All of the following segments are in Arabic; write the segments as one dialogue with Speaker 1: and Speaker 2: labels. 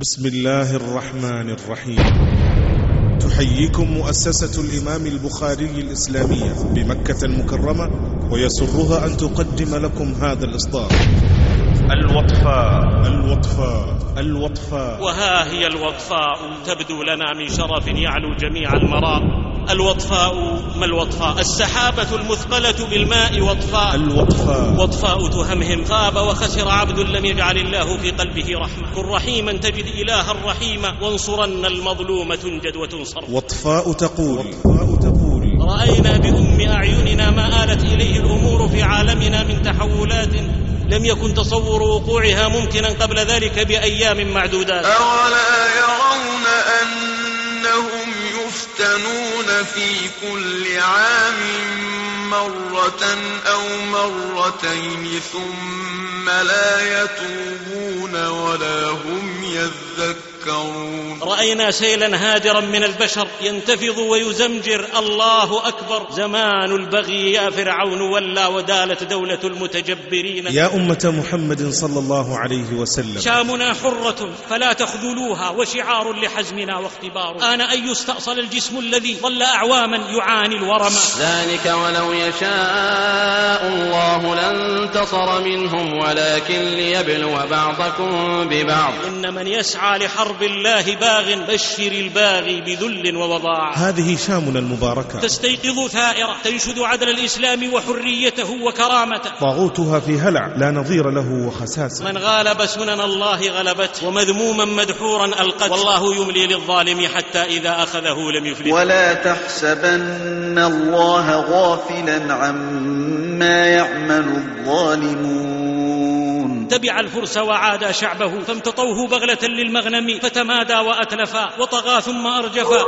Speaker 1: بسم الله الرحمن الرحيم. تحييكم مؤسسة الإمام البخاري الإسلامية بمكة المكرمة ويسرها أن تقدم لكم هذا الإصدار. الوطفاء. الوطفاء. الوطفاء.
Speaker 2: وها هي الوطفاء. تبدو لنا من شرف يعلو جميع المراء الوطفاء ما الوطفاء؟ السحابة المثقلة بالماء وطفاء.
Speaker 1: الوطفاء.
Speaker 2: وطفاء تهمهم خاب وخسر عبد لم يجعل الله في قلبه رحمة. كن رحيما تجد إلها رحيما وانصرن المظلوم تنجد وتنصر.
Speaker 1: وطفاء تقول. وطفاء تقول.
Speaker 2: رأينا بأم أعيننا ما آلت إليه الأمور في عالمنا من تحولات لم يكن تصور وقوعها ممكنا قبل ذلك بأيام معدودات.
Speaker 3: أولا يرون أنهم يفتنون في كل عام مرة أو مرتين ثم لا يتوبون ولا هم يذكرون.
Speaker 2: رأينا سيلا هادرا من البشر ينتفض ويزمجر. الله أكبر. زمان البغي يا فرعون ولا ودالت دولة المتجبرين.
Speaker 1: يا أمة محمد صلى الله عليه وسلم.
Speaker 2: شامنا حرة فلا تخذلوها وشعار لحزمنا واختبار. آن أن يستأصل الجسم الذي ظل أعواما يعاني الورم.
Speaker 4: ذلك ولو يشاء الله لانتصر منهم ولكن ليبلو بعضكم ببعض.
Speaker 2: إن من يسعى لحرب الله باغ بشر الباغي بذل ووضاع.
Speaker 1: هذه شامنا المباركة.
Speaker 2: تستيقظ ثائرة تنشد عدل الإسلام وحريته وكرامته.
Speaker 1: طاغوتها في هلع لا نظير له وخساسة.
Speaker 2: من غالب سنن الله غلبته ومذموما مدحورا ألقت والله يملي للظالم حتى إذا أخذه لم يفلت
Speaker 3: ولا تحسبن الله غافلا عما يعمل الظالمون.
Speaker 2: تبع الفرس وعادى شعبه فامتطوه بغلة للمغنم فتمادى وأتلفا وطغى ثم أرجفا.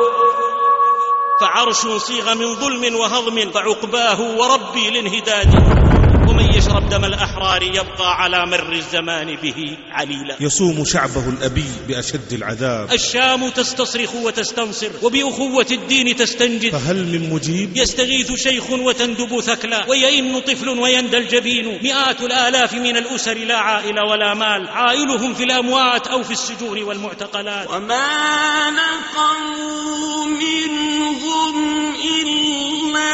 Speaker 2: فعرش صيغ من ظلم وهضم فعقباه وربي الانهداد ومن يشرب دم الأحرار يبقى على مر الزمان به عليلا.
Speaker 1: يصوم شعبه الأبي بأشد العذاب.
Speaker 2: الشام تستصرخ وتستنصر وبأخوة الدين تستنجد.
Speaker 1: فهل من مجيب؟
Speaker 2: يستغيث شيخ وتندب ثكلا ويئن طفل ويندى الجبين. مئات الآلاف من الأسر لا عائل ولا مال عائلهم في الأموات أو في السجون والمعتقلات.
Speaker 5: وما نقموا منهم إلا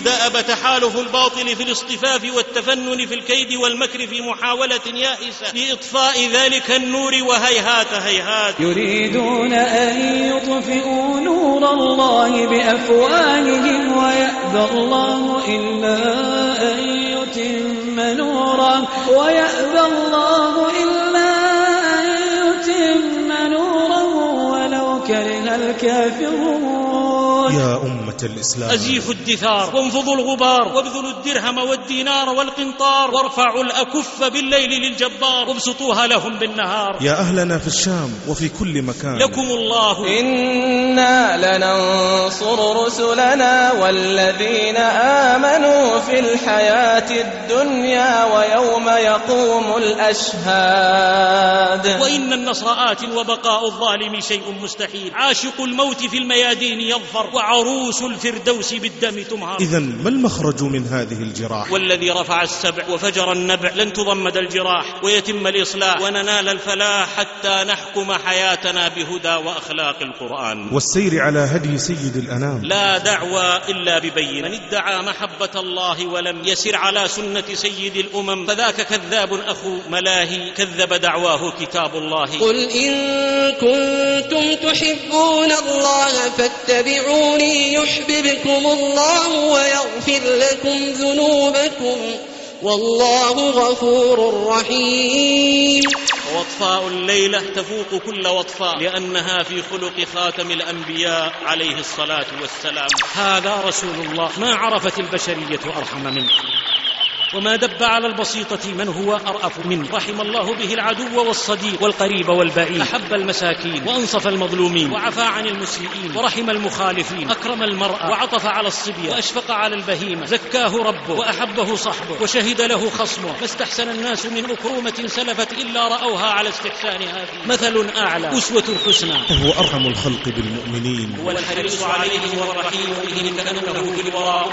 Speaker 2: ودأب تحالف الباطل في الاصطفاف والتفنن في الكيد والمكر في محاولة يائسة لإطفاء ذلك النور وهيهات هيهات.
Speaker 6: يريدون أن يطفئوا نور الله بأفواههم ويأبى الله إلا أن يتم نوره ويأبى الله إلا أن يتم نوره. ولو كره الكافرون
Speaker 1: يا أمة الإسلام.
Speaker 2: أزيفوا الدثار. وانفضوا الغبار. وابذلوا الدرهم والدينار والقنطار. وارفعوا الأكف بالليل للجبار. وابسطوها لهم بالنهار.
Speaker 1: يا أهلنا في الشام وفي كل مكان.
Speaker 2: لكم الله.
Speaker 4: إنا لننصر رسلنا والذين آمنوا في الحياة الدنيا ويوم يقوم الأشهاد.
Speaker 2: وإن النصر آت وبقاء الظالم شيء مستحيل. عاشق الموت في الميادين يظفر. وعروس الفردوس بالدم تمهر.
Speaker 1: إذا ما المخرج من هذه الجراح؟
Speaker 2: والذي رفع السبع وفجر النبع لن تضمد الجراح ويتم الإصلاح وننال الفلاح حتى نحكم حياتنا بهدى وأخلاق القرآن.
Speaker 1: والسير على هدي سيد الأنام.
Speaker 2: لا دعوى إلا ببين. من ادعى محبة الله ولم يسر على سنة سيد الأمم فذاك كذاب أخو ملاهي كذب دعواه كتاب الله.
Speaker 5: قل إن كنتم تحبون الله فاتبعوني يحببكم الله ويغفر لكم ذنوبكم والله غفور رحيم.
Speaker 2: ووطفاء الليلة تفوق كل وطفاء لأنها في خلق خاتم الأنبياء عليه الصلاة والسلام. هذا رسول الله. ما عرفت البشرية أرحم منه؟ وما دب على البسيطة من هو أرأف منه. رحم الله به العدو والصديق والقريب والبعيد. أحب المساكين وأنصف المظلومين. وعفى عن المسيئين. ورحم المخالفين. أكرم المرأة. وعطف على الصبية وأشفق على البهيمة. زكاه ربه. وأحبه صحبه. وشهد له خصمه. ما استحسن الناس من أكرومة سلفت إلا رأوها على استحسان هذه. مثل أعلى. أسوة حسنى.
Speaker 1: وهو أرحم الخلق بالمؤمنين.
Speaker 2: هو الحريص عليهم والرحيم. بهم كأنه في الوراء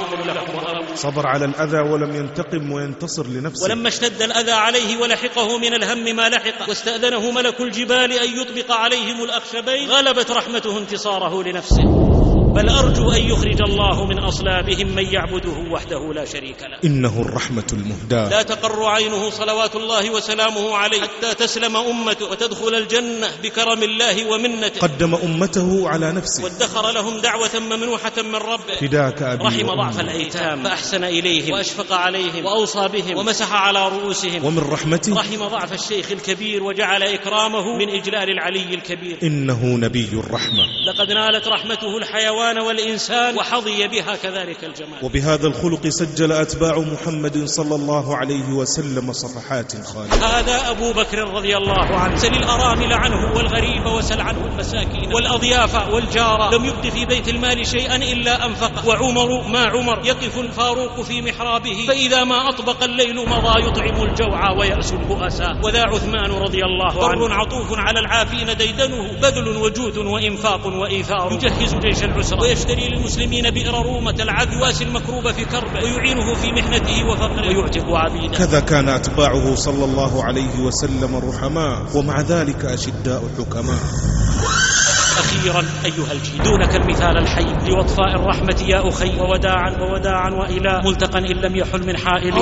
Speaker 1: صبر على الأذى ولم ينتقم وينتصر لنفسه.
Speaker 2: ولما اشتد الأذى عليه ولحقه من الهم ما لحق واستأذنه ملك الجبال أن يطبق عليهم الأخشبين غلبت رحمته انتصاره لنفسه. بل أرجو أن يخرج الله من أصلابهم من يعبده وحده لا شريك له.
Speaker 1: إنه الرحمة المهداة.
Speaker 2: لا تقر عينه صلوات الله وسلامه عليه حتى تسلم أمته وتدخل الجنة بكرم الله ومنته.
Speaker 1: قدم أمته على نفسه.
Speaker 2: وادخر لهم دعوة ممنوحة من ربه.
Speaker 1: فداك أبي
Speaker 2: رحم. ضعف الأيتام. فأحسن إليهم. وأشفق عليهم. وأوصى بهم. ومسح على رؤوسهم.
Speaker 1: ومن رحمته.
Speaker 2: رحم ضعف الشيخ الكبير وجعل إكرامه من إجلال العلي الكبير.
Speaker 1: إنه نبي الرحمة.
Speaker 2: لقد نالت رحمته الحيوان والإنسان وحظي بها كذلك الجمال.
Speaker 1: وبهذا الخلق سجل أتباع محمد صلى الله عليه وسلم صفحات خالدة
Speaker 2: هذا أبو بكر رضي الله عنه. سل الأرامل عنه والغريب وسل عنه المساكين. والأضياف والجار. لم يبد في بيت المال شيئا إلا أنفقه وعمر ما عمر. يقف الفاروق في محرابه. فإذا ما أطبق الليل مضى يطعم الجوع ويأس البؤساء وذا عثمان رضي الله عنه. عطوف على العافين ديدنه. بذل وجود وإنفاق وإيثار. يجهز جيش العسرة ويشتري للمسلمين بئر رومة العذب يواسي المكروب في كربه ويعينه في محنته وفقره ويعتق عبيده.
Speaker 1: كذا كان أتباعه صلى الله عليه وسلم رحماء ومع ذلك أشداء حكماء.
Speaker 2: أخيرا أيها الجيل دونك المثال الحي لوطفاء الرحمة يا أخي ووداعا ووداعا وإلى ملتقى إن لم يحل من حائل.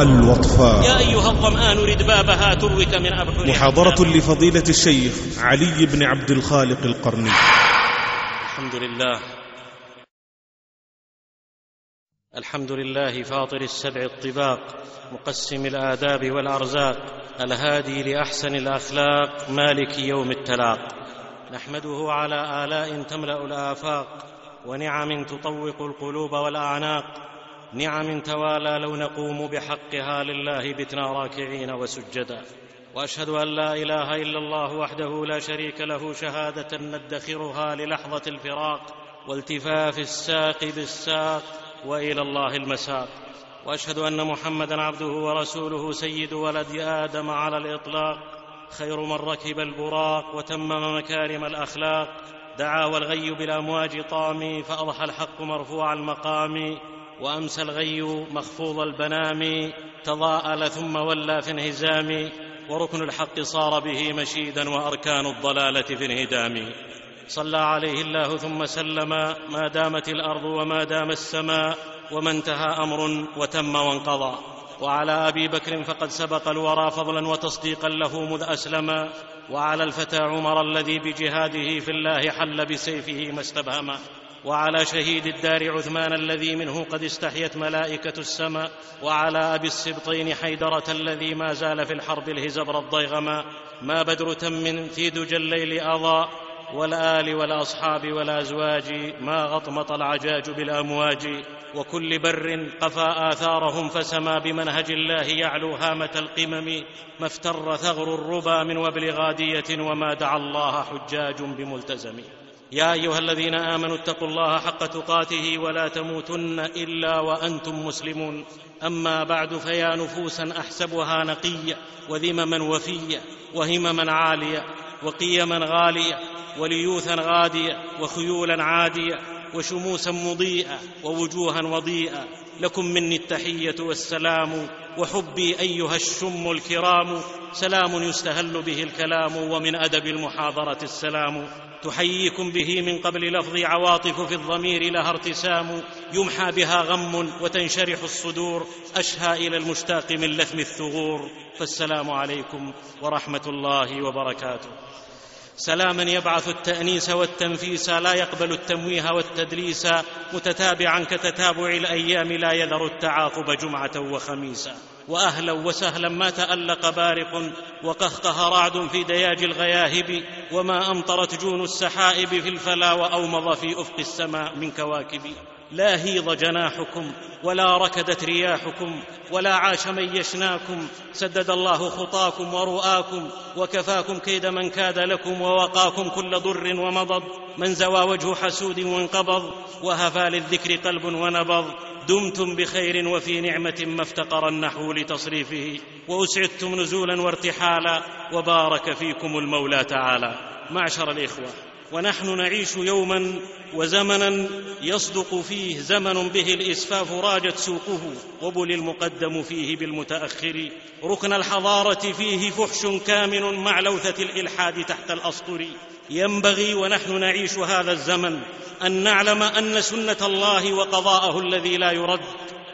Speaker 1: الوطفاء.
Speaker 2: يا أيها الظمآن رد بابها تروك من أبحر
Speaker 1: محاضرة لفضيلة الشيخ علي بن عبد الخالق القرني.
Speaker 2: الحمد لله. الحمد لله فاطر السبع الطباق مقسم الآداب والأرزاق الهادي لأحسن الأخلاق مالك يوم التلاق. نحمده على آلاء تملأ الآفاق ونعم تطوق القلوب والأعناق. نعم توالى لو نقوم بحقها لله بتنا راكعين وسجدا. وأشهد أن لا إله إلا الله وحده لا شريك له شهادة ندخرها للحظة الفراق والتفاف الساق بالساق وإلى الله المساق. وأشهد أن محمدا عبده ورسوله سيد ولد آدم على الإطلاق. خير من ركب البراق وتمم مكارم الأخلاق. دعا والغي بالأمواج طامي فأضحى الحق مرفوع المقام. وامسى الغي مخفوض البنام تضاءل ثم ولى في انهزام وركن الحق صار به مشيدا وأركان الضلالة في انهدام. صلى عليه الله ثم سلم ما دامت الأرض وما دام السماء وما انتهى أمر وتم وانقضى. وعلى أبي بكر فقد سبق الورى فضلا وتصديقا له مذ اسلما وعلى الفتى عمر الذي بجهاده في الله حل بسيفه ما استبهما وعلى شهيد الدار عثمان الذي منه قد استحيت ملائكة السماء وعلى أبي السبطين حيدرة الذي ما زال في الحرب الهزبر الضيغما ما بدر تم في دجى الليل اضاء والآل والأصحاب والأزواج ما غطمط العجاج بالأمواج. وكل بر قفى آثارهم فسما بمنهج الله يعلو هامة القمم. ما افتر ثغر الربا من وبل غادية وما دعا الله حجاج بملتزم. يا أيها الذين آمنوا اتقوا الله حق تقاته ولا تموتن إلا وأنتم مسلمون. أما بعد فيا نفوسا أحسبها نقية وذمما وفية وهمما عالية وقيما غالية وليوثا غادية وخيولا عادية وشموسا مضيئة ووجوها وضيئة. لكم مني التحية والسلام وحبي أيها الشم الكرام. سلام يستهل به الكلام ومن أدب المحاضرة السلام. تحييكم به من قبل لفظ عواطف في الضمير لها ارتسام يمحى بها غم وتنشرح الصدور أشهى إلى المشتاق من لثم الثغور. فالسلام عليكم ورحمة الله وبركاته. سلاما يبعث التأنيس والتنفيس لا يقبل التمويه والتدليس متتابعا كتتابع الأيام لا يذر التعاقب جمعة وخميسا. وأهلا وسهلا ما تألق بارق وقهقه رعد في دياج الغياهب وما أمطرت جون السحائب في الفلا وأومض في أفق السماء من كواكب. لا هيض جناحكم ولا ركدت رياحكم ولا عاش من يشناكم. سدد الله خطاكم ورؤاكم وكفاكم كيد من كاد لكم ووقاكم كل ضر ومضض. من زوى وجه حسود وانقبض وهفى للذكر قلب ونبض. دمتم بخير وفي نعمة ما افتقر النحو لتصريفه وأسعدتم نزولا وارتحالا وبارك فيكم المولى تعالى. معشر الإخوة. ونحن نعيش يوما وزمنا يصدق فيه زمن به الإسفاف راجت سوقه وبل المقدم فيه بالمتأخر ركن الحضارة فيه فحش كامن مع لوثة الإلحاد تحت الأسطر ينبغي ونحن نعيش هذا الزمن أن نعلم أن سنة الله وقضاءه الذي لا يرد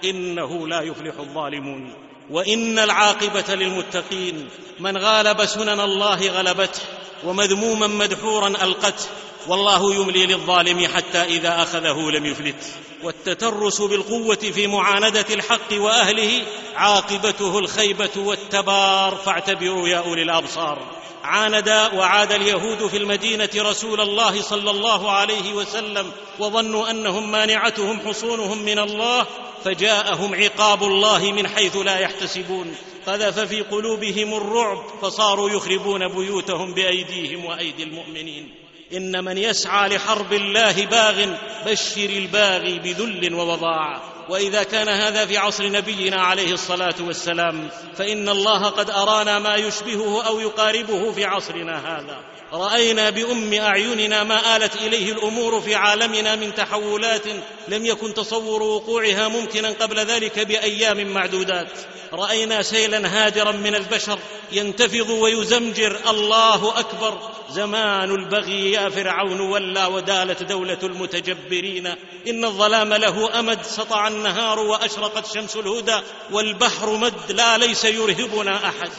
Speaker 2: إنه لا يفلح الظالمون وإن العاقبة للمتقين من غالب سنن الله غلبته ومذموما مدحورا ألقته والله يملي للظالم حتى إذا أخذه لم يفلت والتترس بالقوة في معاندة الحق وأهله عاقبته الخيبة والتبار فاعتبروا يا أولي الأبصار عاند وعاد اليهود في المدينة رسول الله صلى الله عليه وسلم وظنوا أنهم مانعتهم حصونهم من الله فجاءهم عقاب الله من حيث لا يحتسبون. قذف في قلوبهم الرعب فصاروا يخربون بيوتهم بأيديهم وأيدي المؤمنين. إن من يسعى لحرب الله باغ بشر الباغي بذل ووضاع. وإذا كان هذا في عصر نبينا عليه الصلاة والسلام فإن الله قد أرانا ما يشبهه أو يقاربه في عصرنا هذا. رأينا بأم أعيننا ما آلت إليه الأمور في عالمنا من تحولات لم يكن تصور وقوعها ممكنا قبل ذلك بأيام معدودات. رأينا سيلا هادرا من البشر ينتفض ويزمجر. الله أكبر. زمان البغي يا فرعون ولى ودالت دولة المتجبرين. إن الظلام له أمد. سطع النهار وأشرقت شمس الهدى. والبحر مد. لا ليس يرهبنا أحد.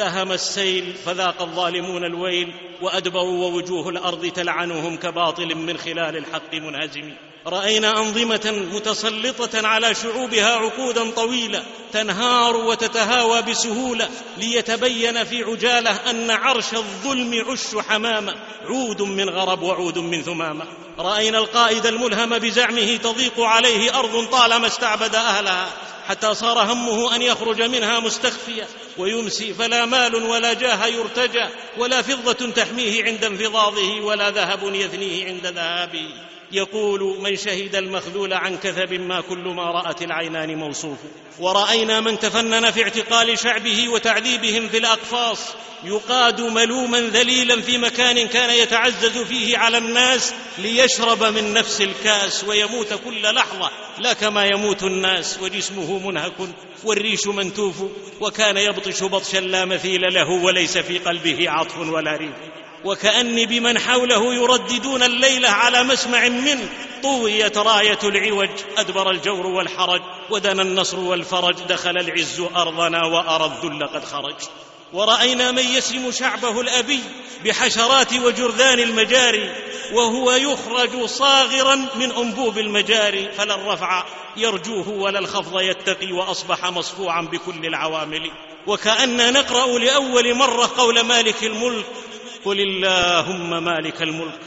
Speaker 2: دهم السيل فذاق الظالمون الويل وادبروا ووجوه الأرض تلعنهم كباطل من خلال الحق منهزم. رأينا أنظمة متسلطة على شعوبها عقودا طويله تنهار وتتهاوى بسهولة ليتبين في عجالة أن عرش الظلم عش حمامة عود من غرب وعود من ثمامة. رأينا القائد الملهم بزعمه تضيق عليه أرض طالما استعبد أهلها. حتى صار همه أن يخرج منها مستخفيا ويمسي فلا مال ولا جاه يرتجى ولا فضة تحميه عند انفضاضه ولا ذهب يثنيه عند ذهابه. يقول من شهد المخذول عن كثب ما كل ما رأت العينان موصوف. ورأينا من تفنن في اعتقال شعبه وتعذيبهم في الأقفاص يقاد ملوما ذليلا في مكان كان يتعزز فيه على الناس ليشرب من نفس الكاس ويموت كل لحظة. لا كما يموت الناس وجسمه منهك والريش منتوف وكان يبطش بطشا لا مثيل له وليس في قلبه عطف ولا ريف وكأني بمن حوله يرددون الليلة على مسمع منه. طويت راية العوج أدبر الجور والحرج ودنا النصر والفرج دخل العز أرضنا وأرى الذل قد خرج. ورأينا من يسم شعبه الأبي بحشرات وجرذان المجاري وهو يخرج صاغرا من أنبوب المجاري. فلا الرفع يرجوه ولا الخفض يتقي وأصبح مصفوعا بكل العوامل. وكأننا نقرأ لأول مرة قول مالك الملك قل اللهم مالك الملك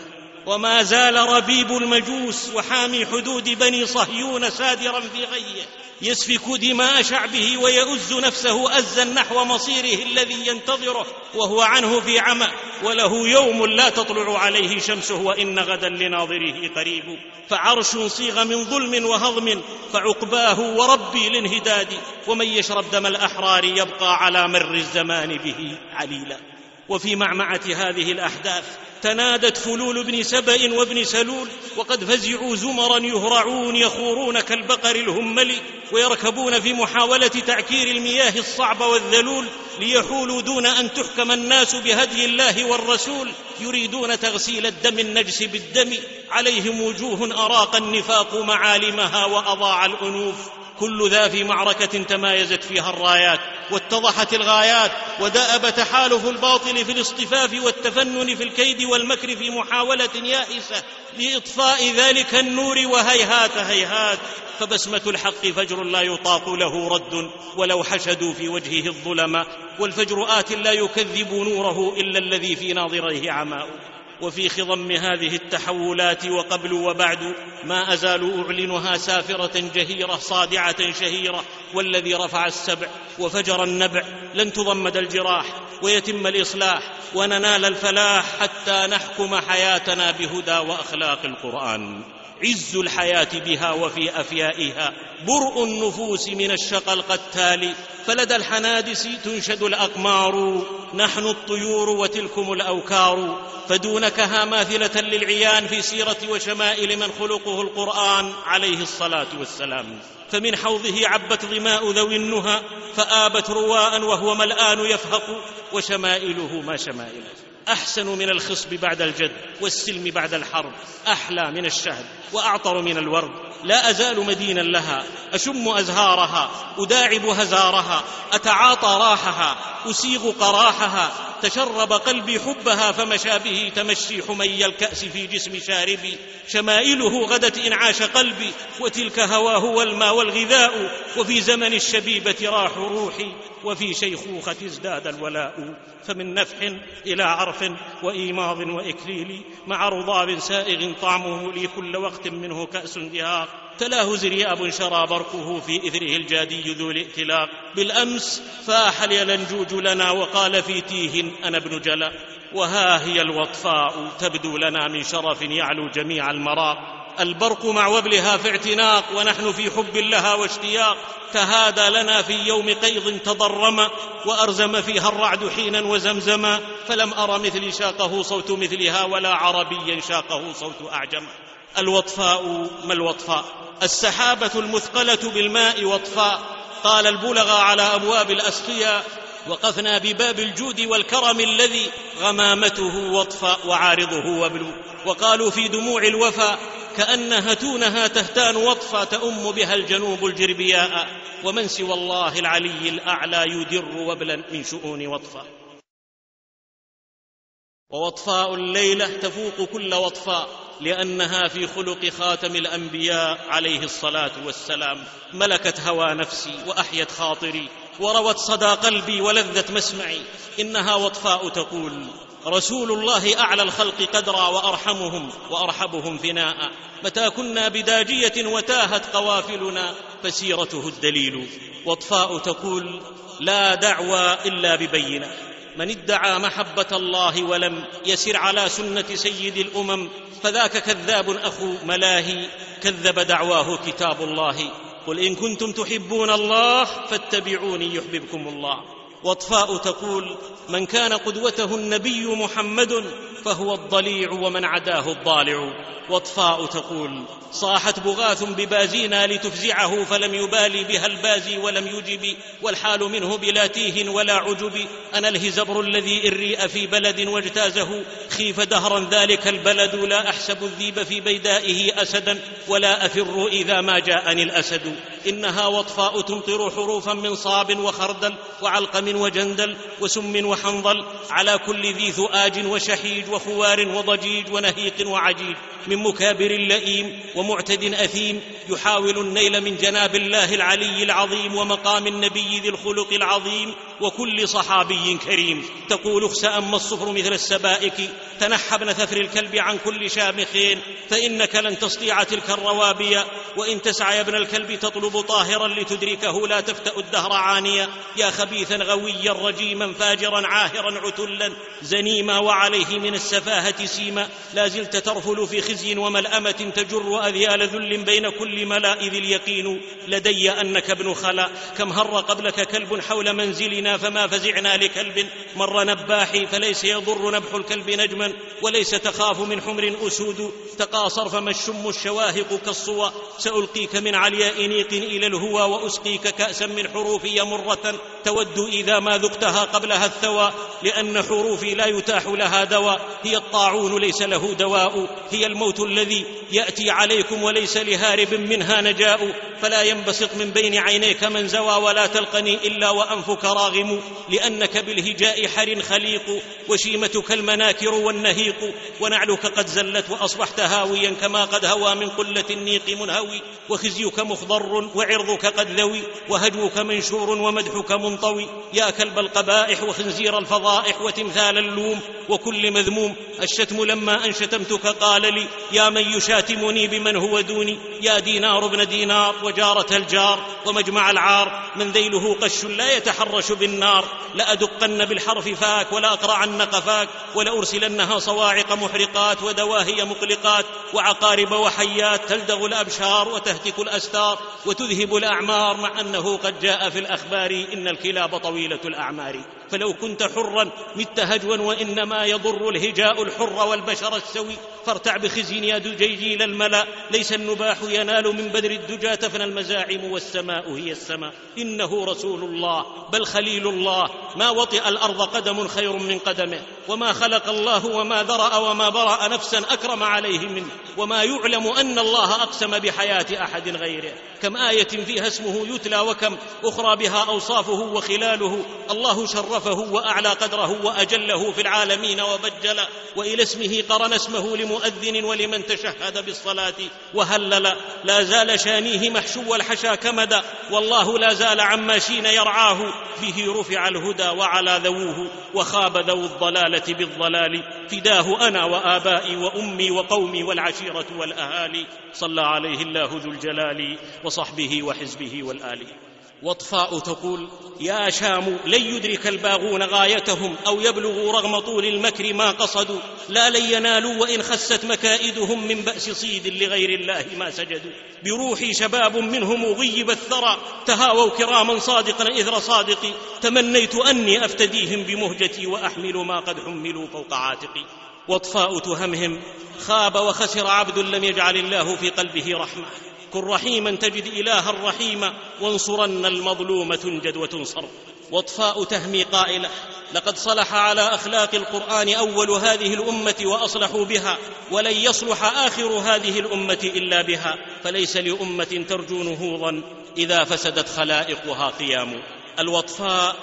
Speaker 2: وما زال ربيب المجوس وحامي حدود بني صهيون سادرا في غيه يسفك دماء شعبه ويؤز نفسه ازا نحو مصيره الذي ينتظره وهو عنه في عمى وله يوم لا تطلع عليه شمسه وإن غدا لناظره قريب. فعرش صيغ من ظلم وهضم فعقباه وربي الانهداد ومن يشرب دم الأحرار يبقى على مر الزمان به عليلا. وفي معمعة هذه الأحداث تنادت فلول بن سبأ وابن سلول وقد فزعوا زمرا يهرعون يخورون كالبقر الهمل ويركبون في محاولة تعكير المياه الصعبه والذلول ليحولوا دون أن تحكم الناس بهدي الله والرسول يريدون تغسيل الدم النجس بالدم. عليهم وجوه أراق النفاق معالمها وأضاع الأنوف. كل ذا في معركة تمايزت فيها الرايات واتضحت الغايات ودأب تحالف الباطل في الاصطفاف والتفنن في الكيد والمكر في محاولة يائسة لإطفاء ذلك النور وهيهات هيهات. فبسمة الحق فجر لا يطاق له رد ولو حشدوا في وجهه الظلماء والفجر آت لا يكذب نوره إلا الذي في ناظريه عماء. وفي خضم هذه التحولات وقبل وبعد ما ازال أعلنها سافرة جهيرة صادعة شهيرة والذي رفع السبع وفجر النبع لن تضمد الجراح ويتم الإصلاح وننال الفلاح حتى نحكم حياتنا بهدى وأخلاق القرآن. عز الحياة بها وفي أفيائها. برء النفوس من الشقى القتال فلدى الحنادس تنشد الأقمار. نحن الطيور وتلكم الأوكار. فدونكها ماثله للعيان في سيرة وشمائل من خلقه القرآن عليه الصلاة والسلام. فمن حوضه عبت ظماء ذوي النهى. فآبت رواء وهو ملآن يفهق. وشمائله ما شمائله. أحسن من الخصب بعد الجد والسلم بعد الحرب أحلى من الشهد وأعطر من الورد. لا أزال مدينا لها أشم أزهارها أداعب هزارها أتعاطى راحها أسيغ قراحها تشرب قلبي حبها فمشى به تمشي حمي الكأس في جسم شاربي شمائله غدت انعاش قلبي وتلك هواه والماء والغذاء وفي زمن الشبيبة راح روحي وفي شيخوخة ازداد الولاء فمن نفح إلى عرف وإيماض وإكليل مع رضاب سائغ طعمه لي كل وقت منه كأس دهاق تلاه زرياب شرى برقه في إثره الجادي ذو الائتلاق. بالأمس فاح اليلنجوج لنا وقال في تيه أنا ابن جلا. وها هي الوطفاء تبدو لنا من شرف يعلو جميع المراق. البرق مع وبلها في اعتناق ونحن في حب لها واشتياق. تهادى لنا في يوم قيض تضرم وأرزم فيها الرعد حينا وزمزما فلم أر مثلي شاقه صوت مثلها ولا عربيا شاقه صوت أعجم. الوطفاء ما الوطفاء؟ السحابة المثقلة بالماء وطفاء قال البلغى على أبواب الأسقياء وقفنا بباب الجود والكرم الذي غمامته وطفاء وعارضه وبلو وقالوا في دموع الوفا كأن هتونها تهتان وطفا تأم بها الجنوب الجربياء. ومن سوى الله العلي الأعلى يدر وبلا من شؤون وطفا ووطفاء الليلة تفوق كل وطفاء. لأنها في خلق خاتم الأنبياء عليه الصلاة والسلام. ملكت هوى نفسي وأحيت خاطري وروت صدى قلبي ولذة مسمعي. إنها وطفاء تقول رسول الله أعلى الخلق قدرا وأرحمهم وأرحبهم فناء متى كنا بداجية وتاهت قوافلنا فسيرته الدليل. واطفاء تقول لا دعوى إلا ببينة. من ادعى محبة الله ولم يسر على سنة سيد الأمم فذاك كذاب أخو ملاهي كذب دعواه كتاب الله. قل إن كنتم تحبون الله فاتبعوني يحببكم الله. واطفاء تقول من كان قدوته النبي محمد فهو الضليع ومن عداه الضالع. واطفاء تقول صاحت بغاث ببازينا لتفزعه فلم يبالي بها البازي ولم يجب والحال منه بلا تيه ولا عجب. أنا الهزبر الذي ان ريء في بلد واجتازه خيف دهرا ذلك البلد لا أحسب الذيب في بيدائه أسدا ولا أفر إذا ما جاءني الأسد. إنها وطفاء تمطر حروفا من صاب وخردل وعلقم وجندل وسم وحنظل على كل ذي ذؤاج وشحيج وخوار وضجيج ونهيق وعجيج من مكابر لئيم ومعتد أثيم يحاول النيل من جناب الله العلي العظيم ومقام النبي ذي الخلق العظيم وكل صحابي كريم. تقول اخس أما الصفر مثل السبائك. تنحى ابن ثفر الكلب عن كل شامخ فإنك لن تستطيع تلك الروابي. وإن تسعى يا ابن الكلب تطلب طاهرا لتدركه لا تفتأ الدهر عانيا. يا خبيثا غويا رجيما فاجرا عاهرا عتلا زنيما وعليه من السفاهة سيما. لا زلت ترفل في خزي وملأمة تجر أذيال ذل بين كل ملاء ذي اليقين. لدي أنك ابن خلا. كم هر قبلك كلب حول منزلنا فما فزعنا لكلب. مر نباحي فليس يضر نبح الكلب نجما. وليس تخاف من حمر أسود. تقاصر فما الشم الشواهق كالصوى. سألقيك من علياء نيق إلى الهوى وأسقيك كأسا من حروفي مرة تود إذا ما ذقتها قبلها الثوى لأن حروفي لا يتاح لها دواء هي الطاعون ليس له دواء هي الموت الذي يأتي عليكم وليس لهارب منها نجاء فلا ينبسط من بين عينيك من زوى ولا تلقني إلا وأنفك راغم لأنك بالهجاء حر خليق وشيمتك المناكر والنهيق ونعلك قد زلت وأصبحت هاويا كما قد هوى من قلة النيق منهوي وخزيك مخضر وعرضك قد ذوي وهجوك منشور ومدحك منطوي يا كلب القبائح وخنزير الفضائح وتمثال اللوم وكل مذموم. الشتم لما ان شتمتك قال لي يا من يشاتمني بمن هو دوني؟ يا دينار ابن دينار وجارة الجار ومجمع العار. من ذيله قش لا يتحرش بالنار. لأدقن بالحرف فاك ولاقرعن قفاك. ولأرسلنها صواعق محرقات ودواهي مقلقات. وعقارب وحيات تلدغ الأبشار وتهتك الأستار. وتذهب الأعمار مع أنه قد جاء في الأخبار إن الكلاب طويله الأعمار. فلو كنت حرا مت هجوا وإنما يضر الهجاء الحر والبشر السوي. فارتع بخزي يا دجيجيل الملا ليس النباح ينال من بدر الدجى تفنى المزاعم والسماء هي السماء. إنه رسول الله بل خليل الله. ما وطئ الأرض قدم خير من قدمه. وما خلق الله وما ذرأ وما برأ نفسا أكرم عليه منه. وما يعلم أن الله أقسم بحياة أحد غيره. كم آية فيها اسمه يتلى وكم أخرى بها أوصافه وخلاله. الله شرفه وأعلى قدره وأجله في العالمين وبجل وإلى اسمه قرن اسمه لمؤذن ولمن تشهد بالصلاة وهلل. لا زال شانيه محشو الحشا كمدا والله لا زال عما شين يرعاه. فيه رفع الهدى وعلى ذووه وخاب ذو الضلالة بالضلال. فداه أنا وآبائي وأمي وقومي والعشيرة والأهالي. صلى عليه الله ذو الجلال وصحبه وحزبه والآل. واطفاء تقول يا شام لن يدرك الباغون غايتهم أو يبلغوا رغم طول المكر ما قصدوا. لا لن ينالوا وإن خست مكائدهم من بأس صيد لغير الله ما سجدوا. بروحي شباب منهم غيب الثرى. تهاووا كراما صادقا اثر صادقي تمنيت أني أفتديهم بمهجتي وأحمل ما قد حملوا فوق عاتقي. واطفاء تهمهم خاب وخسر عبد لم يجعل الله في قلبه رحمة. كن رحيما تجد إلها رحيما وانصرن المظلوم تنجد وتنصر. واطفاء تهمي قائلة لقد صلح على أخلاق القرآن أول هذه الأمة وأصلحوا بها ولن يصلح آخر هذه الأمة إلا بها فليس لأمة ترجو نهوضا إذا فسدت خلائقها قيام. الوطفاء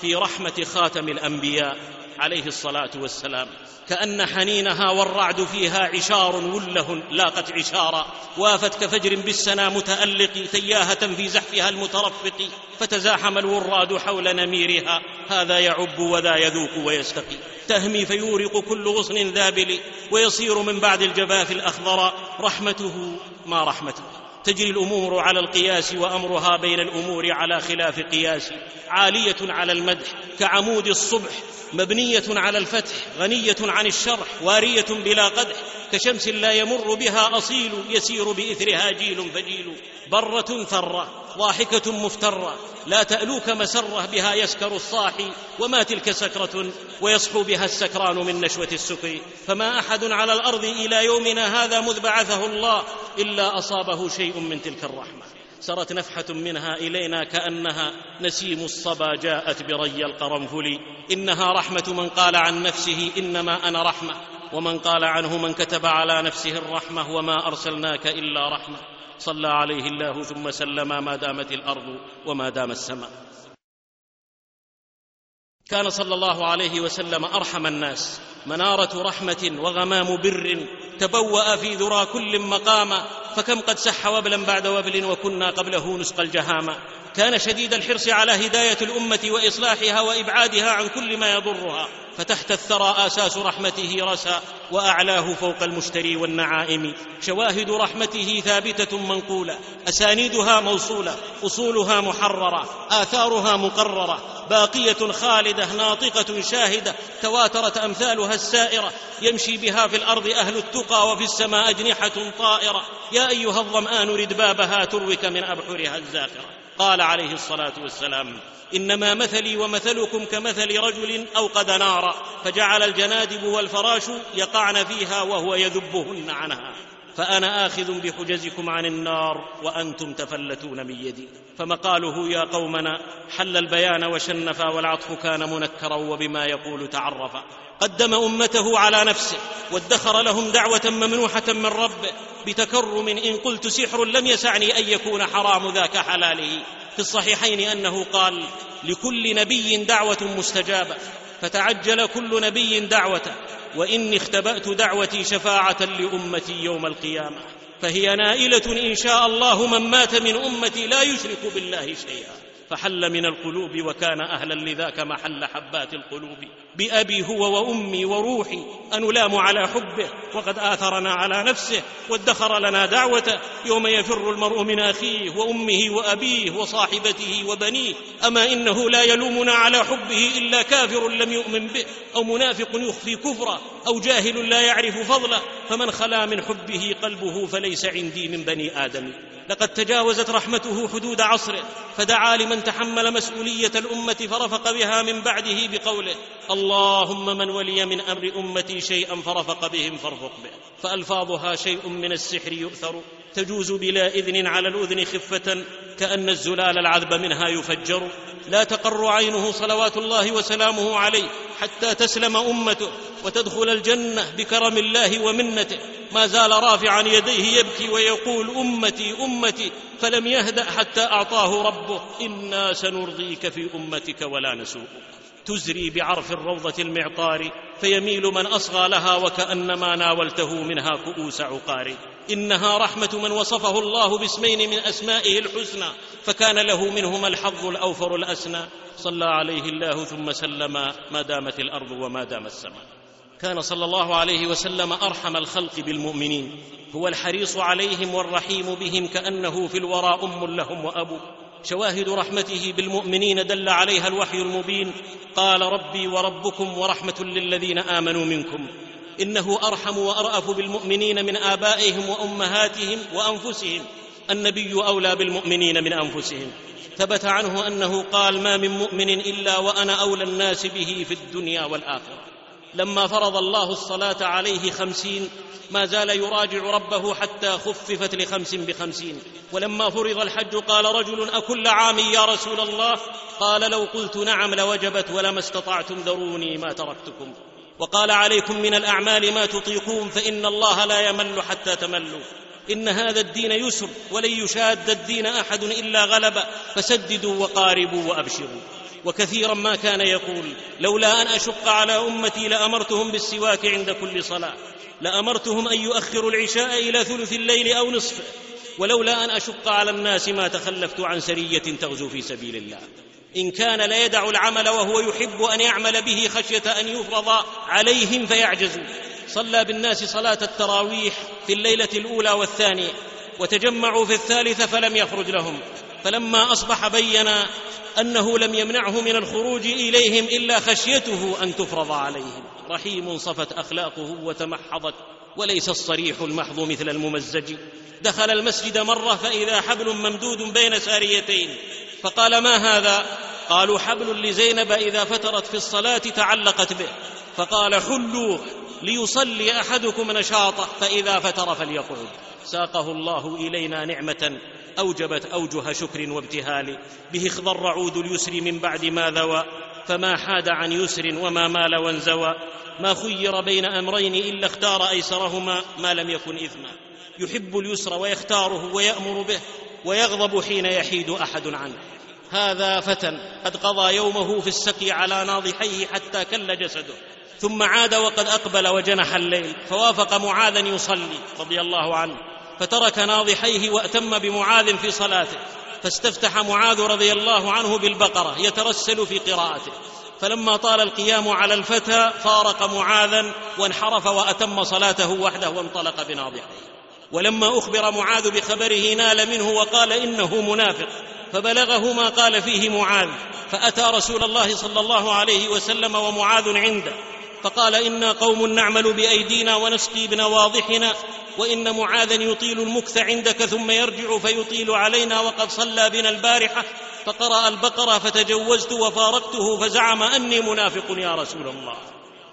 Speaker 2: في رحمة خاتم الأنبياء عليه الصلاة والسلام. كأن حنينها والرعد فيها عشار وله لاقت عشارا. وافت كفجر بالسنا متألق تياهه في زحفها المترفق. فتزاحم الوراد حول نميرها. هذا يعب وذا يذوق ويستقي. تهمي فيورق كل غصن ذابل. ويصير من بعد الجفاف الأخضر رحمته ما رحمته. تجري الأمور على القياس وأمرها بين الأمور على خلاف قياس. عالية على المدح كعمود الصبح مبنية على الفتح غنية عن الشرح وارية بلا قدح. كشمس لا يمر بها أصيل يسير بإثرها جيل فجيل. برة ثرة ضاحكة مفترة. لا تألوك مسرة بها يسكر الصاحي وما تلك سكرة ويصحو بها السكران من نشوة السكر فما أحد على الأرض إلى يومنا هذا مذ بعثه الله إلا أصابه شيء من تلك الرحمة. سرت نفحة منها إلينا كأنها نسيم الصبا جاءت بري القرنفل إنها رحمة من قال عن نفسه إنما أنا رحمة ومن قال عنه من كتب على نفسه الرحمة وما أرسلناك إلا رحمة. صلى عليه الله ثم سلم ما دامت الأرض وما دام السماء. كان صلى الله عليه وسلم أرحم الناس. منارة رحمة وغمام بر تبوأ في ذرى كل مقاما فكم قد سح وبلا بعد وبل وكنا قبله نسقى الجهاما كان شديد الحرص على هداية الأمة وإصلاحها وإبعادها عن كل ما يضرها. فتحت الثرى آساس رحمته رسى وأعلاه فوق المشتري والنعائم. شواهد رحمته ثابتة منقولة أسانيدها موصولة أصولها محررة آثارها مقررة باقية خالدة ناطقة شاهدة تواترت أمثالها السائرة. يمشي بها في الأرض أهل التقى وفي السماء أجنحة طائرة. يا أيها الظمآن رد بابها تروك من أبحرها الزاخرة. قال عليه الصلاة والسلام إنما مثلي ومثلكم كمثل رجل أوقد نارا فجعل الجنادب والفراش يقعن فيها وهو يذبهن عنها. فأنا آخذ بحجزكم عن النار وأنتم تفلتون من يدي. فمقاله يا قومنا حل البيان وشنفا والعطف كان منكرا وبما يقول تعرفا قدم أمته على نفسه وادخر لهم دعوة ممنوحة من ربه بتكرم إن قلت سحر لم يسعني أن يكون حرام ذاك حلاله في الصحيحين أنه قال لكل نبي دعوة مستجابة فتعجل كل نبي دعوته وإني اختبأت دعوتي شفاعة لأمتي يوم القيامة. فهي نائلة إن شاء الله من مات من أمتي لا يشرك بالله شيئا. فحل من القلوب وكان أهلا لذاك محل حبات القلوب. بأبي هو وأمي وروحي أنلام على حبه وقد آثرنا على نفسه وادخر لنا دعوته يوم يفر المرء من أخيه وأمه وأبيه وصاحبته وبنيه. أما إنه لا يلومنا على حبه إلا كافر لم يؤمن به أو منافق يخفي كفره أو جاهل لا يعرف فضله فمن خلا من حبه قلبه فليس عندي من بني آدم. لقد تجاوزت رحمته حدود عصره فدعا لمن تحمل مسؤولية الأمة فرفق بها من بعده بقوله اللهم من ولي من أمر أمتي شيئا فرفق بهم فارفق به. فألفاظها شيء من السحر يؤثر. تجوز بلا إذن على الأذن خفة. كأن الزلال العذب منها يفجر. لا تقر عينه صلوات الله وسلامه عليه حتى تسلم أمته وتدخل الجنة بكرم الله ومنته. ما زال رافعا يديه يبكي ويقول أمتي أمتي. فلم يهدأ حتى أعطاه ربه. إنا سنرضيك في أمتك ولا نسوءك. تزري بعرف الروضة المعطار فيميل من أصغى لها وكأنما ناولته منها كؤوس عقار. إنها رحمة من وصفه الله باسمين من أسمائه الحسنى فكان له منهما الحظ الأوفر الأسنى. صلى عليه الله ثم سلم ما دامت الأرض وما دام السماء. كان صلى الله عليه وسلم أرحم الخلق بالمؤمنين. هو الحريص عليهم والرحيم بهم كأنه في الورى أم لهم وأبو. شواهد رحمته بالمؤمنين دل عليها الوحي المبين. قال ربي وربكم ورحمة للذين آمنوا منكم. إنه أرحم وأرأف بالمؤمنين من آبائهم وأمهاتهم وأنفسهم. النبي أولى بالمؤمنين من أنفسهم. ثبت عنه أنه قال ما من مؤمن إلا وأنا أولى الناس به في الدنيا والآخرة. لما فرض الله الصلاة عليه خمسين ما زال يراجع ربه حتى خففت لخمس بخمسين. ولما فرض الحج قال رجل أكل عام يا رسول الله؟ قال لو قلت نعم لوجبت ولما استطعتم ذروني ما تركتكم. وقال عليكم من الأعمال ما تطيقون فإن الله لا يمل حتى تملوا. إن هذا الدين يسر ولن يشاد الدين أحد إلا غلب. فسددوا وقاربوا وأبشروا. وكثيرا ما كان يقول لولا أن أشق على أمتي لأمرتهم بالسواك عند كل صلاة. لأمرتهم أن يؤخروا العشاء إلى ثلث الليل أو نصفه ولولا أن أشق على الناس ما تخلفت عن سرية تغزو في سبيل الله. إن كان ليدع العمل وهو يحب أن يعمل به خشية أن يفرض عليهم فيعجزوا. صلى بالناس صلاة التراويح في الليلة الأولى والثانية وتجمعوا في الثالثة فلم يخرج لهم. فلما أصبح بين أنه لم يمنعه من الخروج إليهم إلا خشيته أن تفرض عليهم. رحيم صفت أخلاقه وتمحضت وليس الصريح المحض مثل الممزج. دخل المسجد مرة فإذا حبل ممدود بين ساريتين فقال ما هذا؟ قالوا حبل لزينب إذا فترت في الصلاة تعلقت به. فقال حلوة ليصلي أحدكم نشاطه فإذا فتر فليقعد. ساقه الله إلينا نعمة أوجبت أوجه شكر وابتهال به اخضر عود اليسر من بعد ما ذوى فما حاد عن يسر وما مال وانزوى ما خير بين أمرين إلا اختار أيسرهما ما لم يكن إثما. يحب اليسر ويختاره ويأمر به ويغضب حين يحيد أحد عنه. هذا فتى قد قضى يومه في السقي على ناضحيه حتى كل جسده. ثم عاد وقد أقبل وجنح الليل فوافق معاذا يصلي رضي الله عنه. فترك ناضحيه وأتم بمعاذ في صلاته فاستفتح معاذ رضي الله عنه بالبقرة يترسل في قراءته. فلما طال القيام على الفتى فارق معاذا وانحرف وأتم صلاته وحده وانطلق بناضحيه ولما أخبر معاذ بخبره نال منه وقال إنه منافق فبلغه ما قال فيه معاذ. فأتى رسول الله صلى الله عليه وسلم ومعاذ عنده فقال إنا قوم نعمل بأيدينا ونسقي بنواضحنا وإن معاذا يطيل المكث عندك ثم يرجع فيطيل علينا وقد صلى بنا البارحة فقرأ البقرة فتجوزت وفارقته فزعم أني منافق يا رسول الله.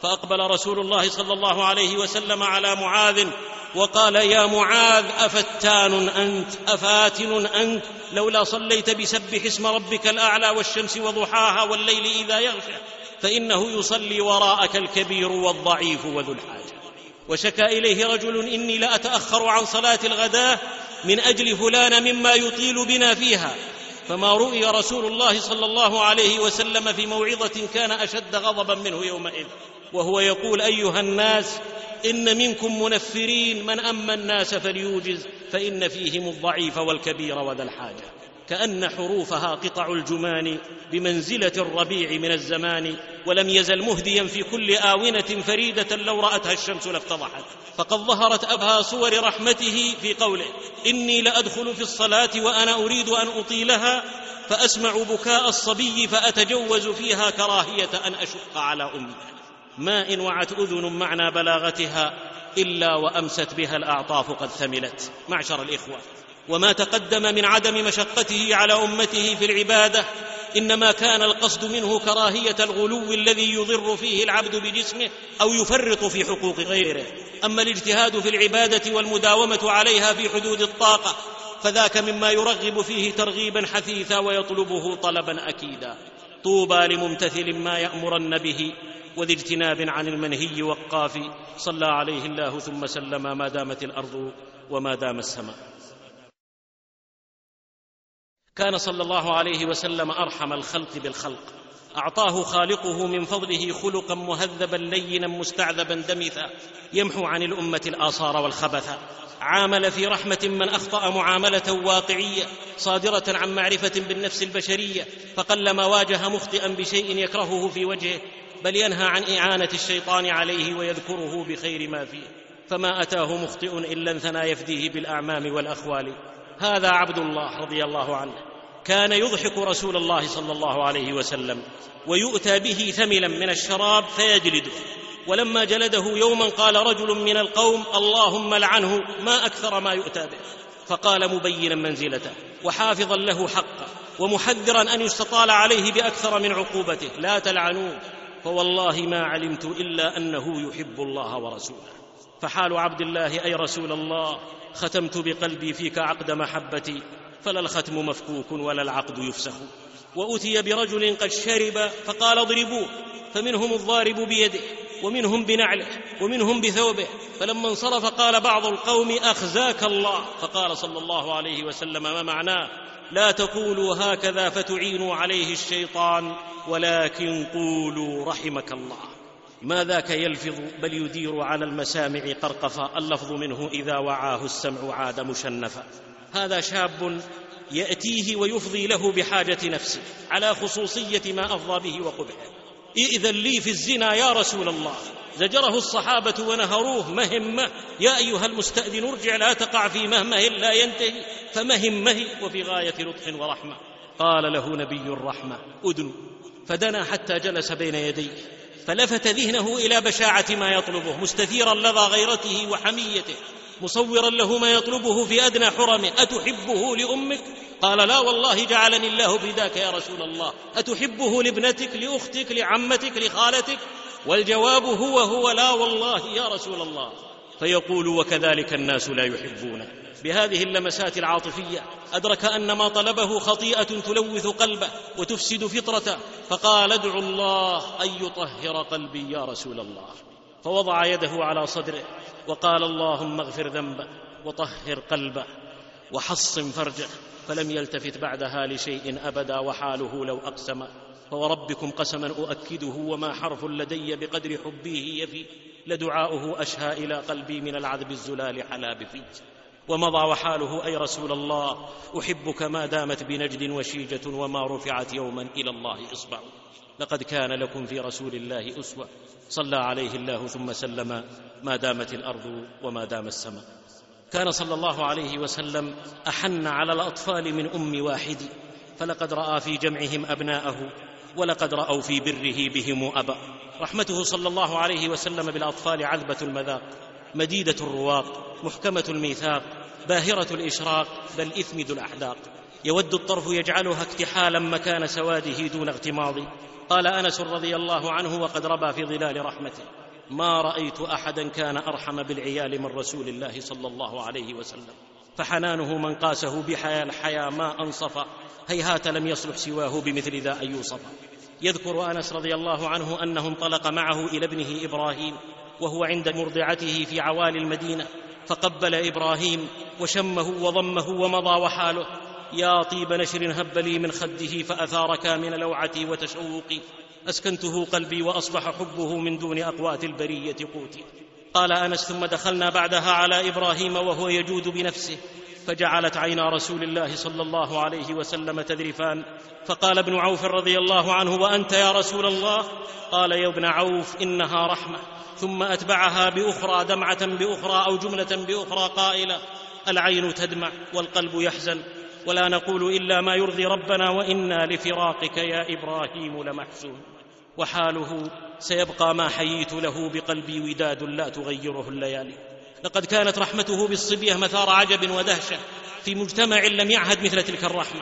Speaker 2: فأقبل رسول الله صلى الله عليه وسلم على معاذ وقال يا معاذ أفتان أنت؟ أفاتن أنت؟ لولا صليت بسبح اسم ربك الأعلى والشمس وضحاها والليل إذا يغشى. فإنه يصلي وراءك الكبير والضعيف وذو الحاجة. وشكى إليه رجل إني لاتاخر عن صلاة الغداه من أجل فلان مما يطيل بنا فيها. فما رؤي رسول الله صلى الله عليه وسلم في موعظة كان أشد غضبا منه يومئذ. وهو يقول أيها الناس إن منكم منفرين من أما الناس فليوجز فإن فيهم الضعيف والكبير وذا الحاجة. كأن حروفها قطع الجمان بمنزلة الربيع من الزمان ولم يزل مهديا في كل آونة فريدة لو رأتها الشمس لافتضحت فقد ظهرت أبهى صور رحمته في قوله إني لأدخل في الصلاة وأنا أريد أن أطيلها فأسمع بكاء الصبي فأتجوز فيها كراهية أن أشق على أمي. ما إن وعت أذن معنى بلاغتها إلا وأمست بها الأعطاف قد ثملت. معشر الإخوة. وما تقدم من عدم مشقته على أمته في العبادة إنما كان القصد منه كراهية الغلو الذي يضر فيه العبد بجسمه أو يفرط في حقوق غيره. أما الاجتهاد في العبادة والمداومة عليها في حدود الطاقة فذاك مما يرغب فيه ترغيبا حثيثا ويطلبه طلبا اكيدا. طوبى لممتثل ما يأمرن به وذي اجتناب عن المنهي وقاف صلى عليه الله ثم سلم ما دامت الأرض وما دام السماء. كان صلى الله عليه وسلم أرحم الخلق بالخلق. أعطاه خالقه من فضله خلقا مهذبا لينا مستعذبا دمثا يمحو عن الأمة الاثار والخبث عامل في رحمة من أخطأ معاملة واقعية صادرة عن معرفة بالنفس البشرية فقلما واجه مخطئا بشيء يكرهه في وجهه بل ينهى عن إعانة الشيطان عليه ويذكره بخير ما فيه. فما أتاه مخطئ إلا انثنى يفديه بالأعمام والأخوال. هذا عبد الله رضي الله عنه. كان يضحك رسول الله صلى الله عليه وسلم ويؤتى به ثملا من الشراب فيجلده. ولما جلده يوما قال رجل من القوم اللهم لعنه ما أكثر ما يؤتى به. فقال مبينا منزلته وحافظا له حقه ومحذرا أن يستطال عليه بأكثر من عقوبته. لا تلعنوه. فوالله ما علمت إلا أنه يحب الله ورسوله. فحال عبد الله أي رسول الله ختمت بقلبي فيك عقد محبتي. فلا الختم مفكوك ولا العقد يفسخ. وأتي برجل قد شرب فقال اضربوه فمنهم الضارب بيده ومنهم بنعله ومنهم بثوبه. فلما انصرف قال بعض القوم أخزاك الله. فقال صلى الله عليه وسلم ما معناه؟ لا تقولوا هكذا فتعينوا عليه الشيطان ولكن قولوا رحمك الله. ما ذاك يلفظ بل يدير على المسامع قرقفا اللفظ منه إذا وعاه السمع عاد مشنفا. هذا شاب يأتيه ويفضي له بحاجة نفسه على خصوصية ما أفضى به وقبحه. ائذن لي في الزنا يا رسول الله؟ زجره الصحابة ونهروه مهمة. يا أيها المستأذن ارجع لا تقع في مهمة لا ينتهي. فمهمة وفي غاية لطف ورحمة. قال له نبي الرحمة أدن. فدنا حتى جلس بين يديه. فلفت ذهنه إلى بشاعة ما يطلبه مستثيرا لظى غيرته وحميته. مصورا له ما يطلبه في أدنى حرمه أتحبه لأمك؟ قال لا والله جعلني الله فداك يا رسول الله. أتحبه لابنتك لأختك لعمتك لخالتك؟ والجواب هو هو لا والله يا رسول الله. فيقول وكذلك الناس لا يحبون بهذه اللمسات العاطفية أدرك أن ما طلبه خطيئة تلوث قلبه وتفسد فطرته. فقال ادعو الله أن يطهر قلبي يا رسول الله. فوضع يده على صدره. وقال اللهم اغفر ذنبه وطهر قلبه وحصن فرجه فلم يلتفت بعدها لشيء أبدا وحاله لو أقسم. فوربكم قسما أؤكده وما حرف لدي بقدر حبه يفي لدعاؤه أشهى إلى قلبي من العذب الزلال حلا بفي ومضى وحاله أي رسول الله أحبك ما دامت بنجد وشيجة وما رفعت يوما إلى الله إصبع. لقد كان لكم في رسول الله أسوة. صلى عليه الله ثم سلم. ما دامت الأرض وما دام السماء. كان صلى الله عليه وسلم أحن على الأطفال من أم واحد فلقد رأى في جمعهم أبناءه ولقد رأوا في بره بهم أبا. رحمته صلى الله عليه وسلم بالأطفال عذبه المذاق مديدة الرواق محكمة الميثاق باهرة الإشراق بل اثمد الأحداق. يود الطرف يجعلها اكتحالا مكان سواده دون اغتماض. قال أنس رضي الله عنه وقد ربى في ظلال رحمته. ما رأيت أحدا كان أرحم بالعيال من رسول الله صلى الله عليه وسلم. فحنانه من قاسه بحيا الحيا ما أنصف. هيهات لم يصلح سواه بمثل ذا أن يوصف. يذكر أنس رضي الله عنه أنه انطلق معه إلى ابنه إبراهيم وهو عند مرضعته في عوالي المدينة. فقبل إبراهيم وشمه وضمه ومضى وحاله. يا طيب نشر هب لي من خده فاثار كامن لوعتي وتشوقي. أسكنته قلبي وأصبح حبه من دون أقوات البرية قوتي. قال أنس ثم دخلنا بعدها على إبراهيم وهو يجود بنفسه فجعلت عينا رسول الله صلى الله عليه وسلم تذرفان. فقال ابن عوف رضي الله عنه وأنت يا رسول الله؟ قال يا ابن عوف إنها رحمة. ثم أتبعها بأخرى دمعة بأخرى أو جملة بأخرى قائلة. العين تدمع والقلب يحزن ولا نقول إلا ما يرضي ربنا وإنا لفراقك يا إبراهيم لمحزون. وحاله سيبقى ما حييت له بقلبي وداد لا تغيره الليالي. لقد كانت رحمته بالصبية مثار عجب ودهشة في مجتمع لم يعهد مثل تلك الرحمة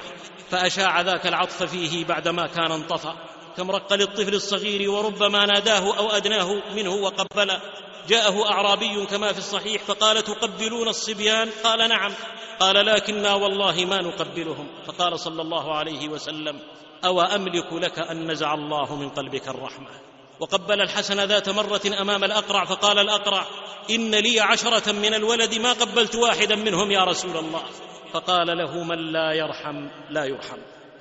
Speaker 2: فأشاع ذاك العطف فيه بعدما كان انطفى. كم رق للطفل الصغير وربما ناداه أو أدناه منه وقبله جاءه أعرابي كما في الصحيح فقال تقبلون الصبيان؟ قال نعم. قال لكنا والله ما نقبلهم. فقال صلى الله عليه وسلم أو أملك لك أن نزع الله من قلبك الرحمة. وقبل الحسن ذات مرة أمام الأقرع فقال الأقرع إن لي عشرة من الولد ما قبلت واحدا منهم يا رسول الله. فقال له من لا يرحم لا يرحم.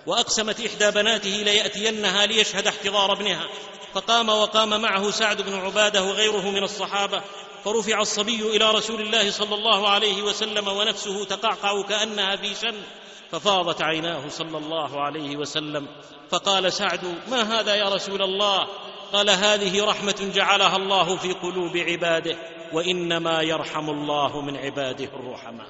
Speaker 2: وأقسمت إحدى بناته ليأتينها ليشهد احتضار ابنها. فقام وقام معه سعد بن عبادة وغيره من الصحابة. فرفع الصبي إلى رسول الله صلى الله عليه وسلم ونفسه تقعقع كأنها في شن. ففاضت عيناه صلى الله عليه وسلم. فقال سعد ما هذا يا رسول الله؟ قال هذه رحمة جعلها الله في قلوب عباده وإنما يرحم الله من عباده الرحماء.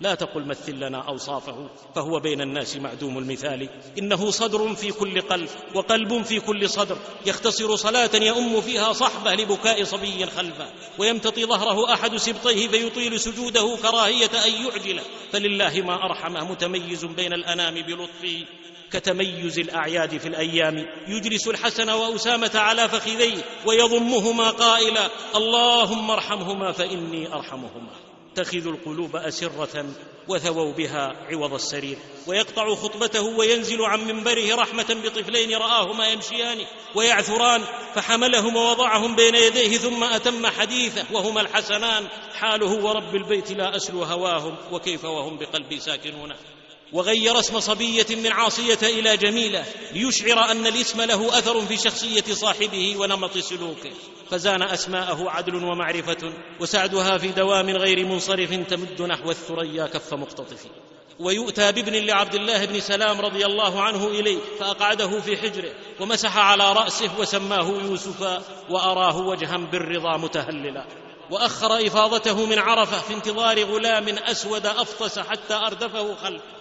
Speaker 2: لا تقل مثل لنا أوصافه فهو بين الناس معدوم المثال. إنه صدر في كل قلب وقلب في كل صدر. يختصر صلاة يؤم فيها صحبة لبكاء صبي خلفه ويمتطي ظهره أحد سبطيه فيطيل سجوده كراهية أن يعجل. فلله ما ارحمه متميز بين الأنام بلطفه كتميز الأعياد في الأيام. يجلس الحسن وأسامة على فخذيه ويضمهما قائلا اللهم ارحمهما فإني أرحمهما. تخذ القلوب أسرة وثووا بها عوض السرير ويقطع خطبته وينزل عن منبره رحمة بطفلين رآهما يمشيان ويعثران فحملهما ووضعهم بين يديه ثم أتم حديثه وهما الحسنان حاله ورب البيت لا أسلو هواهم وكيف وهم بقلبي ساكنون. وغير اسم صبية من عاصية إلى جميلة ليشعر أن الاسم له أثر في شخصية صاحبه ونمط سلوكه. فزان أسماءه عدل ومعرفة وسعدها في دوام غير منصرف تمد نحو الثريا كف مقتطف ويؤتى بابن لعبد الله بن سلام رضي الله عنه إليه فأقعده في حجره ومسح على رأسه وسماه يوسفا وأراه وجها بالرضا متهللا. وأخر إفاضته من عرفة في انتظار غلام أسود أفطس حتى أردفه خلفه.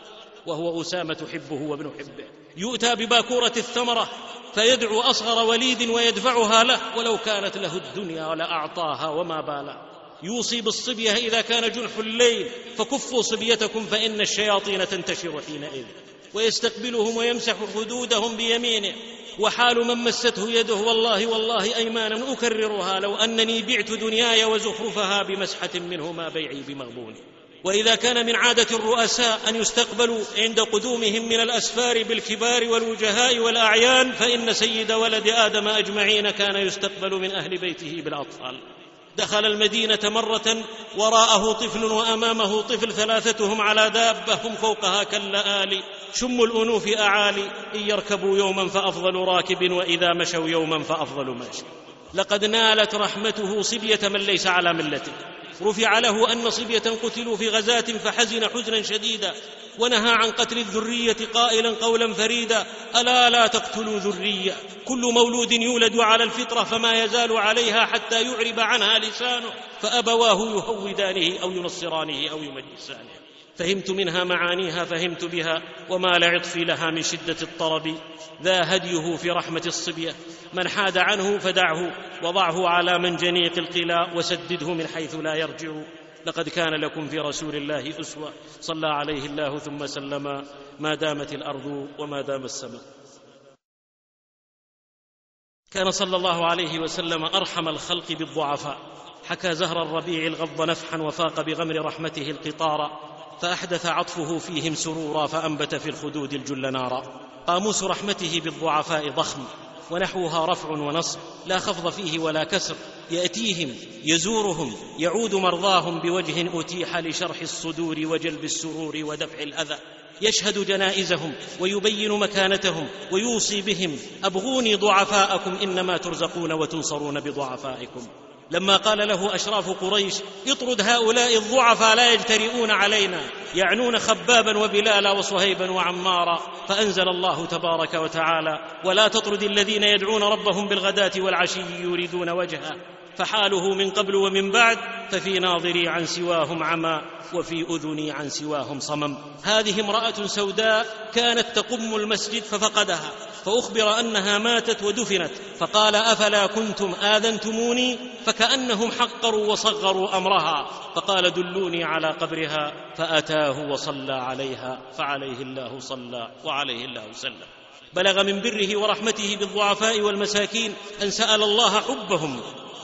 Speaker 2: وهو أسامة حبه وابن حبه. يؤتى بباكورة الثمرة فيدعو أصغر وليد ويدفعها له. ولو كانت له الدنيا لأعطاها وما بالا. يوصي بالصبية إذا كان جنح الليل. فكفوا صبيتكم فإن الشياطين تنتشر حينئذ. ويستقبلهم ويمسح خدودهم بيمينه. وحال من مسته يده والله والله أيمانا أكررها لو أنني بعت دنياي وزخرفها بمسحة منه ما بيعي بمغبون. وإذا كان من عادة الرؤساء أن يستقبلوا عند قدومهم من الأسفار بالكبار والوجهاء والأعيان فإن سيد ولد آدم أجمعين كان يستقبل من أهل بيته بالأطفال. دخل المدينة مرة وراءه طفل وأمامه طفل ثلاثتهم على دابة هم فوقها كاللآل شم الأنوف أعالي. إن يركبوا يوما فأفضل راكب وإذا مشوا يوما فأفضل ماشي لقد نالت رحمته صبية من ليس على ملته. رفع له أن صبية قتلوا في غزاة فحزن حزنا شديدا ونهى عن قتل الذرية قائلا قولا فريدا ألا لا تقتلوا ذرية كل مولود يولد على الفطرة فما يزال عليها حتى يعرب عنها لسانه فأبواه يهودانه أو ينصرانه أو يمجسانه. فهمت منها معانيها فهمت بها وما لعطفي لها من شدة الطرب. ذا هديه في رحمة الصبية. من حاد عنه فدعه وضعه على منجنيق القلاء وسدده من حيث لا يرجع. لقد كان لكم في رسول الله أسوة. صلى عليه الله ثم سلم. ما دامت الأرض وما دام السماء. كان صلى الله عليه وسلم أرحم الخلق بالضعفاء. حكى زهر الربيع الغض نفحا وفاق بغمر رحمته القطار. فأحدث عطفه فيهم سرورا فأنبت في الخدود الجل نارا. قاموس رحمته بالضعفاء ضخم ونحوها رفع ونصب لا خفض فيه ولا كسر. يأتيهم يزورهم يعود مرضاهم بوجه أتيح لشرح الصدور وجلب السرور ودفع الأذى. يشهد جنائزهم ويبين مكانتهم ويوصي بهم أبغوني ضعفاءكم إنما ترزقون وتنصرون بضعفائكم. لما قال له أشراف قريش اطرد هؤلاء الضعفاء لا يجترئون علينا يعنون خبابا وبلالا وصهيبا وعمارا. فأنزل الله تبارك وتعالى ولا تطرد الذين يدعون ربهم بالغداة والعشي يريدون وجهه. فحاله من قبل ومن بعد ففي ناظري عن سواهم عمى وفي أذني عن سواهم صمم. هذه امرأة سوداء كانت تقم المسجد ففقدها. فأخبر أنها ماتت ودفنت فقال أفلا كنتم آذنتموني؟ فكأنهم حقروا وصغروا أمرها. فقال دلوني على قبرها فأتاه وصلى عليها فعليه الله صلى وعليه الله سلم بلغ من بره ورحمته بالضعفاء والمساكين أن سأل الله حبهم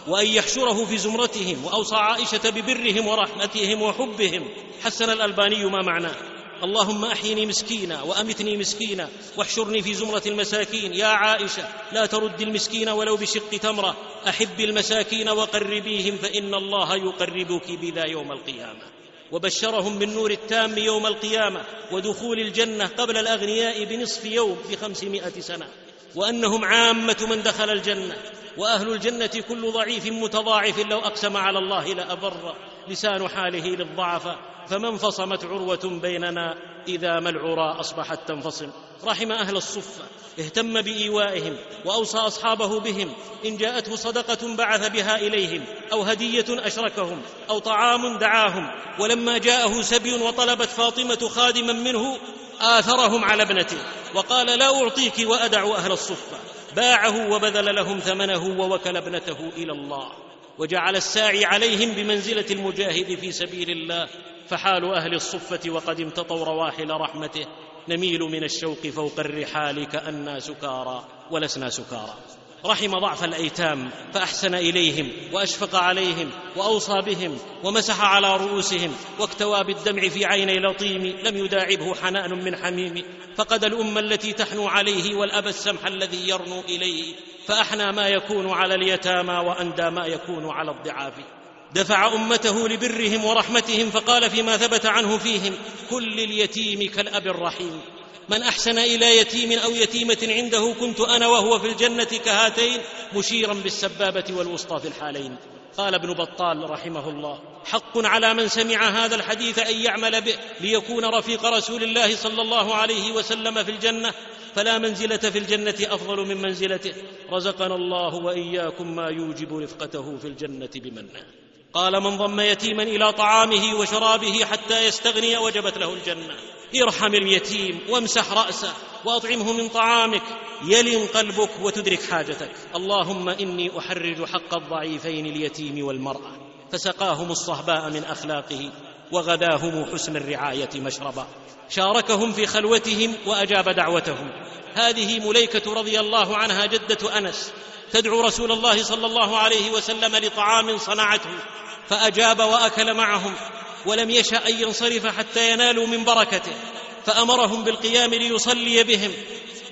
Speaker 2: وأن يحشره في زمرتهم وأوصى عائشة ببرهم ورحمتهم وحبهم. حسن الألباني ما معناه. اللهم أحيني مسكينا وأمتني مسكينا واحشرني في زمرة المساكين. يا عائشة لا ترد المسكين ولو بشق تمرة. أحب المساكين وقربيهم فإن الله يقربك بذا يوم القيامة. وبشرهم بالنور التام يوم القيامة ودخول الجنة قبل الأغنياء بنصف يوم بخمسمائة سنة. وأنهم عامة من دخل الجنة وأهل الجنة كل ضعيف متضاعف لو أقسم على الله لابر لسان حاله للضعف فما انفصمت عروة بيننا إذا ما العرى أصبحت تنفصم. رحم أهل الصفه اهتم بإيوائهم وأوصى أصحابه بهم إن جاءته صدقة بعث بها إليهم أو هدية أشركهم أو طعام دعاهم ولما جاءه سبي وطلبت فاطمة خادما منه آثرهم على ابنته وقال لا أعطيك وأدع أهل الصفة. باعه وبذل لهم ثمنه ووكل ابنته إلى الله. وجعل الساعي عليهم بمنزلة المجاهد في سبيل الله. فحال أهل الصفة وقد امتطوا رواحل رحمته. نميل من الشوق فوق الرحال كأنا سكارى ولسنا سكارى. رحم ضعف الأيتام فأحسن إليهم وأشفق عليهم وأوصى بهم ومسح على رؤوسهم واكتوى بالدمع في عيني لطيم لم يداعبه حنان من حميم. فقد الام التي تحنو عليه والأب السمح الذي يرنو إليه. فأحنى ما يكون على اليتامى وأندى ما يكون على الضعاف. دفع أمته لبرهم ورحمتهم فقال فيما ثبت عنه فيهم كل اليتيم كالأب الرحيم. من أحسن إلى يتيم أو يتيمة عنده كنت أنا وهو في الجنة كهاتين مشيرا بالسبابة والوسطى في الحالين. قال ابن بطال رحمه الله حق على من سمع هذا الحديث أن يعمل به ليكون رفيق رسول الله صلى الله عليه وسلم في الجنة فلا منزلة في الجنة أفضل من منزلته. رزقنا الله وإياكم ما يوجب رفقته في الجنة بمنه. قال من ضم يتيما إلى طعامه وشرابه حتى يستغني وجبت له الجنة. ارحم اليتيم وامسح رأسه وأطعمه من طعامك. يلن قلبك وتدرك حاجتك. اللهم إني أحرج حق الضعيفين اليتيم والمرأة. فسقاهم الصهباء من أخلاقه وغداهم حسن الرعاية مشربا. شاركهم في خلوتهم وأجاب دعوتهم. هذه مليكة رضي الله عنها جدة أنس. تدعو رسول الله صلى الله عليه وسلم لطعام صنعته. فأجاب وأكل معهم. ولم يشأ أن ينصرف حتى ينالوا من بركته فأمرهم بالقيام ليصلي بهم.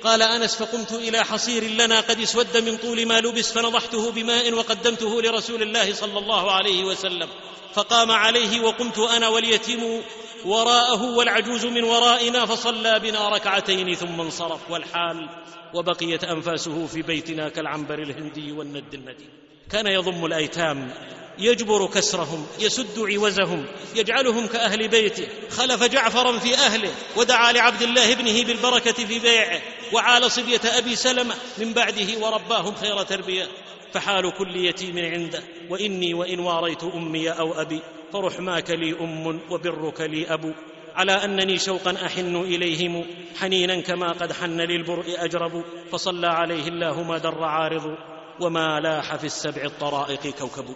Speaker 2: قال أنس فقمت إلى حصير لنا قد اسود من طول ما لبس فنضحته بماء وقدمته لرسول الله صلى الله عليه وسلم. فقام عليه وقمت أنا واليتيم وراءه والعجوز من ورائنا فصلى بنا ركعتين ثم انصرف. والحال وبقيت أنفاسه في بيتنا كالعنبر الهندي والند الندي. كان يضم الأيتام يجبر كسرهم يسد عوزهم يجعلهم كأهل بيته. خلف جعفرا في أهله ودعا لعبد الله ابنه بالبركة في بيعه وعال صبية أبي سلمة من بعده ورباهم خير تربية. فحال كل يتيم عنده وإني وإن واريت أمي أو أبي فرحماك لي أم وبرك لي أبو. على أنني شوقا أحن إليهم حنينا كما قد حن للبرء أجرب. فصلى عليه الله ما در عارض وما لاح في السبع الطرائق كوكب.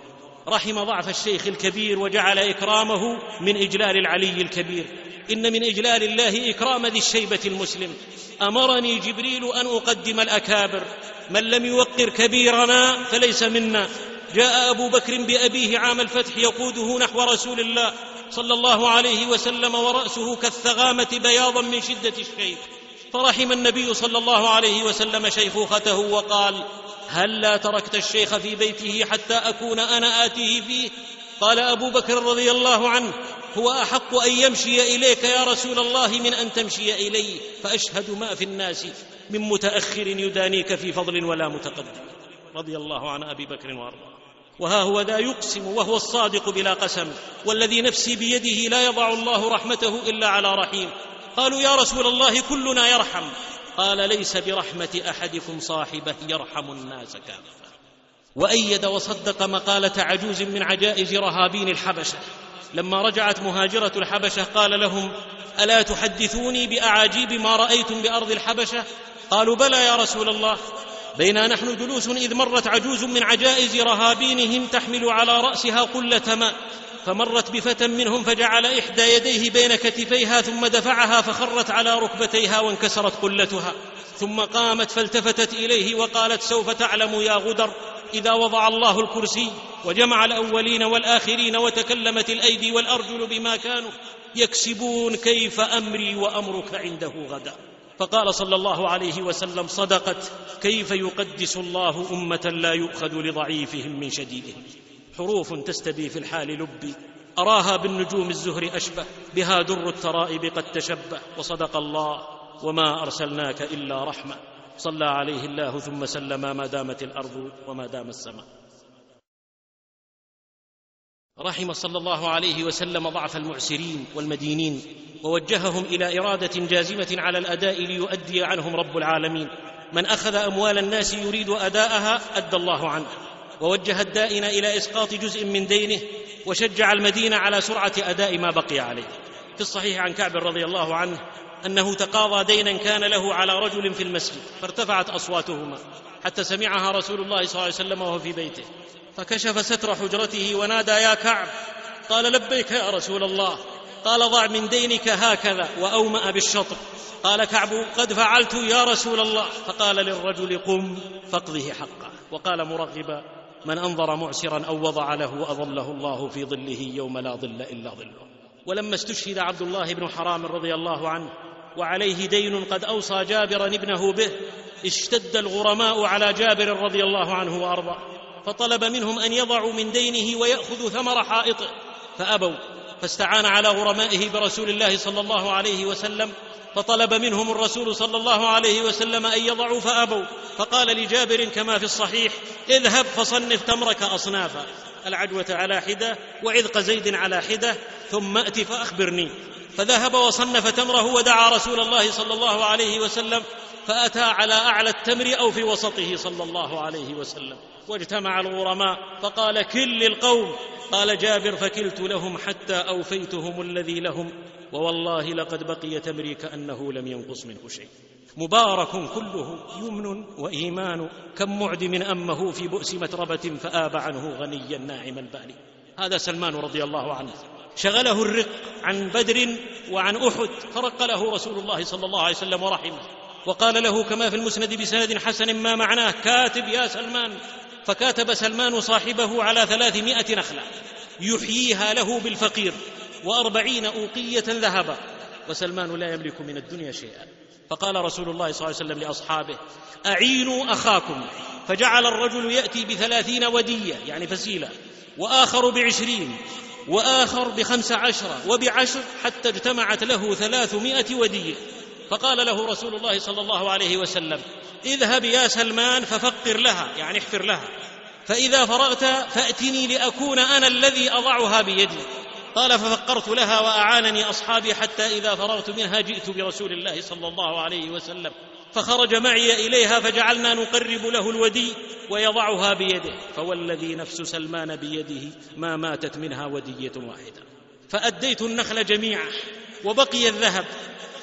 Speaker 2: رحم ضعف الشيخ الكبير وجعل إكرامه من إجلال العلي الكبير. إن من إجلال الله إكرام ذي الشيبة المسلم. أمرني جبريل أن أقدم الأكابر. من لم يوقر كبيرنا فليس منا. جاء أبو بكر بأبيه عام الفتح يقوده نحو رسول الله صلى الله عليه وسلم ورأسه كالثغامة بياضا من شدة الشيخ. فرحم النبي صلى الله عليه وسلم شيخوخته وقال هل لا تركت الشيخ في بيته حتى أكون أنا آتيه فيه؟ قال أبو بكر رضي الله عنه هو أحق أن يمشي إليك يا رسول الله من أن تمشي إلي فأشهد ما في الناس من متأخر يدانيك في فضل ولا متقدم. رضي الله عن أبي بكر وأرضاه. وها هو ذا يقسم وهو الصادق بلا قسم والذي نفسي بيده لا يضع الله رحمته إلا على رحيم. قالوا يا رسول الله كلنا يرحم. قال ليس برحمة أحدكم صاحبة يرحم الناس كافة. وأيد وصدق مقالة عجوز من عجائز رهابين الحبشة. لما رجعت مهاجرة الحبشة قال لهم ألا تحدثوني بأعاجيب ما رأيتم بأرض الحبشة؟ قالوا بلى يا رسول الله. بينا نحن جلوس إذ مرت عجوز من عجائز رهابينهم تحمل على رأسها قلة ماء. فمرت بفتى منهم فجعل إحدى يديه بين كتفيها ثم دفعها فخرت على ركبتيها وانكسرت قلتها ثم قامت فالتفتت إليه وقالت سوف تعلم يا غدر إذا وضع الله الكرسي وجمع الأولين والآخرين وتكلمت الأيدي والأرجل بما كانوا يكسبون كيف أمري وأمرك عنده غدا. فقال صلى الله عليه وسلم صدقت كيف يقدس الله أمة لا يؤخذ لضعيفهم من شديدهم حروف تستبي في الحال لبي أراها بالنجوم الزهر أشبه بها در الترائب قد تشبه. وصدق الله وما أرسلناك إلا رحمة. صلى عليه الله ثم سلم ما دامت الأرض وما دام السماء. رحم صلى الله عليه وسلم ضعف المعسرين والمدينين ووجههم إلى إرادة جازمة على الأداء ليؤدي عنهم رب العالمين. من أخذ أموال الناس يريد أداءها أدى الله عنه. ووجه الدائن إلى إسقاط جزء من دينه وشجع المدينة على سرعة أداء ما بقي عليه. في الصحيح عن كعب رضي الله عنه أنه تقاضى دينا كان له على رجل في المسجد فارتفعت أصواتهما حتى سمعها رسول الله صلى الله عليه وسلم وهو في بيته. فكشف ستر حجرته ونادى يا كعب! قال لبيك يا رسول الله. قال ضع من دينك هكذا وأومأ بالشطر. قال كعب قد فعلت يا رسول الله. فقال للرجل قم فاقضه حقه وقال مرغبا من أنظر معسرا أو وضع له اظله الله في ظله يوم لا ظل إلا ظله. ولما استشهد عبد الله بن حرام رضي الله عنه وعليه دين قد أوصى جابرا ابنه به اشتد الغرماء على جابر رضي الله عنه وأرضاه. فطلب منهم أن يضعوا من دينه وياخذوا ثمر حائطه فأبوا فاستعان على غرمائه برسول الله صلى الله عليه وسلم فطلب منهم الرسول صلى الله عليه وسلم أن يضعوا فأبوا. فقال لجابر كما في الصحيح اذهب فصنف تمرك أصنافا. العجوه على حدة وعذق زيد على حدة ثم أت فأخبرني. فذهب وصنف تمره ودعا رسول الله صلى الله عليه وسلم فأتى على أعلى التمر أو في وسطه صلى الله عليه وسلم. واجتمع الغرماء فقال كل القوم. قال جابر فكلت لهم حتى أوفيتهم الذي لهم. ووالله لقد بقي تمري كأنه لم ينقص منه شيء. مبارك كله يمن وإيمان كم معدم أمه في بؤس متربة فآب عنه غنيا ناعم البال هذا سلمان رضي الله عنه. شغله الرق عن بدر وعن أحد فرق له رسول الله صلى الله عليه وسلم ورحمه. وقال له كما في المسند بسند حسن ما معناه كاتب يا سلمان. فكاتب سلمان صاحبه على ثلاثمائة نخلة يحييها له بالفقير. وأربعين أوقية ذهبا وسلمان لا يملك من الدنيا شيئا. فقال رسول الله صلى الله عليه وسلم لأصحابه أعينوا أخاكم. فجعل الرجل يأتي بثلاثين ودية يعني فسيلة. وآخر بعشرين وآخر بخمس عشرة وبعشر حتى اجتمعت له ثلاثمائة ودية. فقال له رسول الله صلى الله عليه وسلم اذهب يا سلمان ففقر لها يعني احفر لها. فإذا فرغت فأتني لأكون أنا الذي أضعها بيدي. قال ففقرت لها وأعانني أصحابي حتى إذا فرغت منها جئت برسول الله صلى الله عليه وسلم. فخرج معي إليها فجعلنا نقرب له الودي ويضعها بيده. فوالذي نفس سلمان بيده ما ماتت منها ودية واحدة. فأديت النخل جميعا وبقي الذهب.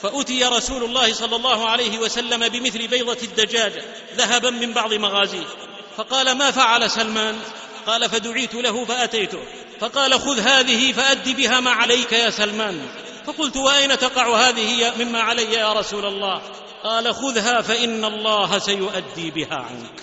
Speaker 2: فأتي رسول الله صلى الله عليه وسلم بمثل بيضة الدجاجة ذهبا من بعض مغازيه. فقال ما فعل سلمان؟ قال فدعيت له فأتيته. فقال خذ هذه فأد بها ما عليك يا سلمان. فقلت وأين تقع هذه مما علي يا رسول الله؟ قال خذها فإن الله سيؤدي بها عنك.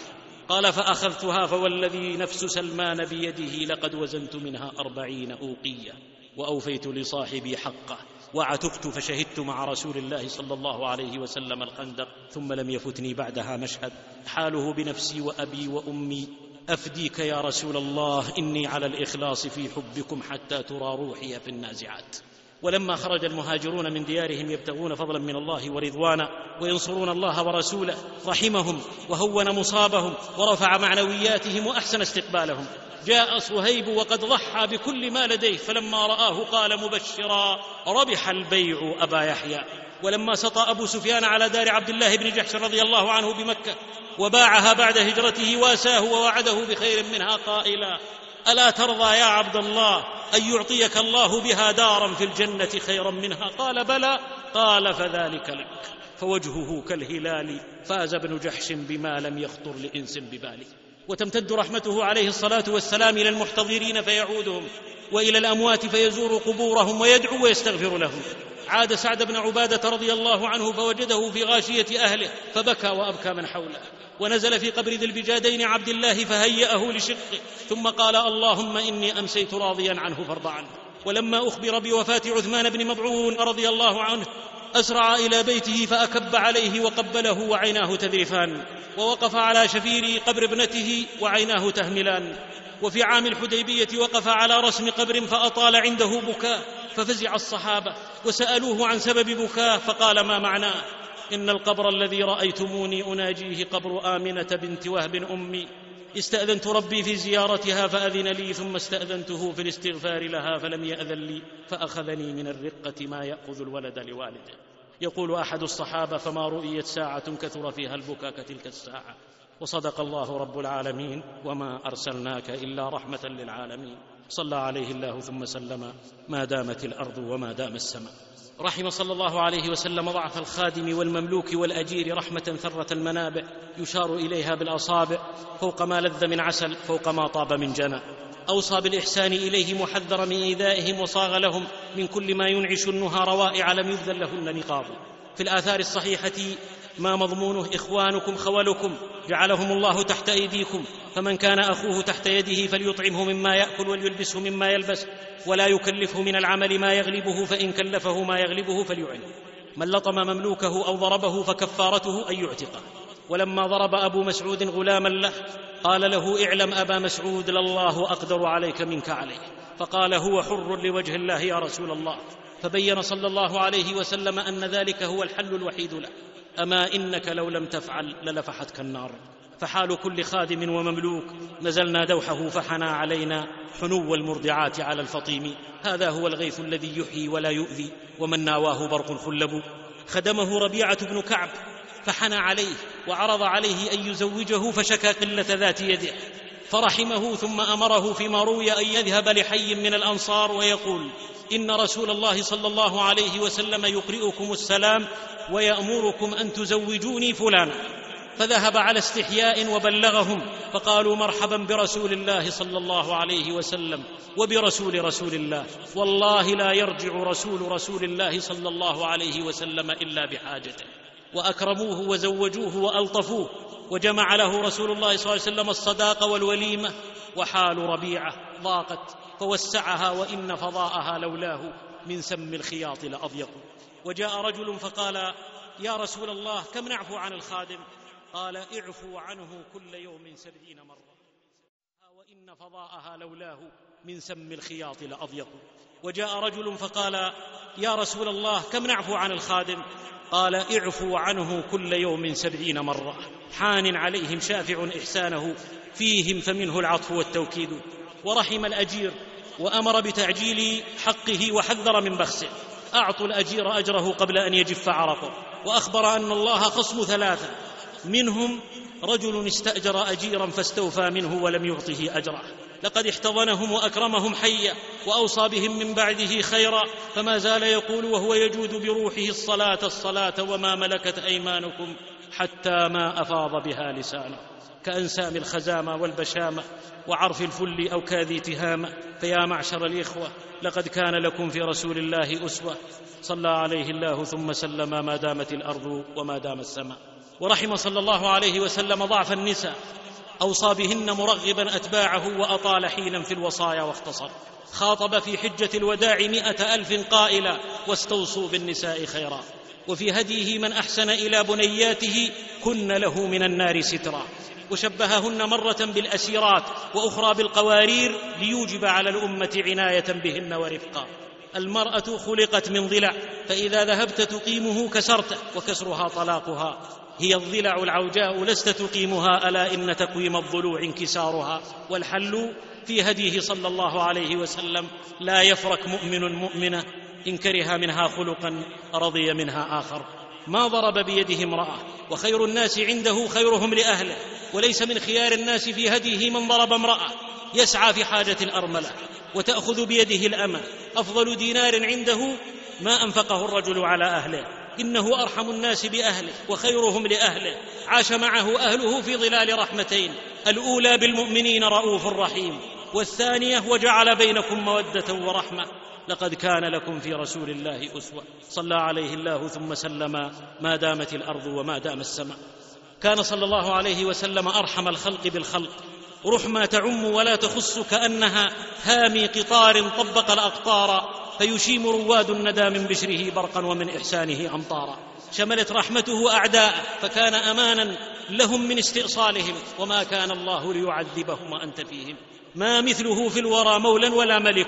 Speaker 2: قال فأخذتها فوالذي نفس سلمان بيده لقد وزنت منها أربعين أوقية وأوفيت لصاحبي حقه وعتقت فشهدت مع رسول الله صلى الله عليه وسلم الخندق ثم لم يفتني بعدها مشهد. حاله بنفسي وأبي وأمي أفديك يا رسول الله إني على الإخلاص في حبكم حتى ترى روحي في النازعات. ولما خرج المهاجرون من ديارهم يبتغون فضلا من الله ورضوانا وينصرون الله ورسوله رحمهم وهون مصابهم ورفع معنوياتهم وأحسن استقبالهم. جاء صهيب وقد ضحى بكل ما لديه فلما رآه قال مبشرا ربح البيع أبا يحيى. ولما سطى أبو سفيان على دار عبد الله بن جحش رضي الله عنه بمكة وباعها بعد هجرته واساه ووعده بخير منها قائلا ألا ترضى يا عبد الله أن يعطيك الله بها دارا في الجنة خيرا منها؟ قال بلى. قال فذلك لك. فوجهه كالهلال فاز ابن جحش بما لم يخطر لإنس بباله. وتمتد رحمته عليه الصلاة والسلام إلى المحتضرين فيعودهم وإلى الأموات فيزور قبورهم ويدعو ويستغفر لهم. عاد سعد بن عبادة رضي الله عنه فوجده في غاشية أهله فبكى وأبكى من حوله. ونزل في قبر ذي البجادين عبد الله فهيأه لشقه ثم قال اللهم إني أمسيت راضيا عنه فارض عنه. ولما أخبر بوفاة عثمان بن مضعون رضي الله عنه أسرع إلى بيته فأكب عليه وقبله وعيناه تذرفان ووقف على شفير قبر ابنته وعيناه تهملان. وفي عام الحديبية وقف على رسم قبر فأطال عنده بكاء ففزع الصحابة وسألوه عن سبب بكاه فقال ما معناه إن القبر الذي رأيتموني أناجيه قبر آمنة بنت وهب أمي. استأذنت ربي في زيارتها فأذن لي ثم استأذنته في الاستغفار لها فلم يأذن لي فأخذني من الرقة ما يأخذ الولد لوالده. يقول أحد الصحابة فما رؤيت ساعة كثر فيها البكاء كتلك الساعة. وصدق الله رب العالمين وما أرسلناك إلا رحمة للعالمين. صلى عليه الله ثم سلم. ما دامت الأرض وما دام السماء. رحم صلى الله عليه وسلم ضعف الخادم والمملوك والأجير رحمة ثرة المنابع يشار إليها بالأصابع فوق ما لذ من عسل فوق ما طاب من جنى. أوصى بالإحسان اليهم وحذر من إيذائهم وصاغ لهم من كل ما ينعش النهى روائع لم يبذل لهن نقاب. في الآثار الصحيحة ما مضمونه إخوانكم خولكم جعلهم الله تحت أيديكم فمن كان أخوه تحت يده فليطعمه مما يأكل وليلبسه مما يلبس ولا يكلفه من العمل ما يغلبه فإن كلفه ما يغلبه فليعنه من لطم مملوكه أو ضربه فكفارته أن يعتقه ولما ضرب أبو مسعود غلاما له قال له اعلم أبا مسعود لله أقدر عليك منك عليه فقال هو حر لوجه الله يا رسول الله فبين صلى الله عليه وسلم أن ذلك هو الحل الوحيد له أما إنك لو لم تفعل للفحتك النار فحال كل خادم ومملوك نزلنا دوحه فحنى علينا حنو المرضعات على الفطيم. هذا هو الغيث الذي يحيي ولا يؤذي ومن ناواه برق خلب. خدمه ربيعة بن كعب فحنى عليه وعرض عليه أن يزوجه فشكى قلة ذات يده. فرحمه ثم أمره فيما روي أن يذهب لحي من الأنصار ويقول إن رسول الله صلى الله عليه وسلم يقرئكم السلام ويأمركم أن تزوجوني فلانا. فذهب على استحياء وبلغهم فقالوا مرحبا برسول الله صلى الله عليه وسلم وبرسول رسول الله. والله لا يرجع رسول رسول الله صلى الله عليه وسلم إلا بحاجته. وأكرموه وزوجوه وألطفوه وجمع له رسول الله صلى الله عليه وسلم الصداق والوليمة وحال ربيعة ضاقت فوسعها وإن فضاءها لولاه. من سم الخياط لأضيق. وجاء رجل فقال يا رسول الله كم نعفو عن الخادم؟ قال اعفوا عنه كل يوم سبعين مرة. وإن فضاءها لولاه من سم الخياط لأضيق. وجاء رجل فقال يا رسول الله كم نعفو عن الخادم؟ قال اعفوا عنه كل يوم سبعين مرة. حان عليهم شافع إحسانه فيهم فمنه العطف والتوكيد. ورحم الأجير وأمر بتعجيل حقه وحذر من بخسه. أعطوا الأجير أجره قبل أن يجف عرقه. وأخبر أن الله خصم ثلاثة. منهم رجل استأجر أجيرا فاستوفى منه ولم يعطه أجره. لقد احتضنهم وأكرمهم حيا وأوصى بهم من بعده خيرا. فما زال يقول وهو يجود بروحه الصلاة الصلاة وما ملكت أيمانكم حتى ما أفاض بها لسانه. كانسام الخزامة والبشامة وعرف الفل أو كاذي تهامة. فيا معشر الإخوة لقد كان لكم في رسول الله أسوة. صلى عليه الله ثم سلم ما دامت الأرض وما دام السماء. ورحم صلى الله عليه وسلم ضعف النساء. أوصى بهن مرغبا أتباعه وأطال حينا في الوصايا واختصر. خاطب في حجة الوداع مائه ألف قائلا واستوصوا بالنساء خيرا. وفي هديه من أحسن إلى بنياته كن له من النار سترا. وشبههن مرة بالأسيرات وأخرى بالقوارير ليوجب على الأمة عناية بهن ورفقا. المرأة خلقت من ضلع فإذا ذهبت تقيمه كسرته وكسرها طلاقها. هي الضلع العوجاء لست تقيمها ألا إن تقويم الضلوع انكسارها. والحل في هديه صلى الله عليه وسلم لا يفرك مؤمن مؤمنة إن كره منها خلقا رضي منها آخر. ما ضرب بيده امرأة وخير الناس عنده خيرهم لأهله وليس من خيار الناس في هديه من ضرب امرأة. يسعى في حاجة الأرملة وتأخذ بيده الأمة. أفضل دينار عنده ما أنفقه الرجل على أهله. إنه أرحم الناس بأهله وخيرهم لأهله. عاش معه أهله في ظلال رحمتين. الأولى بالمؤمنين رؤوف رحيم والثانية وجعل بينكم مودة ورحمة. لقد كان لكم في رسول الله أسوة. صلى عليه الله ثم سلم ما دامت الأرض وما دام السماء. كان صلى الله عليه وسلم أرحم الخلق بالخلق. رحمة تعم ولا تخص كأنها هامي قطار طبق الأقطار فيشيم رواد الندى من بشره برقا ومن إحسانه أمطارا. شملت رحمته أعداء فكان أمانا لهم من استئصالهم وما كان الله ليعذبهم وأنت فيهم. ما مثله في الورى مولى ولا ملك.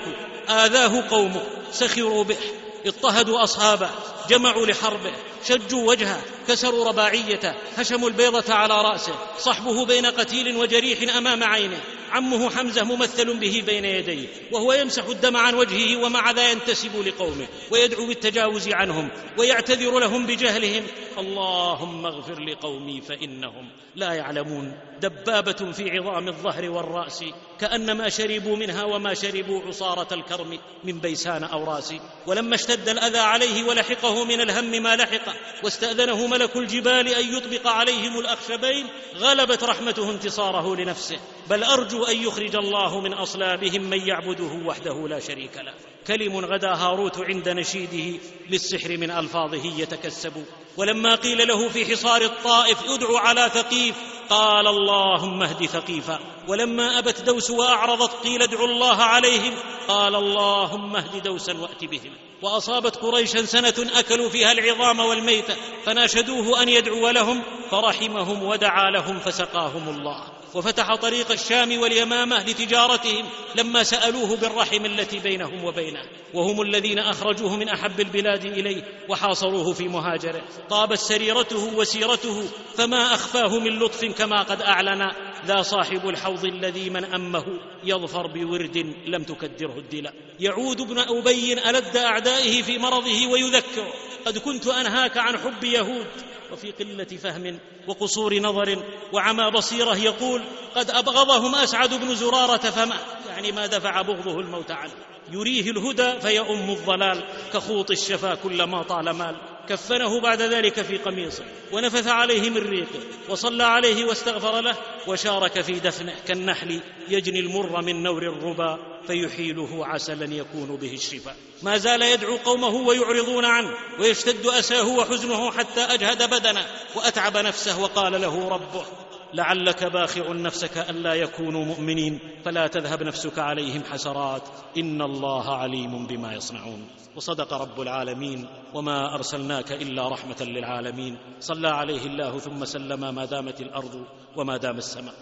Speaker 2: آذاه قومه. سخروا به. اضطهدوا أصحابه. جمعوا لحربه شجوا وجهه كسروا رباعيته هشموا البيضة على رأسه صحبه بين قتيل وجريح أمام عينه عمه حمزة ممثل به بين يديه وهو يمسح الدم عن وجهه ومع ذا ينتسب لقومه ويدعو بالتجاوز عنهم ويعتذر لهم بجهلهم اللهم اغفر لقومي فإنهم لا يعلمون دبابة في عظام الظهر والرأس كأنما شربوا منها وما شربوا عصارة الكرم من بيسان أو رأس ولما اشتد الأذى عليه ولحقه من الهم ما لحقه واستأذنه ملك الجبال أن يطبق عليهم الأخشبين غلبت رحمته انتصاره لنفسه. بل أرجو أن يخرج الله من أصلابهم من يعبده وحده لا شريك له. كلم غدا هاروت عند نشيده للسحر من ألفاظه يتكسب. ولما قيل له في حصار الطائف ادع على ثقيف قال اللهم اهد ثقيفا. ولما أبت دوس وأعرضت قيل ادعوا الله عليهم. قال اللهم اهد دوسا وأت بهم. وأصابت قريشا سنة أكلوا فيها العظام والميتة فناشدوه أن يدعو لهم فرحمهم ودعا لهم فسقاهم الله. وفتح طريق الشام واليمامة لتجارتهم لما سألوه بالرحم التي بينهم وبينه. وهم الذين أخرجوه من أحب البلاد إليه وحاصروه في مهاجره. طابت سريرته وسيرته فما أخفاه من لطف كما قد أعلن. ذا صاحب الحوض الذي من أمه يظفر بورد لم تكدره الدلاء يعود ابن أبي ألد أعدائه في مرضه ويذكر قد كنت أنهاك عن حب يهود وفي قلة فهم وقصور نظر وعمى بصيرة يقول قد أبغضهم أسعد بن زرارة فما يعني ما دفع بغضه الموت عنه. يريه الهدى فيؤم الضلال كخوط الشفا كلما طال مال. كفنه بعد ذلك في قميصه ونفث عليه من ريقه وصلى عليه واستغفر له وشارك في دفنه كالنحل يجني المر من نور الربا فيحيله عسلا يكون به الشفاء ما زال يدعو قومه ويعرضون عنه ويشتد أساه وحزنه حتى أجهد بدنه وأتعب نفسه وقال له ربه لعلك باخع نفسك ألا يكونوا مؤمنين فلا تذهب نفسك عليهم حسرات. إن الله عليم بما يصنعون. وصدق رب العالمين وما أرسلناك إلا رحمة للعالمين. صلى عليه الله ثم سلم ما دامت الأرض وما دام السماء.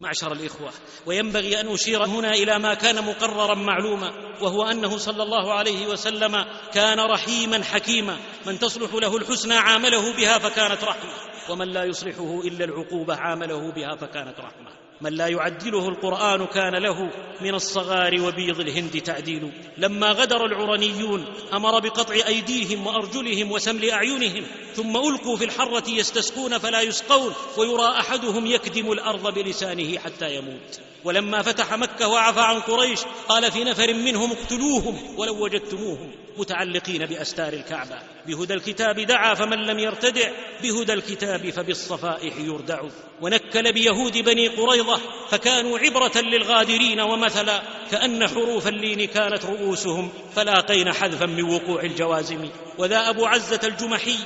Speaker 2: معشر الإخوة وينبغي أن أشير هنا إلى ما كان مقررا معلوما وهو أنه صلى الله عليه وسلم كان رحيما حكيما من تصلح له الحسنى عامله بها فكانت رحمة. ومن لا يصلحه إلا العقوبة عامله بها فكانت رحمة. من لا يعدله القرآن كان له من الصغار وبيض الهند تعديل. لما غدر العرنيون أمر بقطع أيديهم وأرجلهم وسمل أعينهم ثم ألقوا في الحرة يستسقون فلا يسقون ويرى أحدهم يكدم الأرض بلسانه حتى يموت. ولما فتح مكة وعفى عن قريش قال في نفر منهم اقتلوهم ولو وجدتموهم متعلقين بأستار الكعبة. بهدى الكتاب دعا فمن لم يرتدع بهدى الكتاب فبالصفائح يردع. ونكل بيهود بني قريظة فكانوا عبرة للغادرين ومثلا كأن حروف اللين كانت رؤوسهم فلاقين حذفا من وقوع الجوازم. وذا أبو عزة الجمحي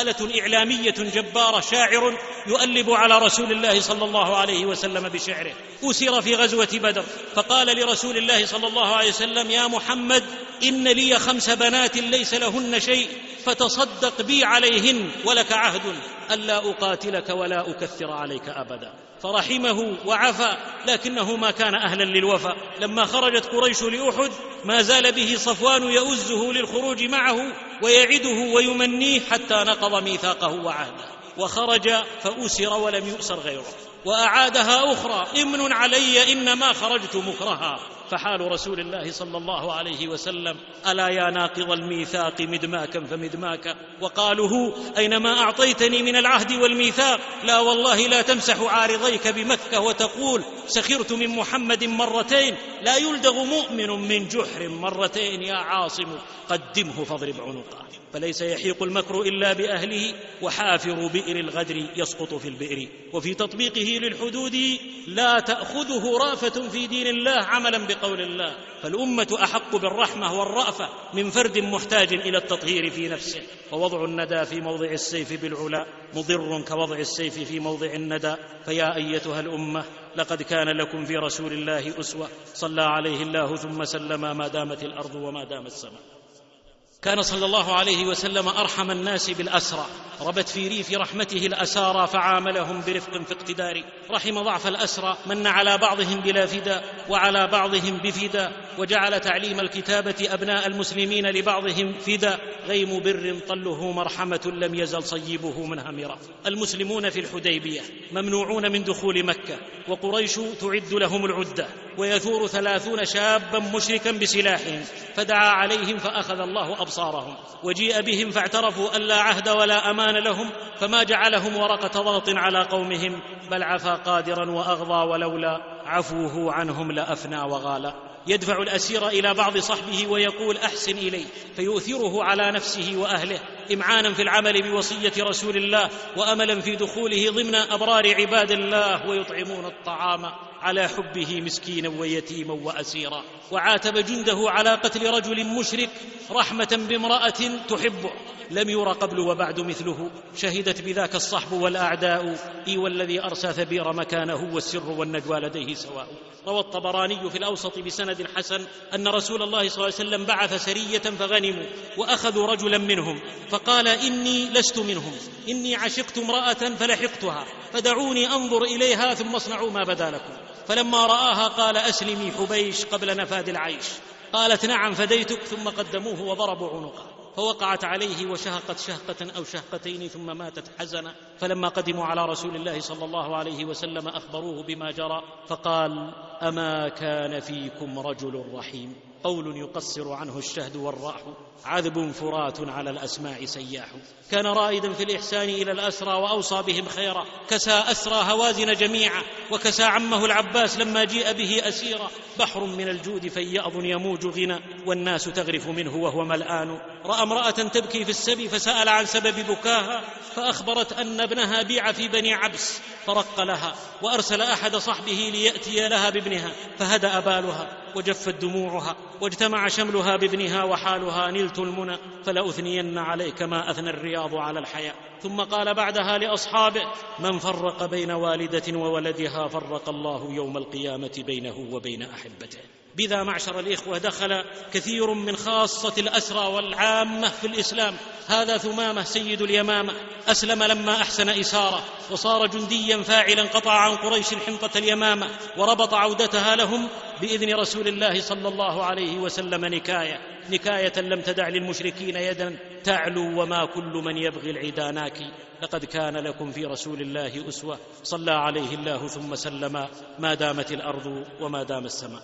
Speaker 2: آلة إعلامية جبارة شاعر يؤلب على رسول الله صلى الله عليه وسلم بشعره. أسر في غزوة بدر فقال لرسول الله صلى الله عليه وسلم يا محمد إن لي خمس بنات ليس لهن شيء فتصدق بي عليهن ولك عهد. الا أقاتلك ولا أكثر عليك أبدا. فرحمه وعفى لكنه ما كان أهلا للوفاء. لما خرجت قريش لأحد ما زال به صفوان يؤزه للخروج معه ويعده ويمنيه حتى نقض ميثاقه وعهده. وخرج فأسر ولم يؤسر غيره. وأعادها أخرى إمن علي إنما خرجت مكرها. فحال رسول الله صلى الله عليه وسلم ألا يا ناقض الميثاق مدماكا فمدماكا وقالوا أينما أعطيتني من العهد والميثاق لا والله لا تمسح عارضيك بمكة وتقول سخرت من محمد مرتين لا يلدغ مؤمن من جحر مرتين يا عاصم قدمه فاضرب عنقه. فليس يحيق المكر إلا بأهله وحافر بئر الغدر يسقط في البئر. وفي تطبيقه للحدود لا تأخذه رافة في دين الله عملا بقول الله فالأمة أحق بالرحمة والرأفة من فرد محتاج إلى التطهير في نفسه. ووضع الندى في موضع السيف بالعلا مضر كوضع السيف في موضع الندى. فيا أيتها الأمة لقد كان لكم في رسول الله أسوة. صلى عليه الله ثم سلم ما دامت الأرض وما دام السماء. كان صلى الله عليه وسلم أرحم الناس بالأسرى. ربت في ريف رحمته الأسارى فعاملهم برفق في اقتدار. رحم ضعف الأسرى من على بعضهم بلا فداء وعلى بعضهم بفداء وجعل تعليم الكتابة أبناء المسلمين لبعضهم فداء غيم بر طله مرحمة لم يزل صيبه منهمرا المسلمون في الحديبية ممنوعون من دخول مكة وقريش تعد لهم العدة ويثور ثلاثون شابا مشركا بسلاحهم فدعا عليهم فأخذ الله أبصارهم وجيء بهم فاعترفوا أن لا عهد ولا أمان لهم فما جعلهم ورقة ضغط على قومهم بل عفا قادرا وأغضى ولولا عفوه عنهم لأفنى وغالى. يدفع الأسير إلى بعض صحبه ويقول أحسن اليه فيؤثره على نفسه وأهله. إمعانا في العمل بوصية رسول الله وأملا في دخوله ضمن أبرار عباد الله ويطعمون الطعام على حبه مسكينا ويتيما وأسيرا. وعاتب جنده على قتل رجل مشرك رحمة بامرأة تحبه. لم ير قبل وبعد مثله. شهدت بذاك الصحب والأعداء. إي والذي أرسى ثبير مكانه والسر والنجوى لديه سواء. روى الطبراني في الأوسط بسند حسن أن رسول الله صلى الله عليه وسلم بعث سرية فغنموا وأخذوا رجلا منهم. فقال إني لست منهم. إني عشقت امرأة فلحقتها. فدعوني أنظر إليها ثم اصنعوا ما بدا لكم. فلما رآها قال أسلمي حبيش قبل نفاد العيش. قالت نعم فديتك. ثم قدموه وضربوا عنقه. فوقعت عليه وشهقت شهقة أو شهقتين ثم ماتت حزنا. فلما قدموا على رسول الله صلى الله عليه وسلم أخبروه بما جرى. فقال أما كان فيكم رجل رحيم. قول يقصر عنه الشهد والراح. عذب فرات على الاسماع سياح. كان رائدا في الإحسان إلى الأسرى وأوصى بهم خيرا. كسى أسرى هوازن جميعا وكسى عمه العباس لما جيء به أسيرا. بحر من الجود فيأض يموج غنى والناس تغرف منه وهو ملآن. رأى امرأة تبكي في السبي فسأل عن سبب بكاها فأخبرت أن ابنها بيع في بني عبس فرق لها وأرسل أحد صحبه ليأتي لها بابنها فهدأ بالها وجفت دموعها واجتمع شملها بابنها وحالها نلت المنى فلأثنين عليك ما أثنى الرياض على الحياة ثم قال بعدها لأصحابه من فرق بين والدة وولدها فرق الله يوم القيامة بينه وبين أحبته. بذا معشر الإخوة دخل كثير من خاصة الأسرى والعامة في الإسلام. هذا ثمامة سيد اليمامة. أسلم لما أحسن إسارة. وصار جنديا فاعلا قطع عن قريش حنطة اليمامة وربط عودتها لهم بإذن رسول الله صلى الله عليه وسلم نكاية. نكاية لم تدع للمشركين يدا. تعلو وما كل من يبغي العدا ناكي. لقد كان لكم في رسول الله أسوة. صلى عليه الله ثم سلم. ما دامت الأرض وما دام السماء.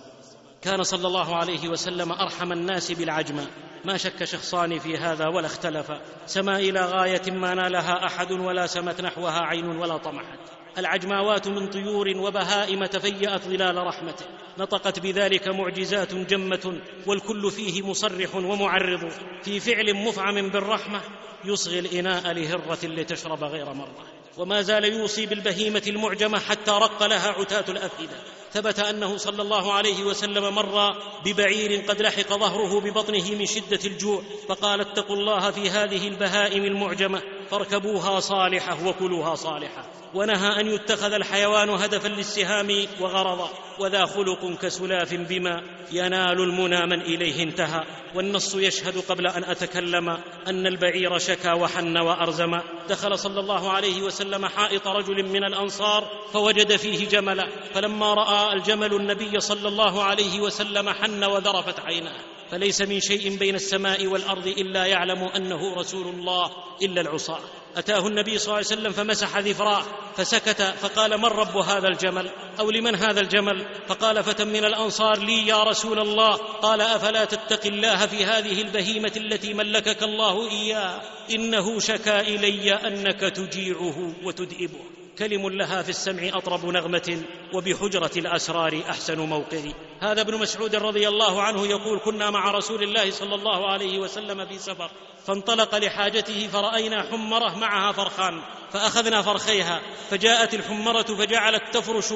Speaker 2: كان صلى الله عليه وسلم أرحم الناس بالعجمه ما شك شخصان في هذا ولا اختلفا سما إلى غاية ما نالها أحد ولا سمت نحوها عين ولا طمحت. العجماوات من طيور وبهائم تفيأت ظلال رحمته. نطقت بذلك معجزات جمة والكل فيه مصرح ومعرض. في فعل مفعم بالرحمة يصغي الإناء لهرة لتشرب غير مرة. وما زال يوصي بالبهيمة المعجمة حتى رق لها عتاة الأفئدة. ثبت أنه صلى الله عليه وسلم مر ببعير قد لحق ظهره ببطنه من شدة الجوع فقال اتقوا الله في هذه البهائم المعجمة. فاركبوها صالحة وكلوها صالحة. ونهى أن يتخذ الحيوان هدفا للسهام وغرضا وذا خلق كسلاف بما ينال المنى من إليه انتهى. والنص يشهد قبل أن أتكلم أن البعير شكا وحن وأرزم. دخل صلى الله عليه وسلم حائط رجل من الأنصار فوجد فيه جملا فلما رأى الجمل النبي صلى الله عليه وسلم حن وذرفت عيناه. فليس من شيء بين السماء والأرض إلا يعلم أنه رسول الله إلا العصاه أتاه النبي صلى الله عليه وسلم فمسح ذفراه فسكت فقال من رب هذا الجمل؟ أو لمن هذا الجمل؟ فقال فتى من الأنصار لي يا رسول الله. قال أفلا تتقي الله في هذه البهيمة التي ملكك الله اياها إنه شكا إلي أنك تجيعه وتدئبه. كلم لها في السمع أطرب نغمة وبحجرة الأسرار أحسن موقع. هذا ابن مسعود رضي الله عنه يقول كنا مع رسول الله صلى الله عليه وسلم في سفر فانطلق لحاجته فرأينا حمره معها فرخان فأخذنا فرخيها فجاءت الحمرة فجعلت تفرش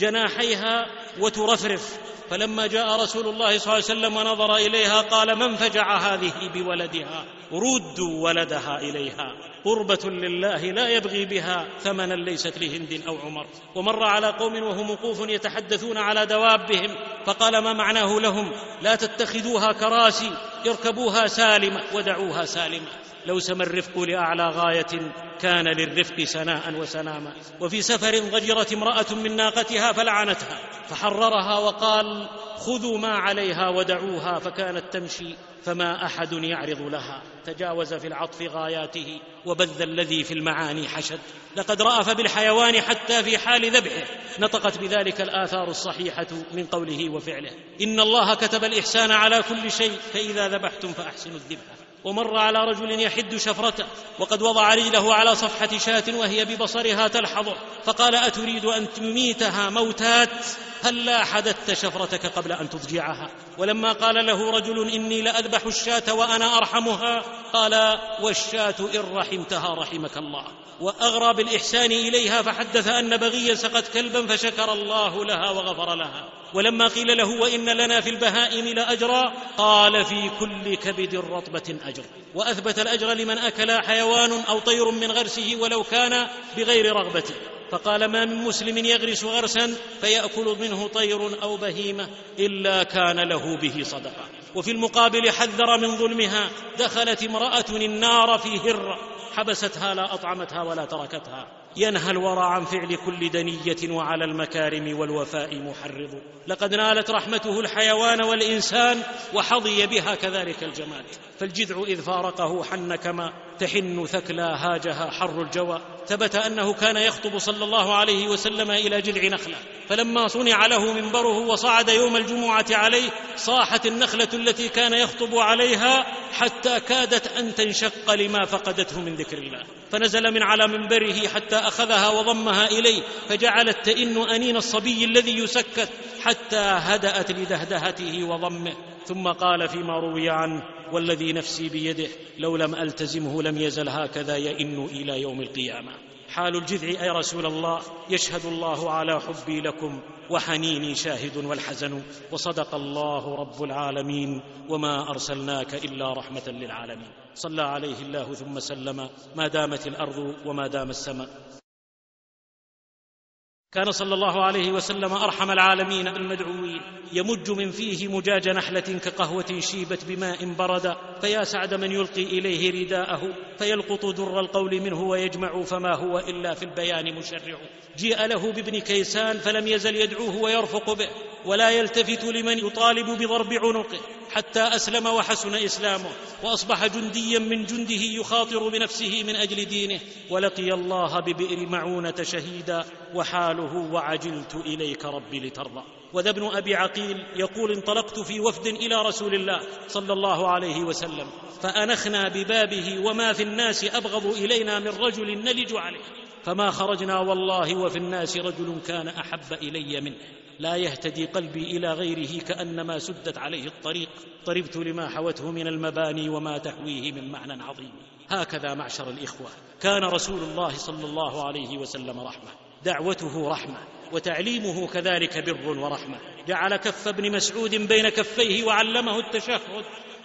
Speaker 2: جناحيها وترفرف. فلما جاء رسول الله صلى الله عليه وسلم ونظر إليها قال من فجع هذه بولدها؟ ردوا ولدها إليها. قربة لله لا يبغي بها ثمنا ليست لهند أو عمر. ومر على قوم وهم وقوف يتحدثون على دوابهم. فقال ما معناه لهم؟ لا تتخذوها كراسي اركبوها سالمة ودعوها سالمة. لو سمى الرفق لأعلى غاية كان للرفق سناء وسناما. وفي سفر ضجرت امرأة من ناقتها فلعنتها فحررها وقال خذوا ما عليها ودعوها فكانت تمشي فما أحد يعرض لها. تجاوز في العطف غاياته وبذ الذي في المعاني حشد. لقد رأف بالحيوان حتى في حال ذبحه. نطقت بذلك الآثار الصحيحة من قوله وفعله إن الله كتب الإحسان على كل شيء فإذا ذبحتم فأحسنوا الذبحه ومر على رجل يحد شفرته وقد وضع رجله على صفحة شاة وهي ببصرها تلحظه فقال أتريد أن تميتها موتات؟ هلا حدثت شفرتك قبل أن تضجعها؟ ولما قال له رجل إني لأذبح الشاة وأنا أرحمها قال والشاة إن رحمتها رحمك الله. وأغرى بالإحسان إليها فحدث أن بغيا سقت كلبا فشكر الله لها وغفر لها. ولما قيل له وإن لنا في البهائم لأجرا قال في كل كبد رطبة أجر. وأثبت الأجر لمن أكل حيوان أو طير من غرسه ولو كان بغير رغبته فقال ما من مسلم يغرس غرسا فيأكل منه طير أو بهيمة إلا كان له به صدقة. وفي المقابل حذر من ظلمها دخلت امرأة النار في هرة حبستها لا أطعمتها ولا تركتها. ينهى الورى عن فعل كل دنية وعلى المكارم والوفاء محرض. لقد نالت رحمته الحيوان والإنسان وحظي بها كذلك الجماد. فالجذع إذ فارقه حن كما تحن ثكلى هاجها حر الجوى. ثبت أنه كان يخطب صلى الله عليه وسلم إلى جذع نخلة. فلما صنع له منبره وصعد يوم الجمعة عليه صاحت النخلة التي كان يخطب عليها حتى كادت أن تنشق لما فقدته من ذكر الله. فنزل من على منبره حتى أخذها وضمها إليه فجعلت تئن أنين الصبي الذي يسكت حتى هدأت لدهدهته وضمه. ثم قال فيما روي عنه والذي نفسي بيده لو لم ألتزمه لم يزل هكذا يئن إلى يوم القيامة. حال الجذع اي رسول الله يشهد الله على حبي لكم وحنيني شاهد والحزن وصدق الله رب العالمين وما أرسلناك إلا رحمة للعالمين. صلى عليه الله ثم سلم ما دامت الأرض وما دام السماء. كان صلى الله عليه وسلم أرحم العالمين بالمدعوين يمج من فيه مجاج نحلة كقهوة شيبت بماء برد. فيا سعد من يلقي إليه رداءه. فيلقط در القول منه ويجمع فما هو إلا في البيان مشرع. جيء له بابن كيسان فلم يزل يدعوه ويرفق به. ولا يلتفت لمن يطالب بضرب عنقه حتى أسلم وحسن إسلامه وأصبح جنديا من جنده يخاطر بنفسه من أجل دينه ولقي الله ببئر معونة شهيدا وحاله وعجلت إليك ربي لترضى. وذا ابن أبي عقيل يقول انطلقت في وفد إلى رسول الله صلى الله عليه وسلم فأنخنا ببابه وما في الناس أبغض إلينا من رجل نلج عليه. فما خرجنا والله وفي الناس رجل كان أحب إلي منه. لا يهتدي قلبي إلى غيره كأنما سدت عليه الطريق. طربت لما حوته من المباني وما تحويه من معنى عظيم. هكذا معشر الإخوة. كان رسول الله صلى الله عليه وسلم رحمة. دعوته رحمة. وتعليمه كذلك بر ورحمة. جعل كف ابن مسعود بين كفيه وعلمه التشهد.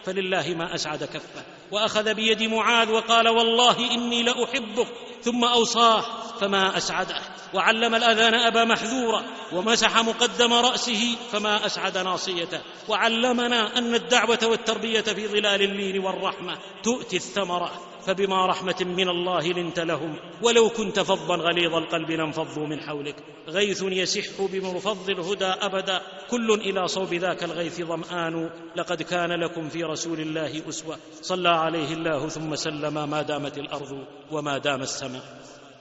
Speaker 2: فلله ما أسعد كفه. وأخذ بيد معاذ وقال والله إني لأحبك. ثم أوصاه فما أسعده. وعلم الأذان أبا محذورا ومسح مقدم رأسه فما أسعد ناصيته. وعلمنا أن الدعوة والتربية في ظلال اللين والرحمة تؤتي الثمرة. فبما رحمة من الله لنت لهم. ولو كنت فظا غليظ القلب لانفضوا من حولك. غيث يسح بمرفض الهدى أبدا. كل إلى صوب ذاك الغيث ظمآن. لقد كان لكم في رسول الله أسوة. صلى عليه الله ثم سلم ما دامت الأرض وما دام السماء.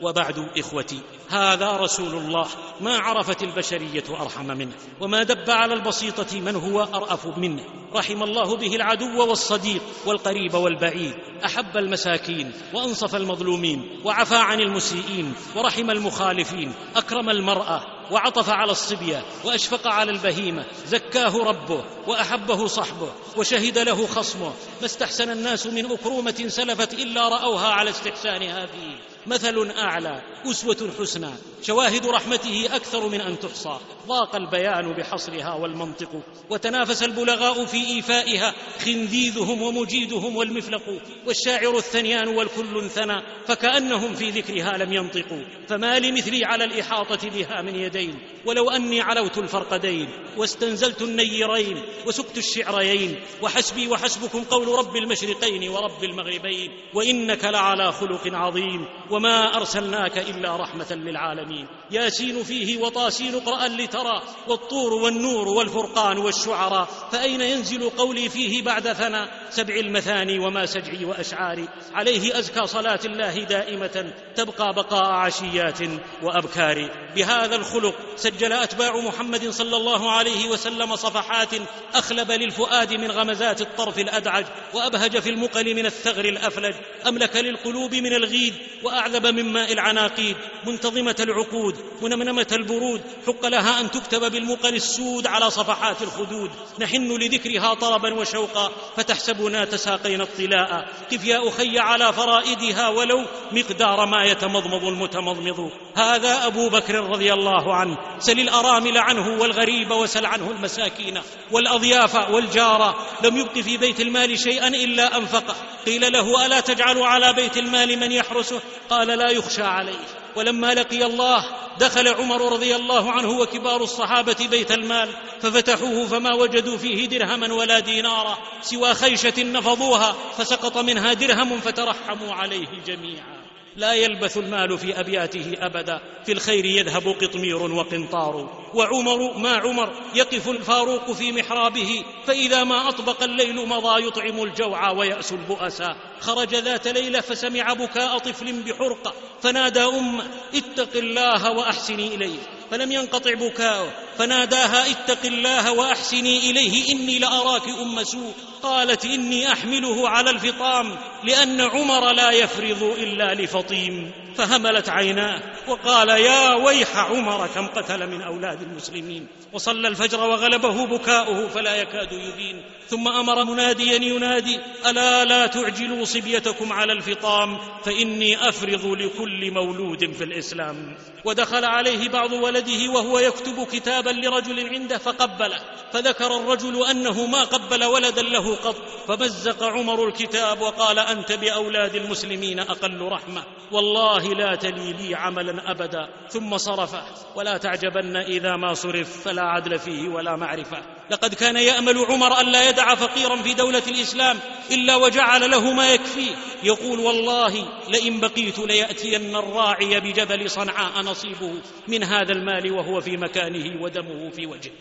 Speaker 2: وبعد إخوتي هذا رسول الله ما عرفت البشرية أرحم منه وما دب على البسيطة من هو أرأف منه. رحم الله به العدو والصديق والقريب والبعيد أحب المساكين وأنصف المظلومين وعفى عن المسيئين ورحم المخالفين أكرم المرأة وعطف على الصبية وأشفق على البهيمة زكاه ربه وأحبه صحبه وشهد له خصمه. ما استحسن الناس من أكرومة سلفت إلا رأوها على استحسانها فيه. مثل أعلى أسوة حسنى شواهد رحمته أكثر من أن تحصى. ضاق البيان بحصرها والمنطق وتنافس البلغاء في إيفائها خنذيذهم ومجيدهم والمفلق والشاعر الثنيان والكل ثنى فكأنهم في ذكرها لم ينطقوا فما لمثلي على الإحاطة بها من يدين ولو أني علوت الفرقدين واستنزلت النيرين وسكت الشعريين وحسبي وحسبكم قول رب المشرقين ورب المغربين وإنك لعلى خلق عظيم. وما أرسلناك إلا رحمة للعالمين ياسين فيه وطاسين اقرا لترى والطور والنور والفرقان والشعراء فأين ينزل قولي فيه بعد ثنى سبع المثاني وما سجعي وأشعاري عليه أزكى صلاة الله دائمة تبقى بقاء عشيات وأبكار. بهذا الخلق سجل أتباع محمد صلى الله عليه وسلم صفحات أخلب للفؤاد من غمزات الطرف الأدعج وأبهج في المقل من الثغر الأفلج. أملك للقلوب من الغيد وأعذب من ماء العناقيد منتظمة العقود منمنمه البرود حق لها أن تكتب بالمقل السود على صفحات الخدود. نحن لذكرها طربا وشوقا فتحسبنا تساقينا الطلاء. قف يا أخي على فرائدها ولو مقدار ما يتمضمض المتمضمض. هذا أبو بكر رضي الله عنه. سل الأرامل عنه والغريب وسل عنه المساكين والأضياف والجار. لم يبق في بيت المال شيئا إلا أنفقه. قيل له ألا تجعل على بيت المال من يحرسه؟ قال لا يخشى عليه. ولما لقي الله دخل عمر رضي الله عنه وكبار الصحابة بيت المال ففتحوه فما وجدوا فيه درهما ولا دينارا سوى خيشة نفضوها فسقط منها درهم فترحموا عليه جميعا. لا يلبث المال في أبياته أبدا. في الخير يذهب قطمير وقنطار. وعمر ما عمر يقف الفاروق في محرابه. فإذا ما أطبق الليل مضى يطعم الجوع ويأس البؤساء خرج ذات ليلة فسمع بكاء طفل بحرقة. فنادى أمه اتق الله واحسني إليه. فلم ينقطع بكاؤه. فناداها اتق الله وأحسني إليه إني لأراك أم سوء. قالت إني أحمله على الفطام لأن عمر لا يفرض إلا لفطيم. فهملت عيناه وقال يا ويح عمر كم قتل من أولاد المسلمين وصلى الفجر وغلبه بكاؤه فلا يكاد يبين ثم أمر مناديا ينادي ألا لا تعجلوا صبيتكم على الفطام فإني افرض لكل مولود في الإسلام ودخل عليه بعض ولده وهو يكتب كتابا لرجل عنده فقبله فذكر الرجل أنه ما قبل ولدا له قط فمزق عمر الكتاب وقال أنت بأولاد المسلمين أقل رحمة والله لا تلي لي عملا أبدا. ثم صرفه ولا تعجبن إذا ما صرف. فلا عدل فيه ولا معرفة. لقد كان يأمل عمر الا يدع فقيرا في دولة الإسلام إلا وجعل له ما يكفيه يقول والله لئن بقيت ليأتين الراعي بجبل صنعاء نصيبه من هذا المال وهو في مكانه ودمه في وجهه.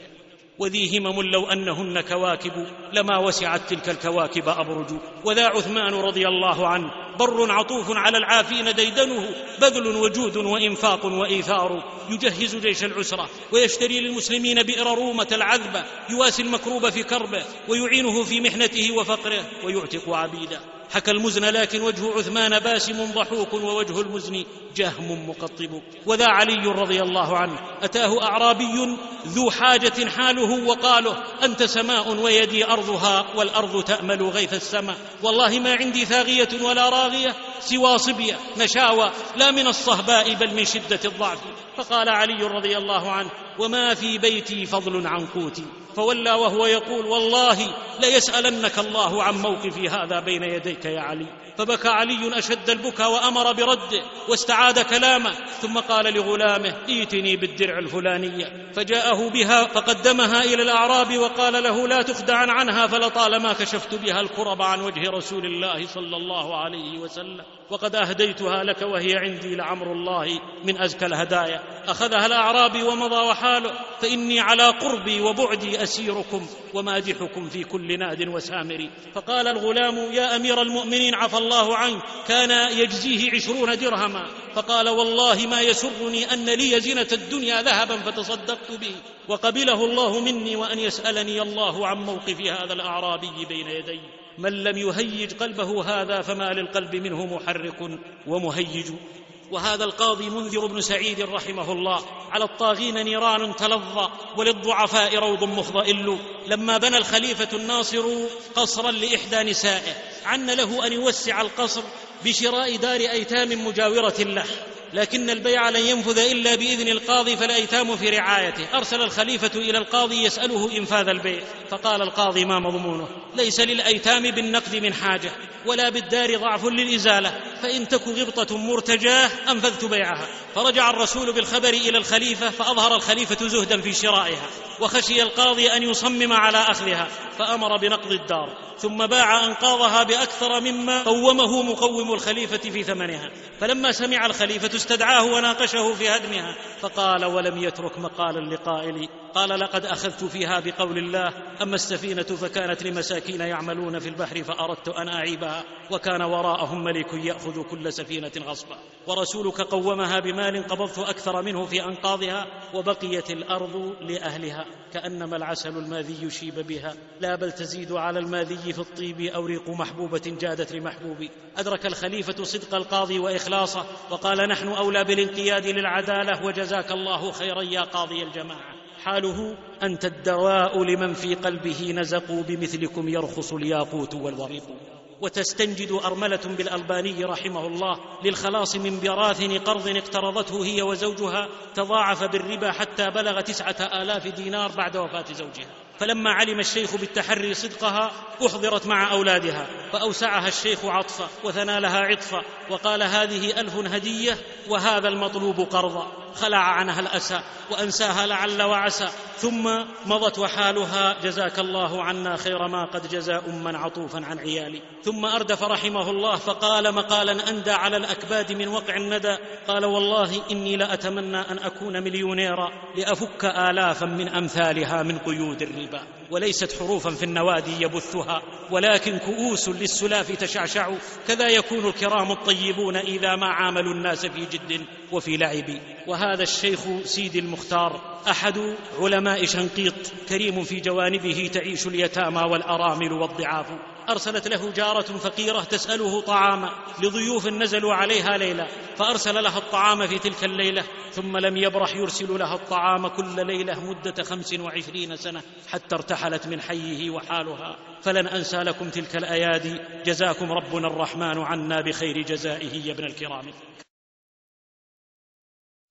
Speaker 2: وذي همم لو أنهن كواكب لما وسعت تلك الكواكب أبرج. وذا عثمان رضي الله عنه بر عطوف على العافين ديدنه بذل وجود وإنفاق وإيثار. يجهز جيش العسرة ويشتري للمسلمين بئر رومة العذبه يواسي المكروب في كربه ويعينه في محنته وفقره ويعتق عبيده. حكى المزن لكن وجه عثمان باسم ضحوك ووجه المزن جهم مقطب. وذا علي رضي الله عنه أتاه أعرابي ذو حاجة حاله وقاله أنت سماء ويدي أرضها والأرض تأمل غيث السماء. والله ما عندي ثاغية ولا راغية سوى صبية نشاوى لا من الصهباء بل من شدة الضعف. فقال علي رضي الله عنه وما في بيتي فضل عن قوتي. فولى وهو يقول والله ليسألنك الله عن موقفي هذا بين يديك يا علي. فبكى علي أشد البكى وأمر برده واستعاد كلامه. ثم قال لغلامه ائتني بالدرع الفلانيه فجاءه بها فقدمها إلى الأعراب وقال له لا تخدعن عنها فلطالما كشفت بها الكرب عن وجه رسول الله صلى الله عليه وسلم. وقد أهديتها لك وهي عندي لعمر الله من أزكى الهدايا. أخذها الأعرابي ومضى وحاله فإني على قربي وبعدي أسيركم ومادحكم في كل ناد وسامر. فقال الغلام يا أمير المؤمنين عفى الله عنك كان يجزيه عشرون درهما. فقال والله ما يسرني أن لي زينة الدنيا ذهبا فتصدقت به. وقبله الله مني وأن يسألني الله عن موقف هذا الأعرابي بين يدي من لم يهيج قلبه هذا فما للقلب منه محرك ومهيج. وهذا القاضي منذر بن سعيد رحمه الله. على الطاغين نيران تلظى وللضعفاء روض مخضئل. لما بنى الخليفة الناصر قصرا لإحدى نسائه عن له أن يوسع القصر بشراء دار أيتام مجاورة له. لكن البيع لن ينفذ إلا بإذن القاضي فالايتام في رعايته. أرسل الخليفة إلى القاضي يسأله إنفاذ البيع. فقال القاضي ما مضمونه؟ ليس للأيتام بالنقد من حاجة ولا بالدار ضعف للإزالة. فإن تك غبطة مرتجاه أنفذت بيعها. فرجع الرسول بالخبر إلى الخليفة فأظهر الخليفة زهدا في شرائها. وخشي القاضي أن يصمم على أخذها فأمر بنقض الدار ثم باع أنقاضها بأكثر مما قومه مقوم الخليفة في ثمنها. فلما سمع الخليفة استدعاه وناقشه في هدمها فقال ولم يترك مقالا لقائل قال لقد أخذت فيها بقول الله أما السفينة فكانت لمساكين يعملون في البحر فأردت أن أعيبها وكان وراءهم ملك يأخذ كل سفينة غصبا. ورسولك قومها بمال قبضت أكثر منه في أنقاضها وبقيت الأرض لأهلها كانما العسل الماذي يشيب بها. لا بل تزيد على الماذي في الطيب أو ريق محبوبة جادت لمحبوب أدرك الخليفة صدق القاضي وإخلاصه وقال نحن أولى بالانقياد للعدالة وجزاك الله خيرا يا قاضي الجماعة. حاله أنت الدواء لمن في قلبه نزقوا بمثلكم يرخص الياقوت والوريق وتستنجد أرملة بالألباني رحمه الله للخلاص من براثن قرض اقترضته هي وزوجها تضاعف بالربا حتى بلغ تسعة آلاف دينار بعد وفاة زوجها. فلما علم الشيخ بالتحري صدقها أحضرت مع أولادها فأوسعها الشيخ عطفا وثنى لها عطفا وقال هذه ألف هدية وهذا المطلوب قرضا. خلع عنها الأسى وأنساها لعل وعسى ثم مضت وحالها جزاك الله عنا خير ما قد جزى اما عطوفا عن عيالي. ثم أردف رحمه الله فقال مقالا أندى على الأكباد من وقع الندى قال والله إني لأتمنى أن أكون مليونيرا لأفك الافا من أمثالها من قيود الربا. وليست حروفا في النوادي يبثها ولكن كؤوس للسلاف تشعشع. كذا يكون الكرام الطيبون إذا ما عاملوا الناس في جد وفي لعب. وهذا الشيخ سيدي المختار أحد علماء شنقيط كريم في جوانبه تعيش اليتامى والأرامل والضعاف. أرسلت له جارة فقيرة تسأله طعاما لضيوف نزلوا عليها ليلة فأرسل لها الطعام في تلك الليلة ثم لم يبرح يرسل لها الطعام كل ليلة مدة خمس وعشرين سنة حتى ارتحلت من حيه وحالها. فلن أنسى لكم تلك الأيادي. جزاكم ربنا الرحمن عنا بخير جزائه يا ابن الكرام.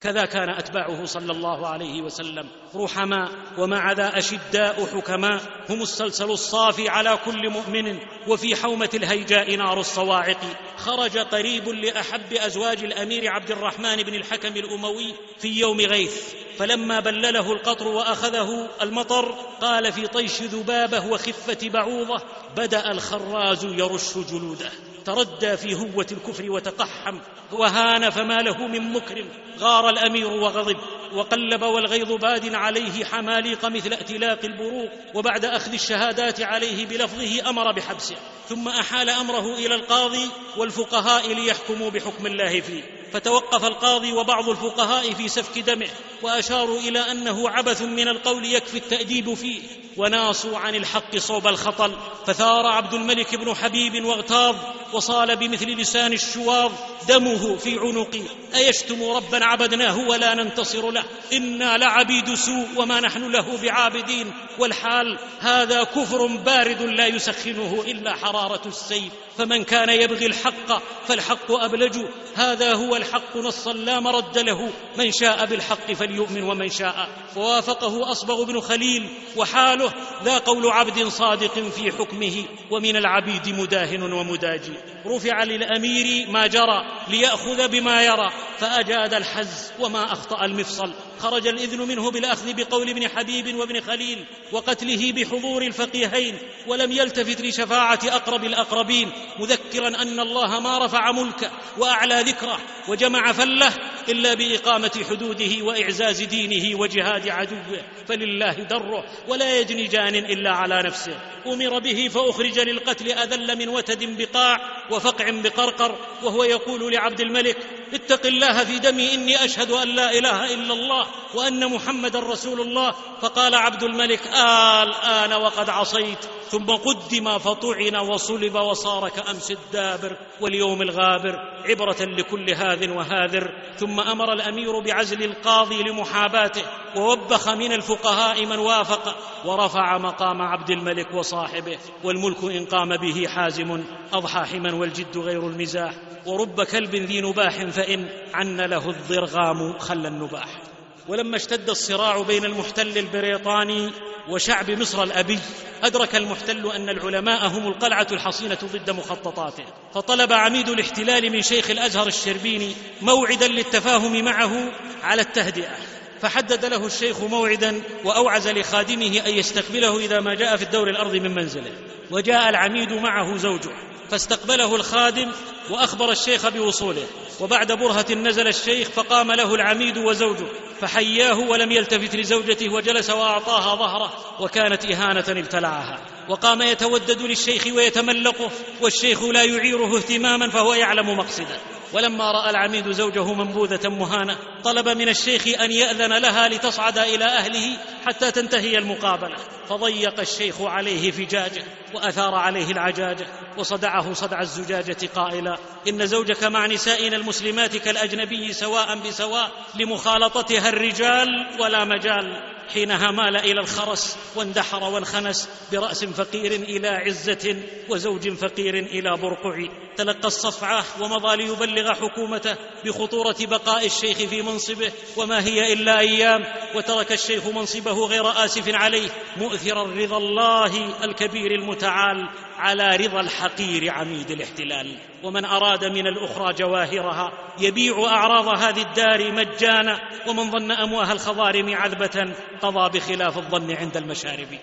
Speaker 2: كذا كان أتباعه صلى الله عليه وسلم. رحماء ومع ذا أشداء حكماء هم السلسل الصافي على كل مؤمن وفي حومة الهيجاء نار الصواعق. خرج قريب لأحب أزواج الأمير عبد الرحمن بن الحكم الأموي في يوم غيث. فلما بلله القطر وأخذه المطر قال في طيش ذبابه وخفة بعوضة بدأ الخراز يرش جلوده. تردى في هوة الكفر وتقحم وهان فما له من مكرم غار الأمير وغضب وقلب والغيظ باد عليه حماليق مثل ائتلاق البروق وبعد أخذ الشهادات عليه بلفظه أمر بحبسه ثم أحال أمره إلى القاضي والفقهاء ليحكموا بحكم الله فيه. فتوقف القاضي وبعض الفقهاء في سفك دمه وأشاروا إلى أنه عبث من القول يكفي التأديب فيه وناصوا عن الحق صوب الخطل فثار عبد الملك بن حبيب واغتاظ وصال بمثل لسان الشواظ دمه في عنقي أيشتم ربا عبدناه ولا ننتصر له؟ إنا لعبيد سوء وما نحن له بعابدين. والحال هذا كفر بارد لا يسخنه إلا حرارة السيف. فمن كان يبغي الحق فالحق أبلج هذا هو الحق نصا لا مرد له. من شاء بالحق فليؤمن ومن شاء. ووافقه أصبغ بن خليل وحاله ذا قول عبد صادق في حكمه ومن العبيد مداهن ومداجي. رفع للأمير ما جرى ليأخذ بما يرى. فأجاد الحز وما أخطأ المفصل. خرج الإذن منه بالأخذ بقول ابن حبيب وابن خليل وقتله بحضور الفقيهين. ولم يلتفت لشفاعة أقرب الأقربين. مذكرا أن الله ما رفع ملكه وأعلى ذكره. وجمع فله إلا بإقامة حدوده وإعزاز دينه وجهاد عدوه فلله دره ولا يجني جان إلا على نفسه. أمر به فأخرج للقتل أذل من وتد بقاع وفقع بقرقر وهو يقول لعبد الملك اتق الله في دمي إني أشهد أن لا إله إلا الله وأن محمدا رسول الله. فقال عبد الملك آه الآن وقد عصيت. ثم قدم فطعن وصلب وصار كأمس الدابر واليوم الغابر عبرة لكل هاذ وهاذر. ثم أمر الأمير بعزل القاضي لمحاباته ووبخ من الفقهاء من وافق ورفع مقام عبد الملك وصاحبه والملك إن قام به حازم أضحى حما والجد غير المزاح ورب كلب ذي نباح فإن عن له الضرغام خل النباح. ولما اشتد الصراع بين المحتل البريطاني وشعب مصر الأبي أدرك المحتل أن العلماء هم القلعة الحصينة ضد مخططاته. فطلب عميد الاحتلال من شيخ الأزهر الشربيني موعدا للتفاهم معه على التهدئة. فحدد له الشيخ موعدا وأوعز لخادمه أن يستقبله إذا ما جاء في الدور الارضي من منزله. وجاء العميد معه زوجه فاستقبله الخادم وأخبر الشيخ بوصوله وبعد برهة نزل الشيخ فقام له العميد وزوجه فحياه ولم يلتفت لزوجته وجلس وأعطاها ظهره وكانت إهانة ابتلعها وقام يتودد للشيخ ويتملقه والشيخ لا يعيره اهتماما فهو يعلم مقصده. ولما رأى العميد زوجه منبوذة مهانة طلب من الشيخ أن يأذن لها لتصعد إلى أهله حتى تنتهي المقابلة. فضيق الشيخ عليه فجاجة وأثار عليه العجاجة وصدعه صدع الزجاجة قائلا إن زوجك مع نسائنا المسلمات كالأجنبي سواء بسواء لمخالطتها الرجال ولا مجال. حينها مال إلى الخرس واندحر وانخنس برأس فقير إلى عزة وزوج فقير إلى برقع. تلقى الصفعه ومضى ليبلغ حكومته بخطورة بقاء الشيخ في منصبه وما هي إلا أيام. وترك الشيخ منصبه غير آسف عليه مؤثرا رضا الله الكبير المتعال على رضا الحقير عميد الاحتلال. ومن أراد من الأخرى جواهرها يبيع أعراض هذه الدار مجانا. ومن ظن أمواه الخضارم عذبة قضى بخلاف الظن عند المشارب.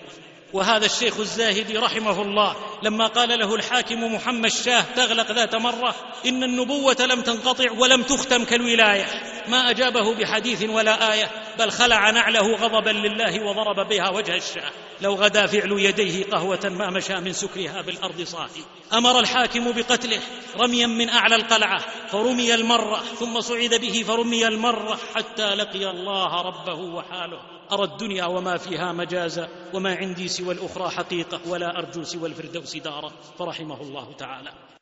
Speaker 2: وهذا الشيخ الزاهد رحمه الله لما قال له الحاكم محمد شاه تغلق ذات مرة إن النبوة لم تنقطع ولم تختم كالولاية. ما أجابه بحديث ولا آية بل خلع نعله غضبا لله وضرب بها وجه الشاه. لو غدا فعل يديه قهوة ما مشى من سكرها بالأرض صاحي أمر الحاكم بقتله رميا من أعلى القلعة فرمي المرة ثم صعد به فرمي المرة حتى لقي الله ربه وحاله. أرى الدنيا وما فيها مجازا وما عندي سوى الأخرى حقيقة ولا أرجو سوى الفردوس دارا. فرحمه الله تعالى.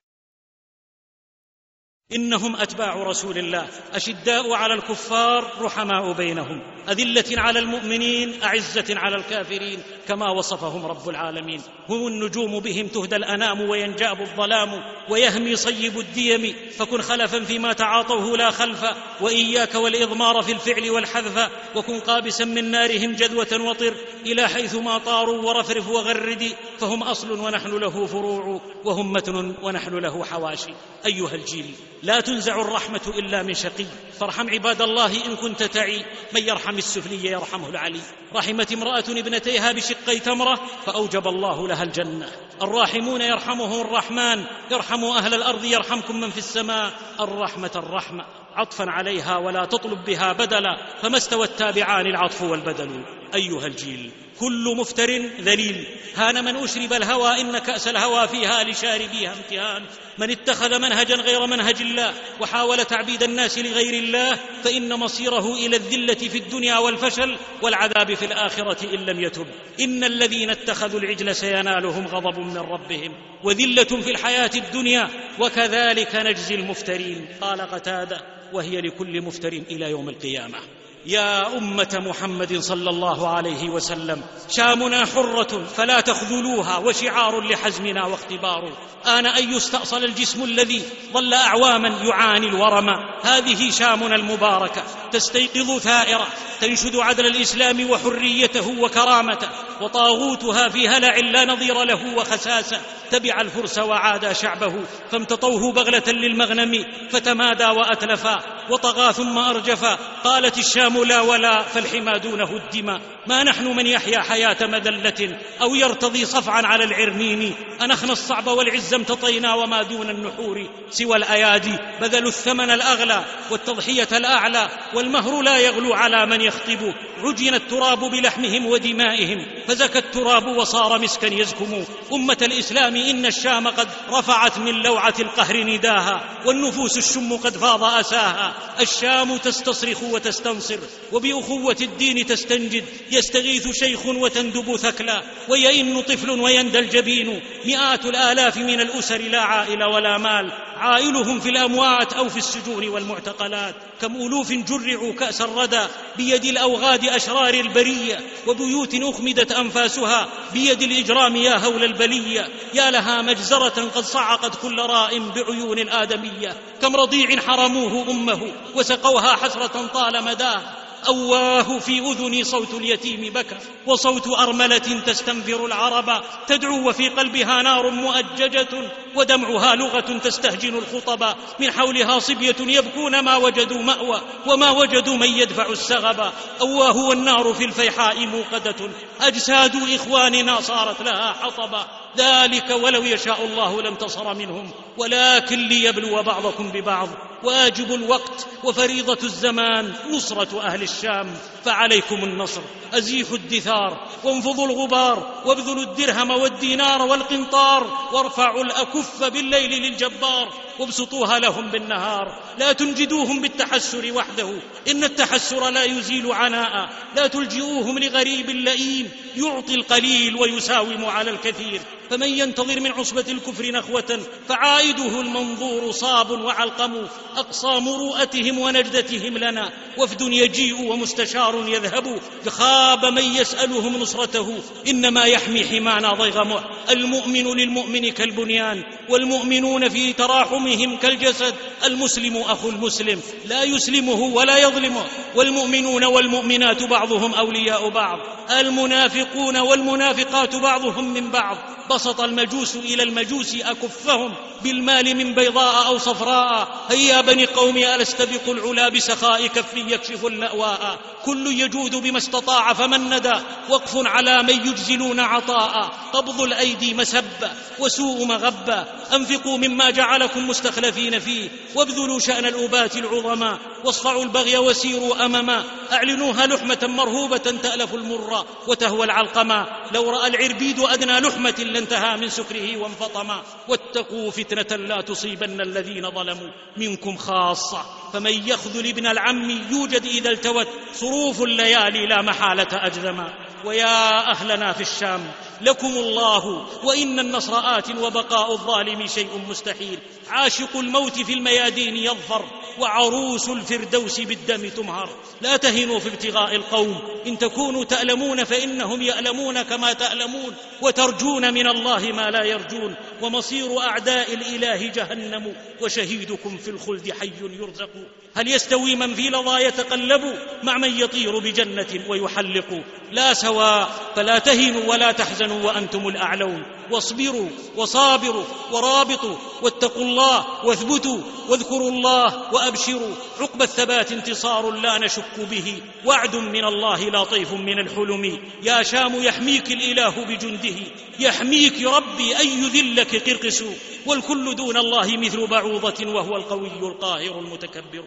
Speaker 2: إنهم أتباع رسول الله أشداء على الكفار رحماء بينهم أذلة على المؤمنين أعزة على الكافرين كما وصفهم رب العالمين. هم النجوم بهم تهدى الأنام وينجاب الظلام ويهمي صيب الديم. فكن خلفا فيما تعاطوه لا خلفا وإياك والإضمار في الفعل والحذف وكن قابسا من نارهم جذوة وطر إلى حيث ما طاروا ورفرف وغرد. فهم أصل ونحن له فروع وهم متن ونحن له حواشي. أيها الجيل. لا تنزع الرحمة إلا من شقي. فارحم عباد الله إن كنت تعي. من يرحم السفلي يرحمه العلي. رحمت امرأة ابنتيها بشقي تمرة فأوجب الله لها الجنة. الراحمون يرحمهم الرحمن. يرحموا أهل الأرض يرحمكم من في السماء. الرحمة الرحمة. عطفا عليها ولا تطلب بها بدلا. فما استوى التابعان العطف والبدل. أيها الجيل. كل مفتر ذليل. هان من أشرب الهوى إن كأس الهوى فيها لشاربيها امتهان. من اتخذ منهجا غير منهج الله وحاول تعبيد الناس لغير الله فإن مصيره إلى الذلة في الدنيا والفشل والعذاب في الآخرة إن لم يتب. إن الذين اتخذوا العجل سينالهم غضب من ربهم وذلة في الحياة الدنيا وكذلك نجزي المفترين. قال قتادة وهي لكل مفتر إلى يوم القيامة. يا أمة محمد صلى الله عليه وسلم شامنا حرة فلا تخذلوها وشعار لحزمنا واختبار. آن أن يستأصل الجسم الذي ظل أعواما يعاني الورم. هذه شامنا المباركة. تستيقظ ثائرة. تنشد عدل الإسلام وحريته وكرامته. وطاغوتها في هلع لا نظير له وخساسة. تبع الفرس وعادى شعبه فامتطوه بغلة للمغنم فتمادى وأتلفا وطغى ثم أرجفا. قالت الشام لا ولا فالحمى دونه الدماء. ما نحن من يحيا حياة مذلة أو يرتضي صفعا على العرنين انخنا الصعب والعز امتطينا وما دون النحور. سوى الأيادي بذلوا الثمن الأغلى والتضحية الأعلى والمهر لا يغلو على من يخطب. عجن التراب بلحمهم ودمائهم فزكى التراب وصار مسكا يزكم. أمة الإسلام إن الشام قد رفعت من لوعة القهر نداها والنفوس الشم قد فاض أساها. الشام تستصرخ وتستنصر وبأخوة الدين تستنجد. يستغيث شيخ وتندب ثكلا ويئن طفل ويندى الجبين. مئات الآلاف من الأسر لا عائل ولا مال. عائلهم في الأموات أو في السجون والمعتقلات. كم ألوف جرعوا كأس الردى بيد الأوغاد أشرار البرية وبيوت أخمدت أنفاسها بيد الإجرام يا هول البلية. يا لها مجزرة قد صعقت كل راء بعيون الادميه كم رضيع حرموه أمه وسقوها حسرة طال مداها أواه في أذني صوت اليتيم بكى وصوت أرملة تستنفر العرب تدعو وفي قلبها نار مؤججة ودمعها لغة تستهجن الخطب من حولها صبية يبكون ما وجدوا مأوى وما وجدوا من يدفع السغب. أواه والنار في الفيحاء موقدة أجساد إخواننا صارت لها حطبا ذلك ولو يشاء الله لانتصر منهم ولكن ليبلو بعضكم ببعض. واجب الوقت وفريضة الزمان نصرة أهل الشام فعليكم النصر. أزيحوا الدثار وانفضوا الغبار وابذلوا الدرهم والدينار والقنطار وارفعوا الأكف بالليل للجبار وابسطوها لهم بالنهار. لا تنجدوهم بالتحسر وحده إن التحسر لا يزيل عناء. لا تلجئوهم لغريب لئيم يعطي القليل ويساوم على الكثير. فمن ينتظر من عصبة الكفر نخوة فعائده المنظور صاب وعلقم أقصى مروءتهم ونجدتهم لنا وفد يجيء ومستشار يذهب خاب من يسألهم نصرته إنما يحمي حمانا ضيغمه. المؤمن للمؤمن كالبنيان والمؤمنون في تراحمهم كالجسد المسلم أخو المسلم لا يسلمه ولا يظلمه. والمؤمنون والمؤمنات بعضهم أولياء بعض المنافقون والمنافقات بعضهم من بعض. بسط المجوس إلى المجوس أكفهم بالمال من بيضاء أو صفراء. هيا بني قومي ألست بقوا العلا بسخاء كف يكشف اللأواء كل يجود بما استطاع فمن ندى. وقف على من يجزلون عطاء. قبض الأيدي مسبه وسوء مغبه أنفقوا مما جعلكم مستخلفين فيه. وابذلوا شأن الابات العظماء واصفعوا البغي وسيروا أمما. أعلنوها لحمة مرهوبة تألف المر وتهوى العلقما. لو رأى العربيد أدنى لحمة لانتهى من سكره وانفطما. واتقوا فتنة لا تصيبن الذين ظلموا منكم خاصة. فمن يخذل ابن العم يوجد إذا التوت صروف الليالي لا محالة اجذما ويا أهلنا في الشام لكم الله وإن النصر آت وبقاء الظالم شيء مستحيل. عاشق الموت في الميادين يظفر وعروس الفردوس بالدم تمهر. لا تهنوا في ابتغاء القوم. إن تكونوا تألمون فإنهم يألمون كما تألمون وترجون من الله ما لا يرجون. ومصير أعداء الإله جهنم وشهيدكم في الخلد حي يرزق. هل يستوي من في لظى يتقلب مع من يطير بجنة ويحلق؟ لا سواء فلا تهنوا ولا تحزنوا وأنتم الأعلون. واصبروا وصابروا ورابطوا واتقوا الله واثبتوا واذكروا الله وأبشروا. عقب الثبات انتصار لا نشك به. وعد من الله لطيف من الحلم. يا شام يحميك الإله بجنده. يحميك ربي أن يذلك قرقس. والكل دون الله مثل بعوضة وهو القوي القاهر المتكبر.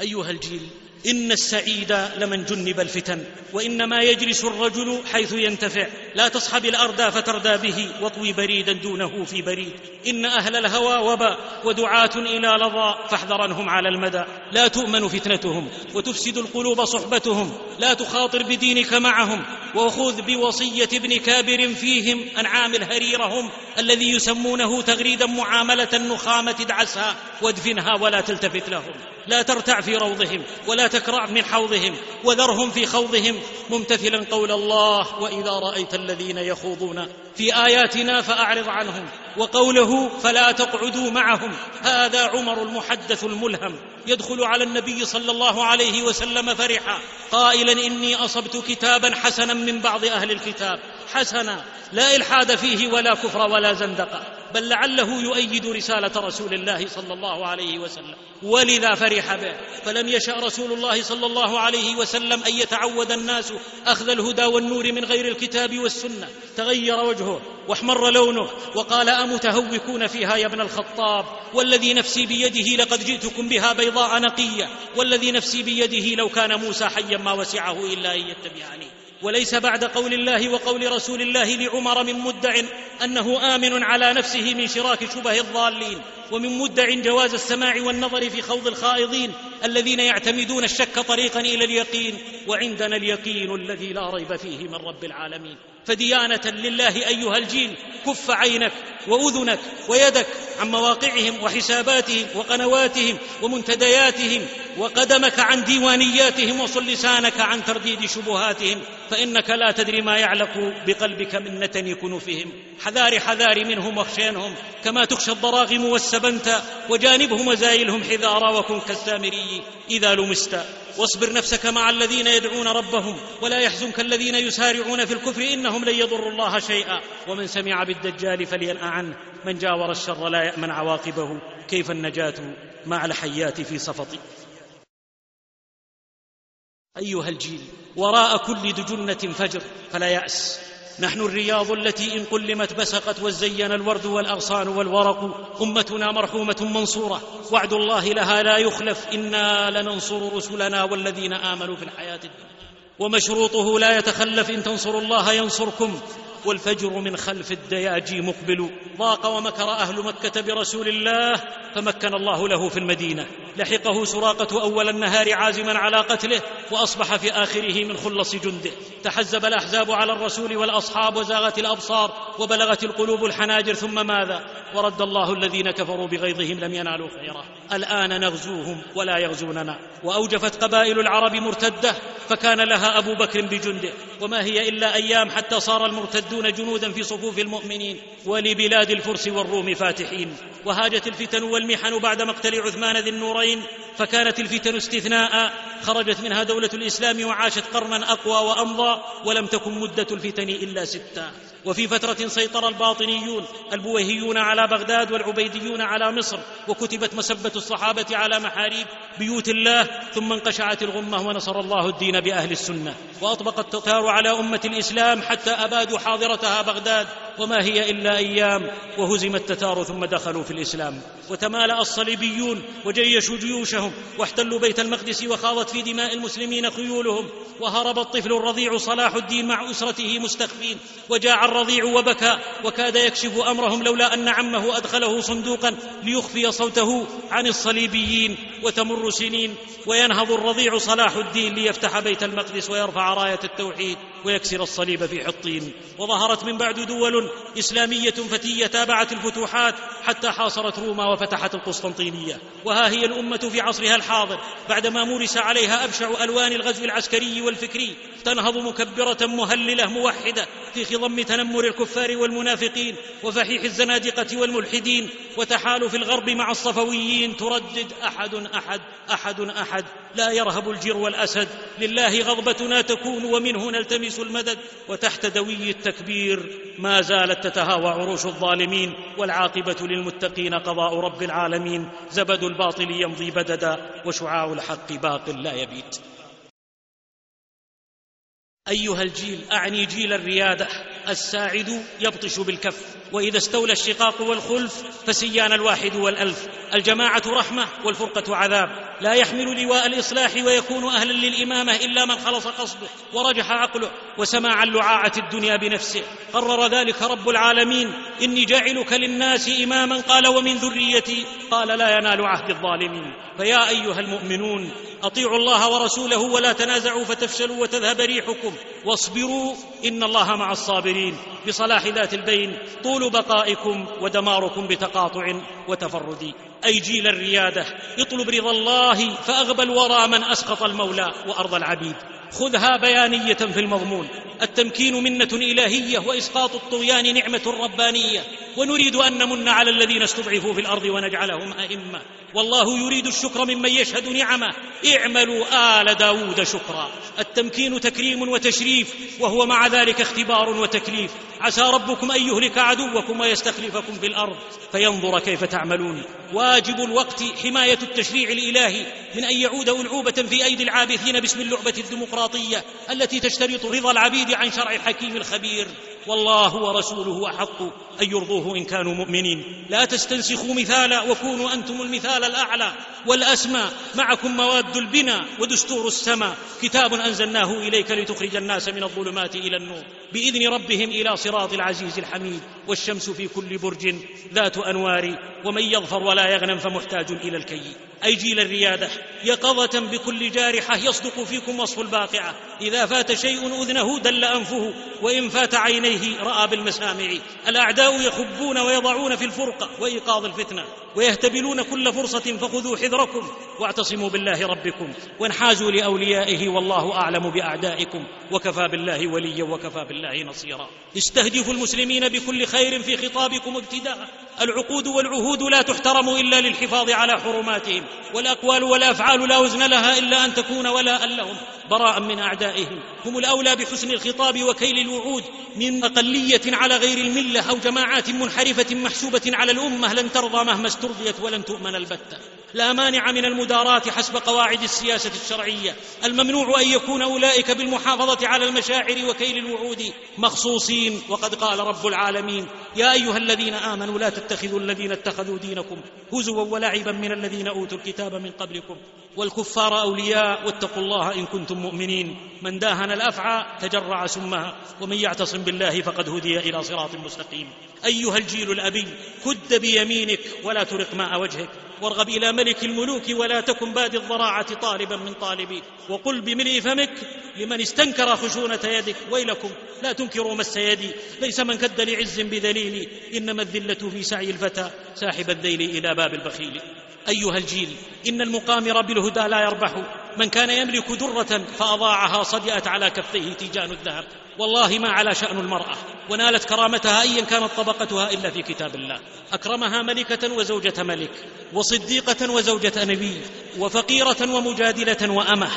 Speaker 2: أيها الجيل إن السعيد لمن جنب الفتن وإنما يجلس الرجل حيث ينتفع. لا تصحب الاردى فتردى به واطوي بريدا دونه في بريد. إن أهل الهوى وباء ودعاة إلى لظى فاحذرنهم على المدى. لا تؤمن فتنتهم وتفسد القلوب صحبتهم. لا تخاطر بدينك معهم وخذ بوصية ابن كابر فيهم أن عامل هريرهم الذي يسمونه تغريدا معاملة النخامة ادعسها وادفنها ولا تلتفت لهم. لا ترتع في روضهم ولا تكرع من حوضهم وذرهم في خوضهم. ممتثلا قول الله وإذا رأيت الذين يخوضون في آياتنا فأعرض عنهم وقوله فلا تقعدوا معهم. هذا عمر المحدث الملهم يدخل على النبي صلى الله عليه وسلم فرحا. قائلا إني أصبت كتابا حسنا من بعض أهل الكتاب. حسنا لا إلحاد فيه ولا كفر ولا زندقة. بل لعله يؤيد رسالة رسول الله صلى الله عليه وسلم. ولذا فرح به. فلم يشأ رسول الله صلى الله عليه وسلم أن يتعود الناس أخذ الهدى والنور من غير الكتاب والسنة. تغير وجهه واحمر لونه وقال أمتهوكون فيها يا ابن الخطاب؟ والذي نفسي بيده لقد جئتكم بها بيضاء نقية. والذي نفسي بيده لو كان موسى حيا ما وسعه إلا أن يتبعني. وليس بعد قول الله وقول رسول الله لعمر من مدع أنه آمن على نفسه من شراك شبه الضالين ومن مدع جواز السماع والنظر في خوض الخائضين الذين يعتمدون الشك طريقا إلى اليقين وعندنا اليقين الذي لا ريب فيه من رب العالمين فديانة لله أيها الجيل كف عينك وأذنك ويدك عن مواقعهم وحساباتهم وقنواتهم ومنتدياتهم وقدمك عن ديوانياتهم وصل لسانك عن ترديد شبهاتهم فإنك لا تدري ما يعلق بقلبك من نتن كنوفهم حذار حذار منهم واخشينهم كما تخشى الضراغم والسبنت وجانبهم وزايلهم حذارا وكن كالسامري إذا لمست. واصبر نفسك مع الذين يدعون ربهم ولا يحزنك الذين يسارعون في الكفر إنهم لن يضروا الله شيئا. ومن سمع بالدجال فلينأ عنه. من جاور الشر لا يأمن عواقبه. كيف النجاة مع الحيات في سفط أيها الجيل وراء كل دجنة فجر فلا يأس. نحن الرياض التي إن قلمت بسقت وزين الورد والأغصان والورق أمتنا مرحومة منصورة. وعد الله لها لا يخلف. إنا لننصر رسلنا والذين آمنوا في الحياة الدنيا. ومشروطه لا يتخلف. إن تنصروا الله ينصركم. والفجر من خلف الدياجي مقبل. ضاق ومكر أهل مكة برسول الله فمكن الله له في المدينة. لحقه سراقة أول النهار عازما على قتله وأصبح في آخره من خلص جنده. تحزب الأحزاب على الرسول والأصحاب وزاغت الأبصار وبلغت القلوب الحناجر ثم ماذا؟ ورد الله الذين كفروا بغيظهم لم ينالوا خيرا. الآن نغزوهم ولا يغزوننا. وأوجفت قبائل العرب مرتدة فكان لها أبو بكر بجنده. وما هي إلا أيام حتى صار المرتدون جنودا في صفوف المؤمنين ولبلاد الفرس والروم فاتحين. وهاجت الفتن والمحن بعد مقتل عثمان ذي النورين فكانت الفتن استثناء. خرجت منها دولة الإسلام وعاشت قرنا أقوى وأمضى ولم تكن مدة الفتن إلا ستا وفي فترة سيطر الباطنيون البويهيون على بغداد والعبيديون على مصر وكتبت مسبة الصحابة على محاريب بيوت الله ثم انقشعت الغمة ونصر الله الدين بأهل السنة. وأطبق التتار على أمة الإسلام حتى أبادوا حاضرتها بغداد وما هي إلا أيام وهزم التتار ثم دخلوا في الإسلام. وتمالأ الصليبيون وجيشوا جيوشهم واحتلوا بيت المقدس وخاضت في دماء المسلمين خيولهم وهرب الطفل الرضيع صلاح الدين مع أسرته مستخفين وجاع الرضيع وبكى وكاد يكشف أمرهم لولا أن عمه أدخله صندوقا ليخفي صوته عن الصليبيين وتمر سنين وينهض الرضيع صلاح الدين ليفتح بيت المقدس ويرفع راية التوحيد. ويكسر الصليب في حطين وظهرت من بعد دول إسلامية فتية تابعت الفتوحات حتى حاصرت روما وفتحت القسطنطينية. وها هي الأمة في عصرها الحاضر بعدما مورس عليها أبشع ألوان الغزو العسكري والفكري. تنهض مكبرة مهللة موحدة في خضم تنمر الكفار والمنافقين وفحيح الزنادقة والملحدين وتحالف الغرب مع الصفويين تردد أحد أحد أحد أحد. لا يرهب الجر والأسد. لله غضبتنا تكون ومنه نلتمس المدد. وتحت دوي التكبير ما زالت تتهاوى عروش الظالمين. والعاقبة للمتقين قضاء رب العالمين. زبد الباطل يمضي بددا. وشعاع الحق باق لا يبيت. أيها الجيل أعني جيل الريادة. الساعد يبطش بالكف. وإذا استولى الشقاق والخلف فسيان الواحد والألف. الجماعة رحمة والفرقة عذاب. لا يحمل لواء الإصلاح ويكون أهلا للإمامة إلا من خلص قصده ورجح عقله وسماع اللعاعة الدنيا بنفسه. قرر ذلك رب العالمين. إني جاعلك للناس إماما. قال ومن ذريتي. قال لا ينال عهد الظالمين. فيا أيها المؤمنون أطيعوا الله ورسوله ولا تنازعوا فتفشلوا وتذهب ريحكم. واصبروا إن الله مع الصابرين. بصلاح ذات البين. طول بقائكم ودماركم بتقاطع وتفرد. أي جيل الريادة اطلب رضا الله فأغبى الورى من أسقط المولى وأرض العبيد. خذها بيانية في المضمون. التمكين منة إلهية وإسقاط الطغيان نعمة ربانية. ونريد أن نمن على الذين استضعفوا في الأرض ونجعلهم أئمة. والله يريد الشكر ممن يشهد نعمه. اعملوا آل داود شكرا. التمكين تكريم وتشريف وهو مع ذلك اختبار وتكليف. عسى ربكم أن يهلك عدوكم ويستخلفكم في الأرض فينظر كيف تعملون. واجب الوقت حماية التشريع الإلهي من أن يعود ألعوبة في أيدي العابثين باسم اللعبة الديمقراطية التي تشترط رضا العبيد عن شرع الحكيم الخبير. والله ورسوله أحق أن يرضوه إن كانوا مؤمنين. لا تستنسخوا مثالا وكونوا أنتم المثال الأعلى. والأسمى معكم مواد البناء ودستور السماء. كتاب أنزلناه إليك لتخرج الناس من الظلمات إلى النور. بإذن ربهم إلى صراط العزيز الحميد والشمس في كل برج ذات أنوار ومن يظفر ولا يغنم فمحتاج إلى الكي أي جيل الريادة يقظة بكل جارحة يصدق فيكم وصف الباقعة. إذا فات شيء أذنه دل أنفه وإن فات عينيه رأى بالمسامع. الأعداء يخبون ويضعون في الفرقة وإيقاظ الفتنة. ويهتبلون كل فرصة فخذوا حذركم واعتصموا بالله ربكم وانحازوا لأوليائه والله أعلم بأعدائكم وكفى بالله وليا وكفى بالله نصيرا. استهدفوا المسلمين بكل خير في خطابكم ابتداء. العقود والعهود لا تحترم إلا للحفاظ على حرماتهم والأقوال والافعال لا وزن لها إلا أن تكون ولاء لهم. براء من أعدائهم. هم الأولى بحسن الخطاب وكيل الوعود من أقلية على غير الملة أو جماعات منحرفة محسوبة على الأمة. لن ترضى مهما استرضيت ولن تؤمن البتة. لا مانع من المداراة حسب قواعد السياسة الشرعية. الممنوع أن يكون أولئك بالمحافظة على المشاعر وكيل الوعود مخصوصين. وقد قال رب العالمين يا أيها الذين آمنوا لا تتخذوا الذين اتخذوا دينكم هزوا ولعبا من الذين أوتوا الكتاب من قبلكم والكفار أولياء واتقوا الله إن كنتم مؤمنين من داهن الأفعى تجرع سمها ومن يعتصم بالله فقد هدي إلى صراط مستقيم أيها الجيل الأبي كد بيمينك ولا ترق ماء وجهك وارغب إلى ملك الملوك ولا تكن باد الضراعة طالبا من طالبي وقل بملء فمك لمن استنكر خشونة يدك ويلكم لا تنكروا مس يدي ليس من كد لعز بذليل إنما الذلة في سعي الفتى ساحب الذيل إلى باب البخيل. أيها الجيل إن المقامر بالهدى لا يربح. من كان يملك درة فأضاعها صدئت على كفيه تيجان الذهب. والله ما على شأن المرأة. ونالت كرامتها أيا كانت طبقتها إلا في كتاب الله. أكرمها ملكة وزوجة ملك وصديقة وزوجة نبي وفقيرة ومجادلة وأمة.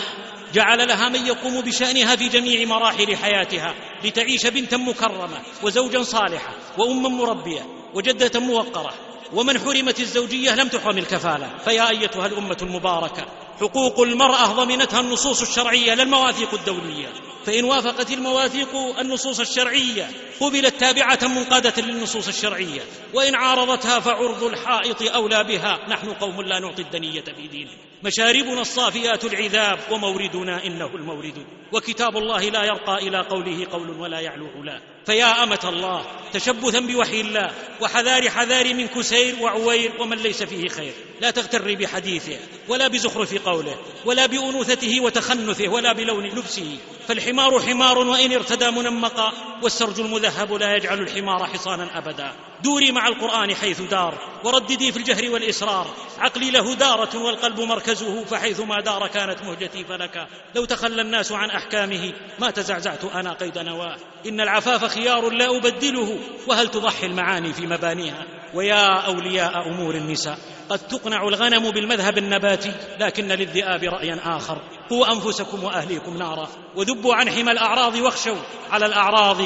Speaker 2: جعل لها من يقوم بشأنها في جميع مراحل حياتها لتعيش بنتا مكرمة وزوجا صالحا وأما مربية وجدة موقرة. ومن حرمت الزوجية لم تحرم الكفالة. فيا أيتها الأمة المباركة. حقوق المرأة ضمنتها النصوص الشرعية لا المواثيق الدولية. فإن وافقت المواثيق النصوص الشرعية قبلت تابعة منقادة للنصوص الشرعية. وإن عارضتها فعرض الحائط أولى بها. نحن قوم لا نعطي الدنية في دينه مشاربنا الصافيات العذاب وموردنا إنه المورد. وكتاب الله لا يرقى إلى قوله قول ولا يعلو علا فيا أمة الله تشبثا بوحي الله. وحذار حذار من كسير وعوير ومن ليس فيه خير. لا تغتري بحديثه ولا بزخرف قوله ولا بأنوثته وتخنثه ولا بلون لبسه. فالحمار حمار وإن ارتدى منمقا والسرج المذهب لا يجعل الحمار حصانا أبدا. دوري مع القرآن حيث دار ورددي في الجهر والإسرار. عقلي له دارة والقلب مركزه فحيث ما دار كانت مهجتي فلك. لو تخلى الناس عن أحكامه ما تزعزعت أنا قيد نواه. إن العفاف خيار لا أبدله وهل تضحي المعاني في مبانيها؟ ويا أولياء أمور النساء. قد تقنع الغنم بالمذهب النباتي لكن للذئاب رأيا آخر. قوا أنفسكم وأهليكم نارا. وذبوا عن حمى الأعراض واخشوا على الأعراض.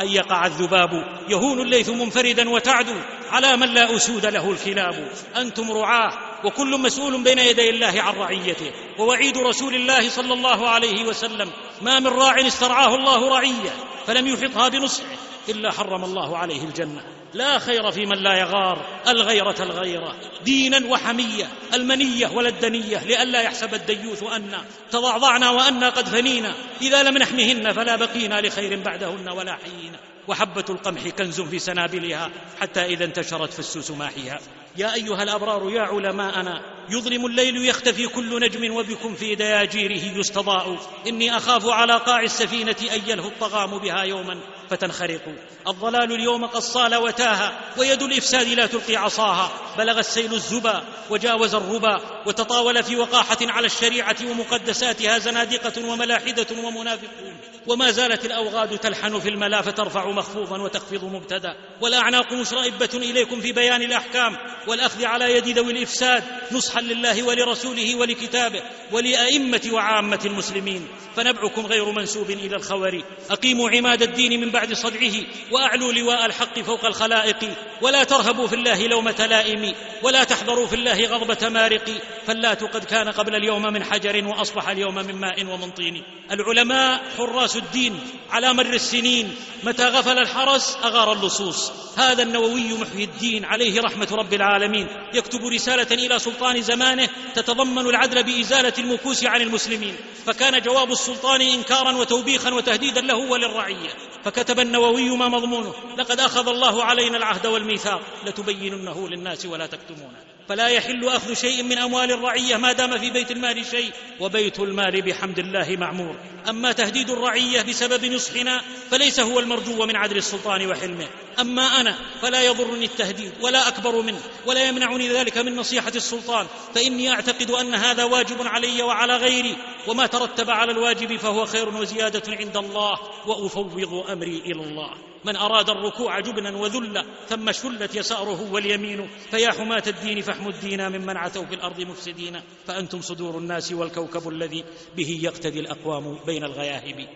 Speaker 2: أن يقع الذباب. يهون الليث منفردا وتعدو على من لا أسود له الكلاب أنتم رعاة وكل مسؤول بين يدي الله عن رعيته. ووعيد رسول الله صلى الله عليه وسلم ما من راع استرعاه الله رعية فلم يحطها بنصحه. إلا حرم الله عليه الجنة. لا خير في من لا يغار. الغيرة الغيرة. دينا وحمية. المنية ولا الدنية لئلا يحسب الديوث أنا تضعضعنا وأنا قد فنينا. إذا لم نحمهن فلا بقينا لخير بعدهن ولا حيينا وحبة القمح كنز في سنابلها حتى إذا انتشرت فسوس ماحيها. يا أيها الأبرار يا علماءنا يظلم الليل يختفي كل نجم وبكم في دياجيره يستضاء. إني أخاف على قاع السفينة أن يلهو الطغام بها يوما. فتنخرق الضلال اليوم قد صال وتاها ويد الإفساد لا تلقي عصاها. بلغ السيل الزبا وجاوز الربا وتطاول في وقاحة على الشريعة ومقدساتها زنادقة وملاحدة ومنافقون. وما زالت الأوغاد تلحن في الملا فترفع مخفوضا وتخفض مبتدا. والأعناق مشرئبة إليكم في بيان الأحكام. والأخذ على يد ذوي الإفساد نصحا لله ولرسوله ولكتابه ولأئمة وعامة المسلمين. فنبعكم غير منسوب إلى الخور أقيموا عماد الدين من بعد صدعه وأعلوا لواء الحق فوق الخلائق. ولا ترهبوا في الله لومه لائم ولا تحذروا في الله غضبه مارق فاللات قد كان قبل اليوم من حجر وأصبح اليوم من ماء ومن طين العلماء حراس الدين على مر السنين متى غفل الحرس أغار اللصوص. هذا النووي محيي الدين عليه رحمة رب العالمين. يكتب رسالة إلى سلطان زمانه تتضمن العدل بإزالة المكوس عن المسلمين. فكان جواب السلطان انكارا وتوبيخا وتهديدا له وللرعية. فكتب النووي ما مضمونه. لقد أخذ الله علينا العهد والميثاق. لتبيننه للناس ولا تكتمونه. فلا يحل أخذ شيء من أموال الرعية ما دام في بيت المال شيء وبيت المال بحمد الله معمور. أما تهديد الرعية بسبب نصحنا فليس هو المرجو من عدل السلطان وحلمه. أما أنا فلا يضرني التهديد ولا أكبر منه ولا يمنعني ذلك من نصيحة السلطان. فإني أعتقد أن هذا واجب علي وعلى غيري وما ترتب على الواجب فهو خير وزيادة عند الله وأفوض أمري إلى الله. من أراد الركوع جبنا وذلا ثم شلت يساره واليمين فيا حماة الدين فاحموا الدين ممن عثوا في الأرض مفسدين فأنتم صدور الناس والكوكب الذي به يقتدي الأقوام بين الغياهب.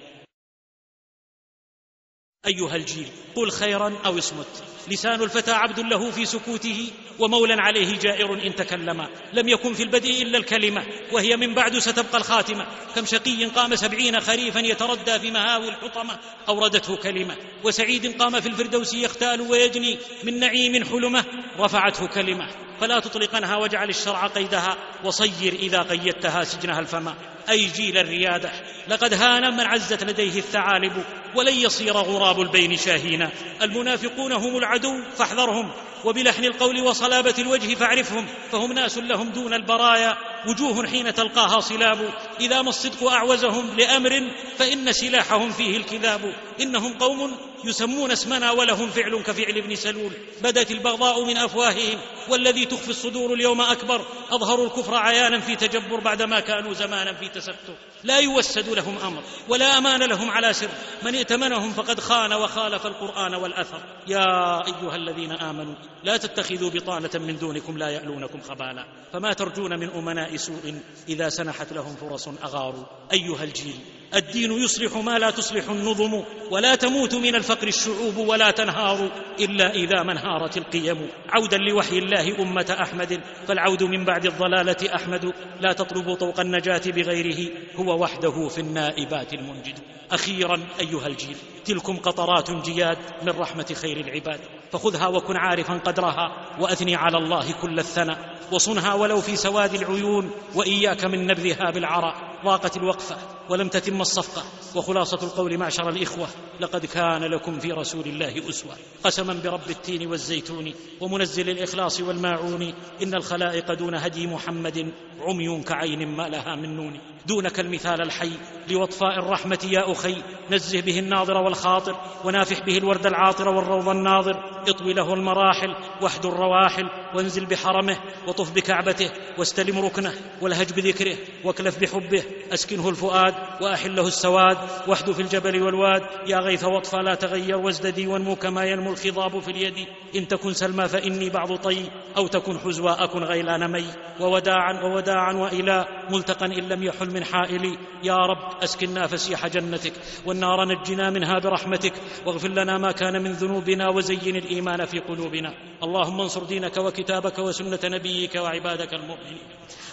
Speaker 2: أيها الجيل قل خيرا أو اصمت لسان الفتى عبد له في سكوته ومولى عليه جائر إن تكلم لم يكن في البدء إلا الكلمة وهي من بعد ستبقى الخاتمة. كم شقي قام سبعين خريفا يتردى في مهاوي الحطمة أوردته كلمة. وسعيد قام في الفردوس يختال ويجني من نعيم حلمة رفعته كلمة. فلا تطلقنها واجعل الشرع قيدها وصير إذا قيدتها سجنها الفما. أي جيل الريادة. لقد هان من عزت لديه الثعالب ولن يصير غراب البين شاهينا. المنافقون هم العدو فاحذرهم. وبلحن القول وصلابة الوجه فاعرفهم. فهم ناس لهم دون البرايا. وجوه حين تلقاها صلاب. إذا ما الصدق أعوزهم لأمر فإن سلاحهم فيه الكذاب. إنهم قوم يسمون اسمنا ولهم فعل كفعل ابن سلول. بدت البغضاء من أفواههم والذي تخفي الصدور اليوم أكبر. أظهروا الكفر عيانا في تجبر بعدما كانوا زمانا في تستر. لا يوسد لهم أمر ولا أمان لهم على سر. من ائتمنهم فقد خان وخالف القرآن والأثر. يا أيها الذين آمنوا لا تتخذوا بطانة من دونكم لا يالونكم خبالا. فما ترجون من أمناء سوء إذا سنحت لهم فرص أغاروا. أيها الجيل الدين يصلح ما لا تصلح النظم ولا تموت من الفقر الشعوب ولا تنهار إلا إذا ما انهارت القيم. عودا لوحي الله أمة أحمد فالعود من بعد الضلالة أحمد. لا تطلبوا طوق النجاة بغيره هو وحده في النائبات المنجد. أخيرا أيها الجيل تلكم قطرات جياد من رحمة خير العباد. فخذها وكن عارفا قدرها وأثني على الله كل الثناء. وصنها ولو في سواد العيون وإياك من نبذها بالعرى ضاقت الوقفة ولم تتم الصفقة. وخلاصة القول معشر الإخوة لقد كان لكم في رسول الله أسوة. قسما برب التين والزيتون ومنزل الإخلاص والماعون. إن الخلائق دون هدي محمد عمي كعين ما لها من نون. دونك المثال الحي لوطفاء الرحمة يا أخي نزه به الناظر والخاطر ونافح به الورد العاطر والروض الناضر. اطوي له المراحل واحد الرواحل وانزل بحرمه وطف بكعبته واستلم ركنه والهج بذكره واكلف بحبه أسكنه الفؤاد وأحله السواد وحد في الجبل والواد يا غيث وطفى لا تغير وازددي وانمو كما ينمو الخضاب في اليد إن تكن سلمى فإني بعض طي أو تكن حزوى أكن غيلان مي ووداعا ووداعا وإلى ملتقى إن لم يحل من حائلي يا رب اسكنا فسيح جنتك والنار نجنا منها برحمتك واغفر لنا ما كان من ذنوبنا وزين الإيمان في قلوبنا اللهم انصر دينك وكتابك وسنة نبيك وعبادك المؤمنين.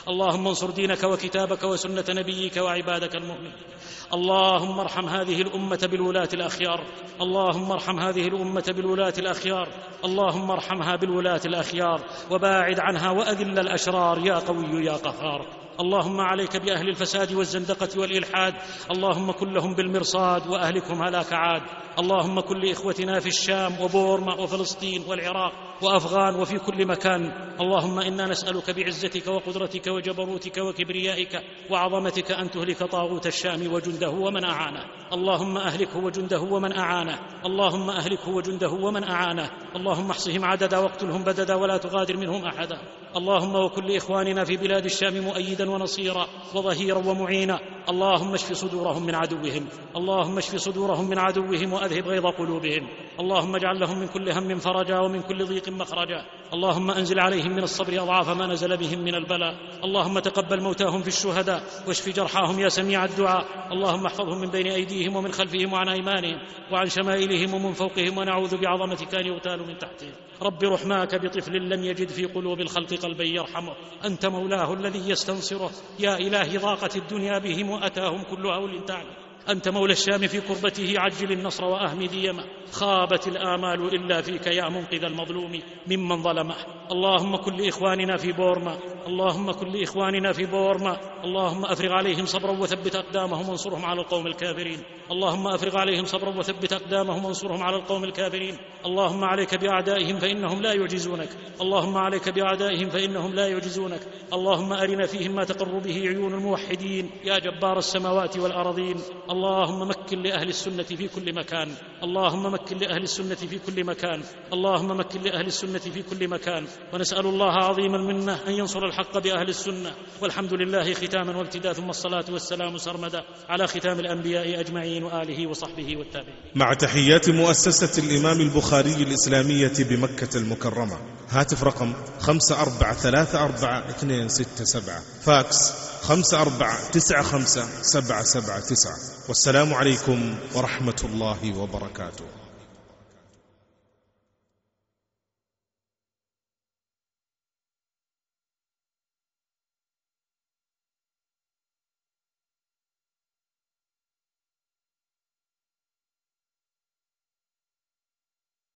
Speaker 2: اللهم انصر دينك وكتابك وسنة نبيك وعبادك المؤمنين. اللهم ارحم هذه الأمة بالولاة الأخيار. اللهم ارحم هذه الأمة بالولاة الأخيار. اللهم ارحمها بالولاة الأخيار. وباعد عنها وأذل الأشرار. يا قوي يا قهار. اللهم عليك بأهل الفساد والزندقة والإلحاد. اللهم كن لهم بالمرصاد وأهلكهم هلاك عاد. اللهم كن لإخوتنا في الشام وبورما وفلسطين والعراق وأفغان وفي كل مكان. اللهم إنا نسألك بعزتك وقدرتك وجبروتك وكبريائك وعظمتك أن تهلك طاغوت الشام وجنده ومن أعانه. اللهم أهلكه وجنده ومن أعانه. اللهم أهلكه وجنده ومن أعانه. اللهم احصهم عددا واقتلهم بددا ولا تغادر منهم أحدا. اللهم وكن لإخواننا في بلاد الشام مؤيدا ونصيرا وظهيرا ومعينا. اللهم اشف صدورهم من عدوهم. اللهم اشف صدورهم من عدوهم وأذهب غيظ قلوبهم. اللهم اجعل لهم من كل هم فرجا ومن كل ضيق مخرجا. اللهم أنزل عليهم من الصبر أضعاف ما نزل بهم من البلاء. اللهم تقبل موتاهم في الشهداء واشف جرحاهم يا سميع الدعاء. اللهم احفظهم من بين أيديهم ومن خلفهم وعن أيمانهم وعن شمائلهم ومن فوقهم. ونعوذ بعظمتك أن يغتالوا من تحتهم. رب رحماك بطفل لم يجد في قلوب الخلق قلبا يرحمه. أنت مولاه الذي يستنصره يا إلهي ضاقت الدنيا بهم وأتاهم كل هول تعلم أنت مولى الشام في كربته عجل النصر وأهم ديما خابت الآمال إلا فيك يا منقذ المظلوم ممن ظلمه. اللهم كن لاخواننا في بورما اللهم كن لاخواننا في بورما. اللهم أفرغ عليهم صبرا وثبت أقدامهم وانصرهم على القوم الكافرين. اللهم أفرغ عليهم صبرا وثبت أقدامهم وانصرهم على القوم الكافرين. اللهم عليك بأعدائهم فإنهم لا يعجزونك. اللهم عليك بأعدائهم فإنهم لا يعجزونك. اللهم أرنا فيهم ما تقر به عيون الموحدين. يا جبار السماوات والأرضين. اللهم مكن لأهل السنة في كل مكان. اللهم مكن لأهل السنة في كل مكان. اللهم مكن لأهل السنة في كل مكان. ونسأل الله عظيم المنه أن ينصر الحق بأهل السنة. والحمد لله ختاما وابتداء ثم الصلاة والسلام سرمدا على ختام الأنبياء أجمعين وآله وصحبه والتابعين.
Speaker 1: مع تحيات مؤسسة الإمام البخاري الإسلامية بمكة المكرمة. هاتف رقم خمسة أربعة ثلاثة أربعة اثنين ستة سبعة. فاكس خمسة أربعة تسعة خمسة سبعة سبعة تسعة والسلام عليكم ورحمة الله وبركاته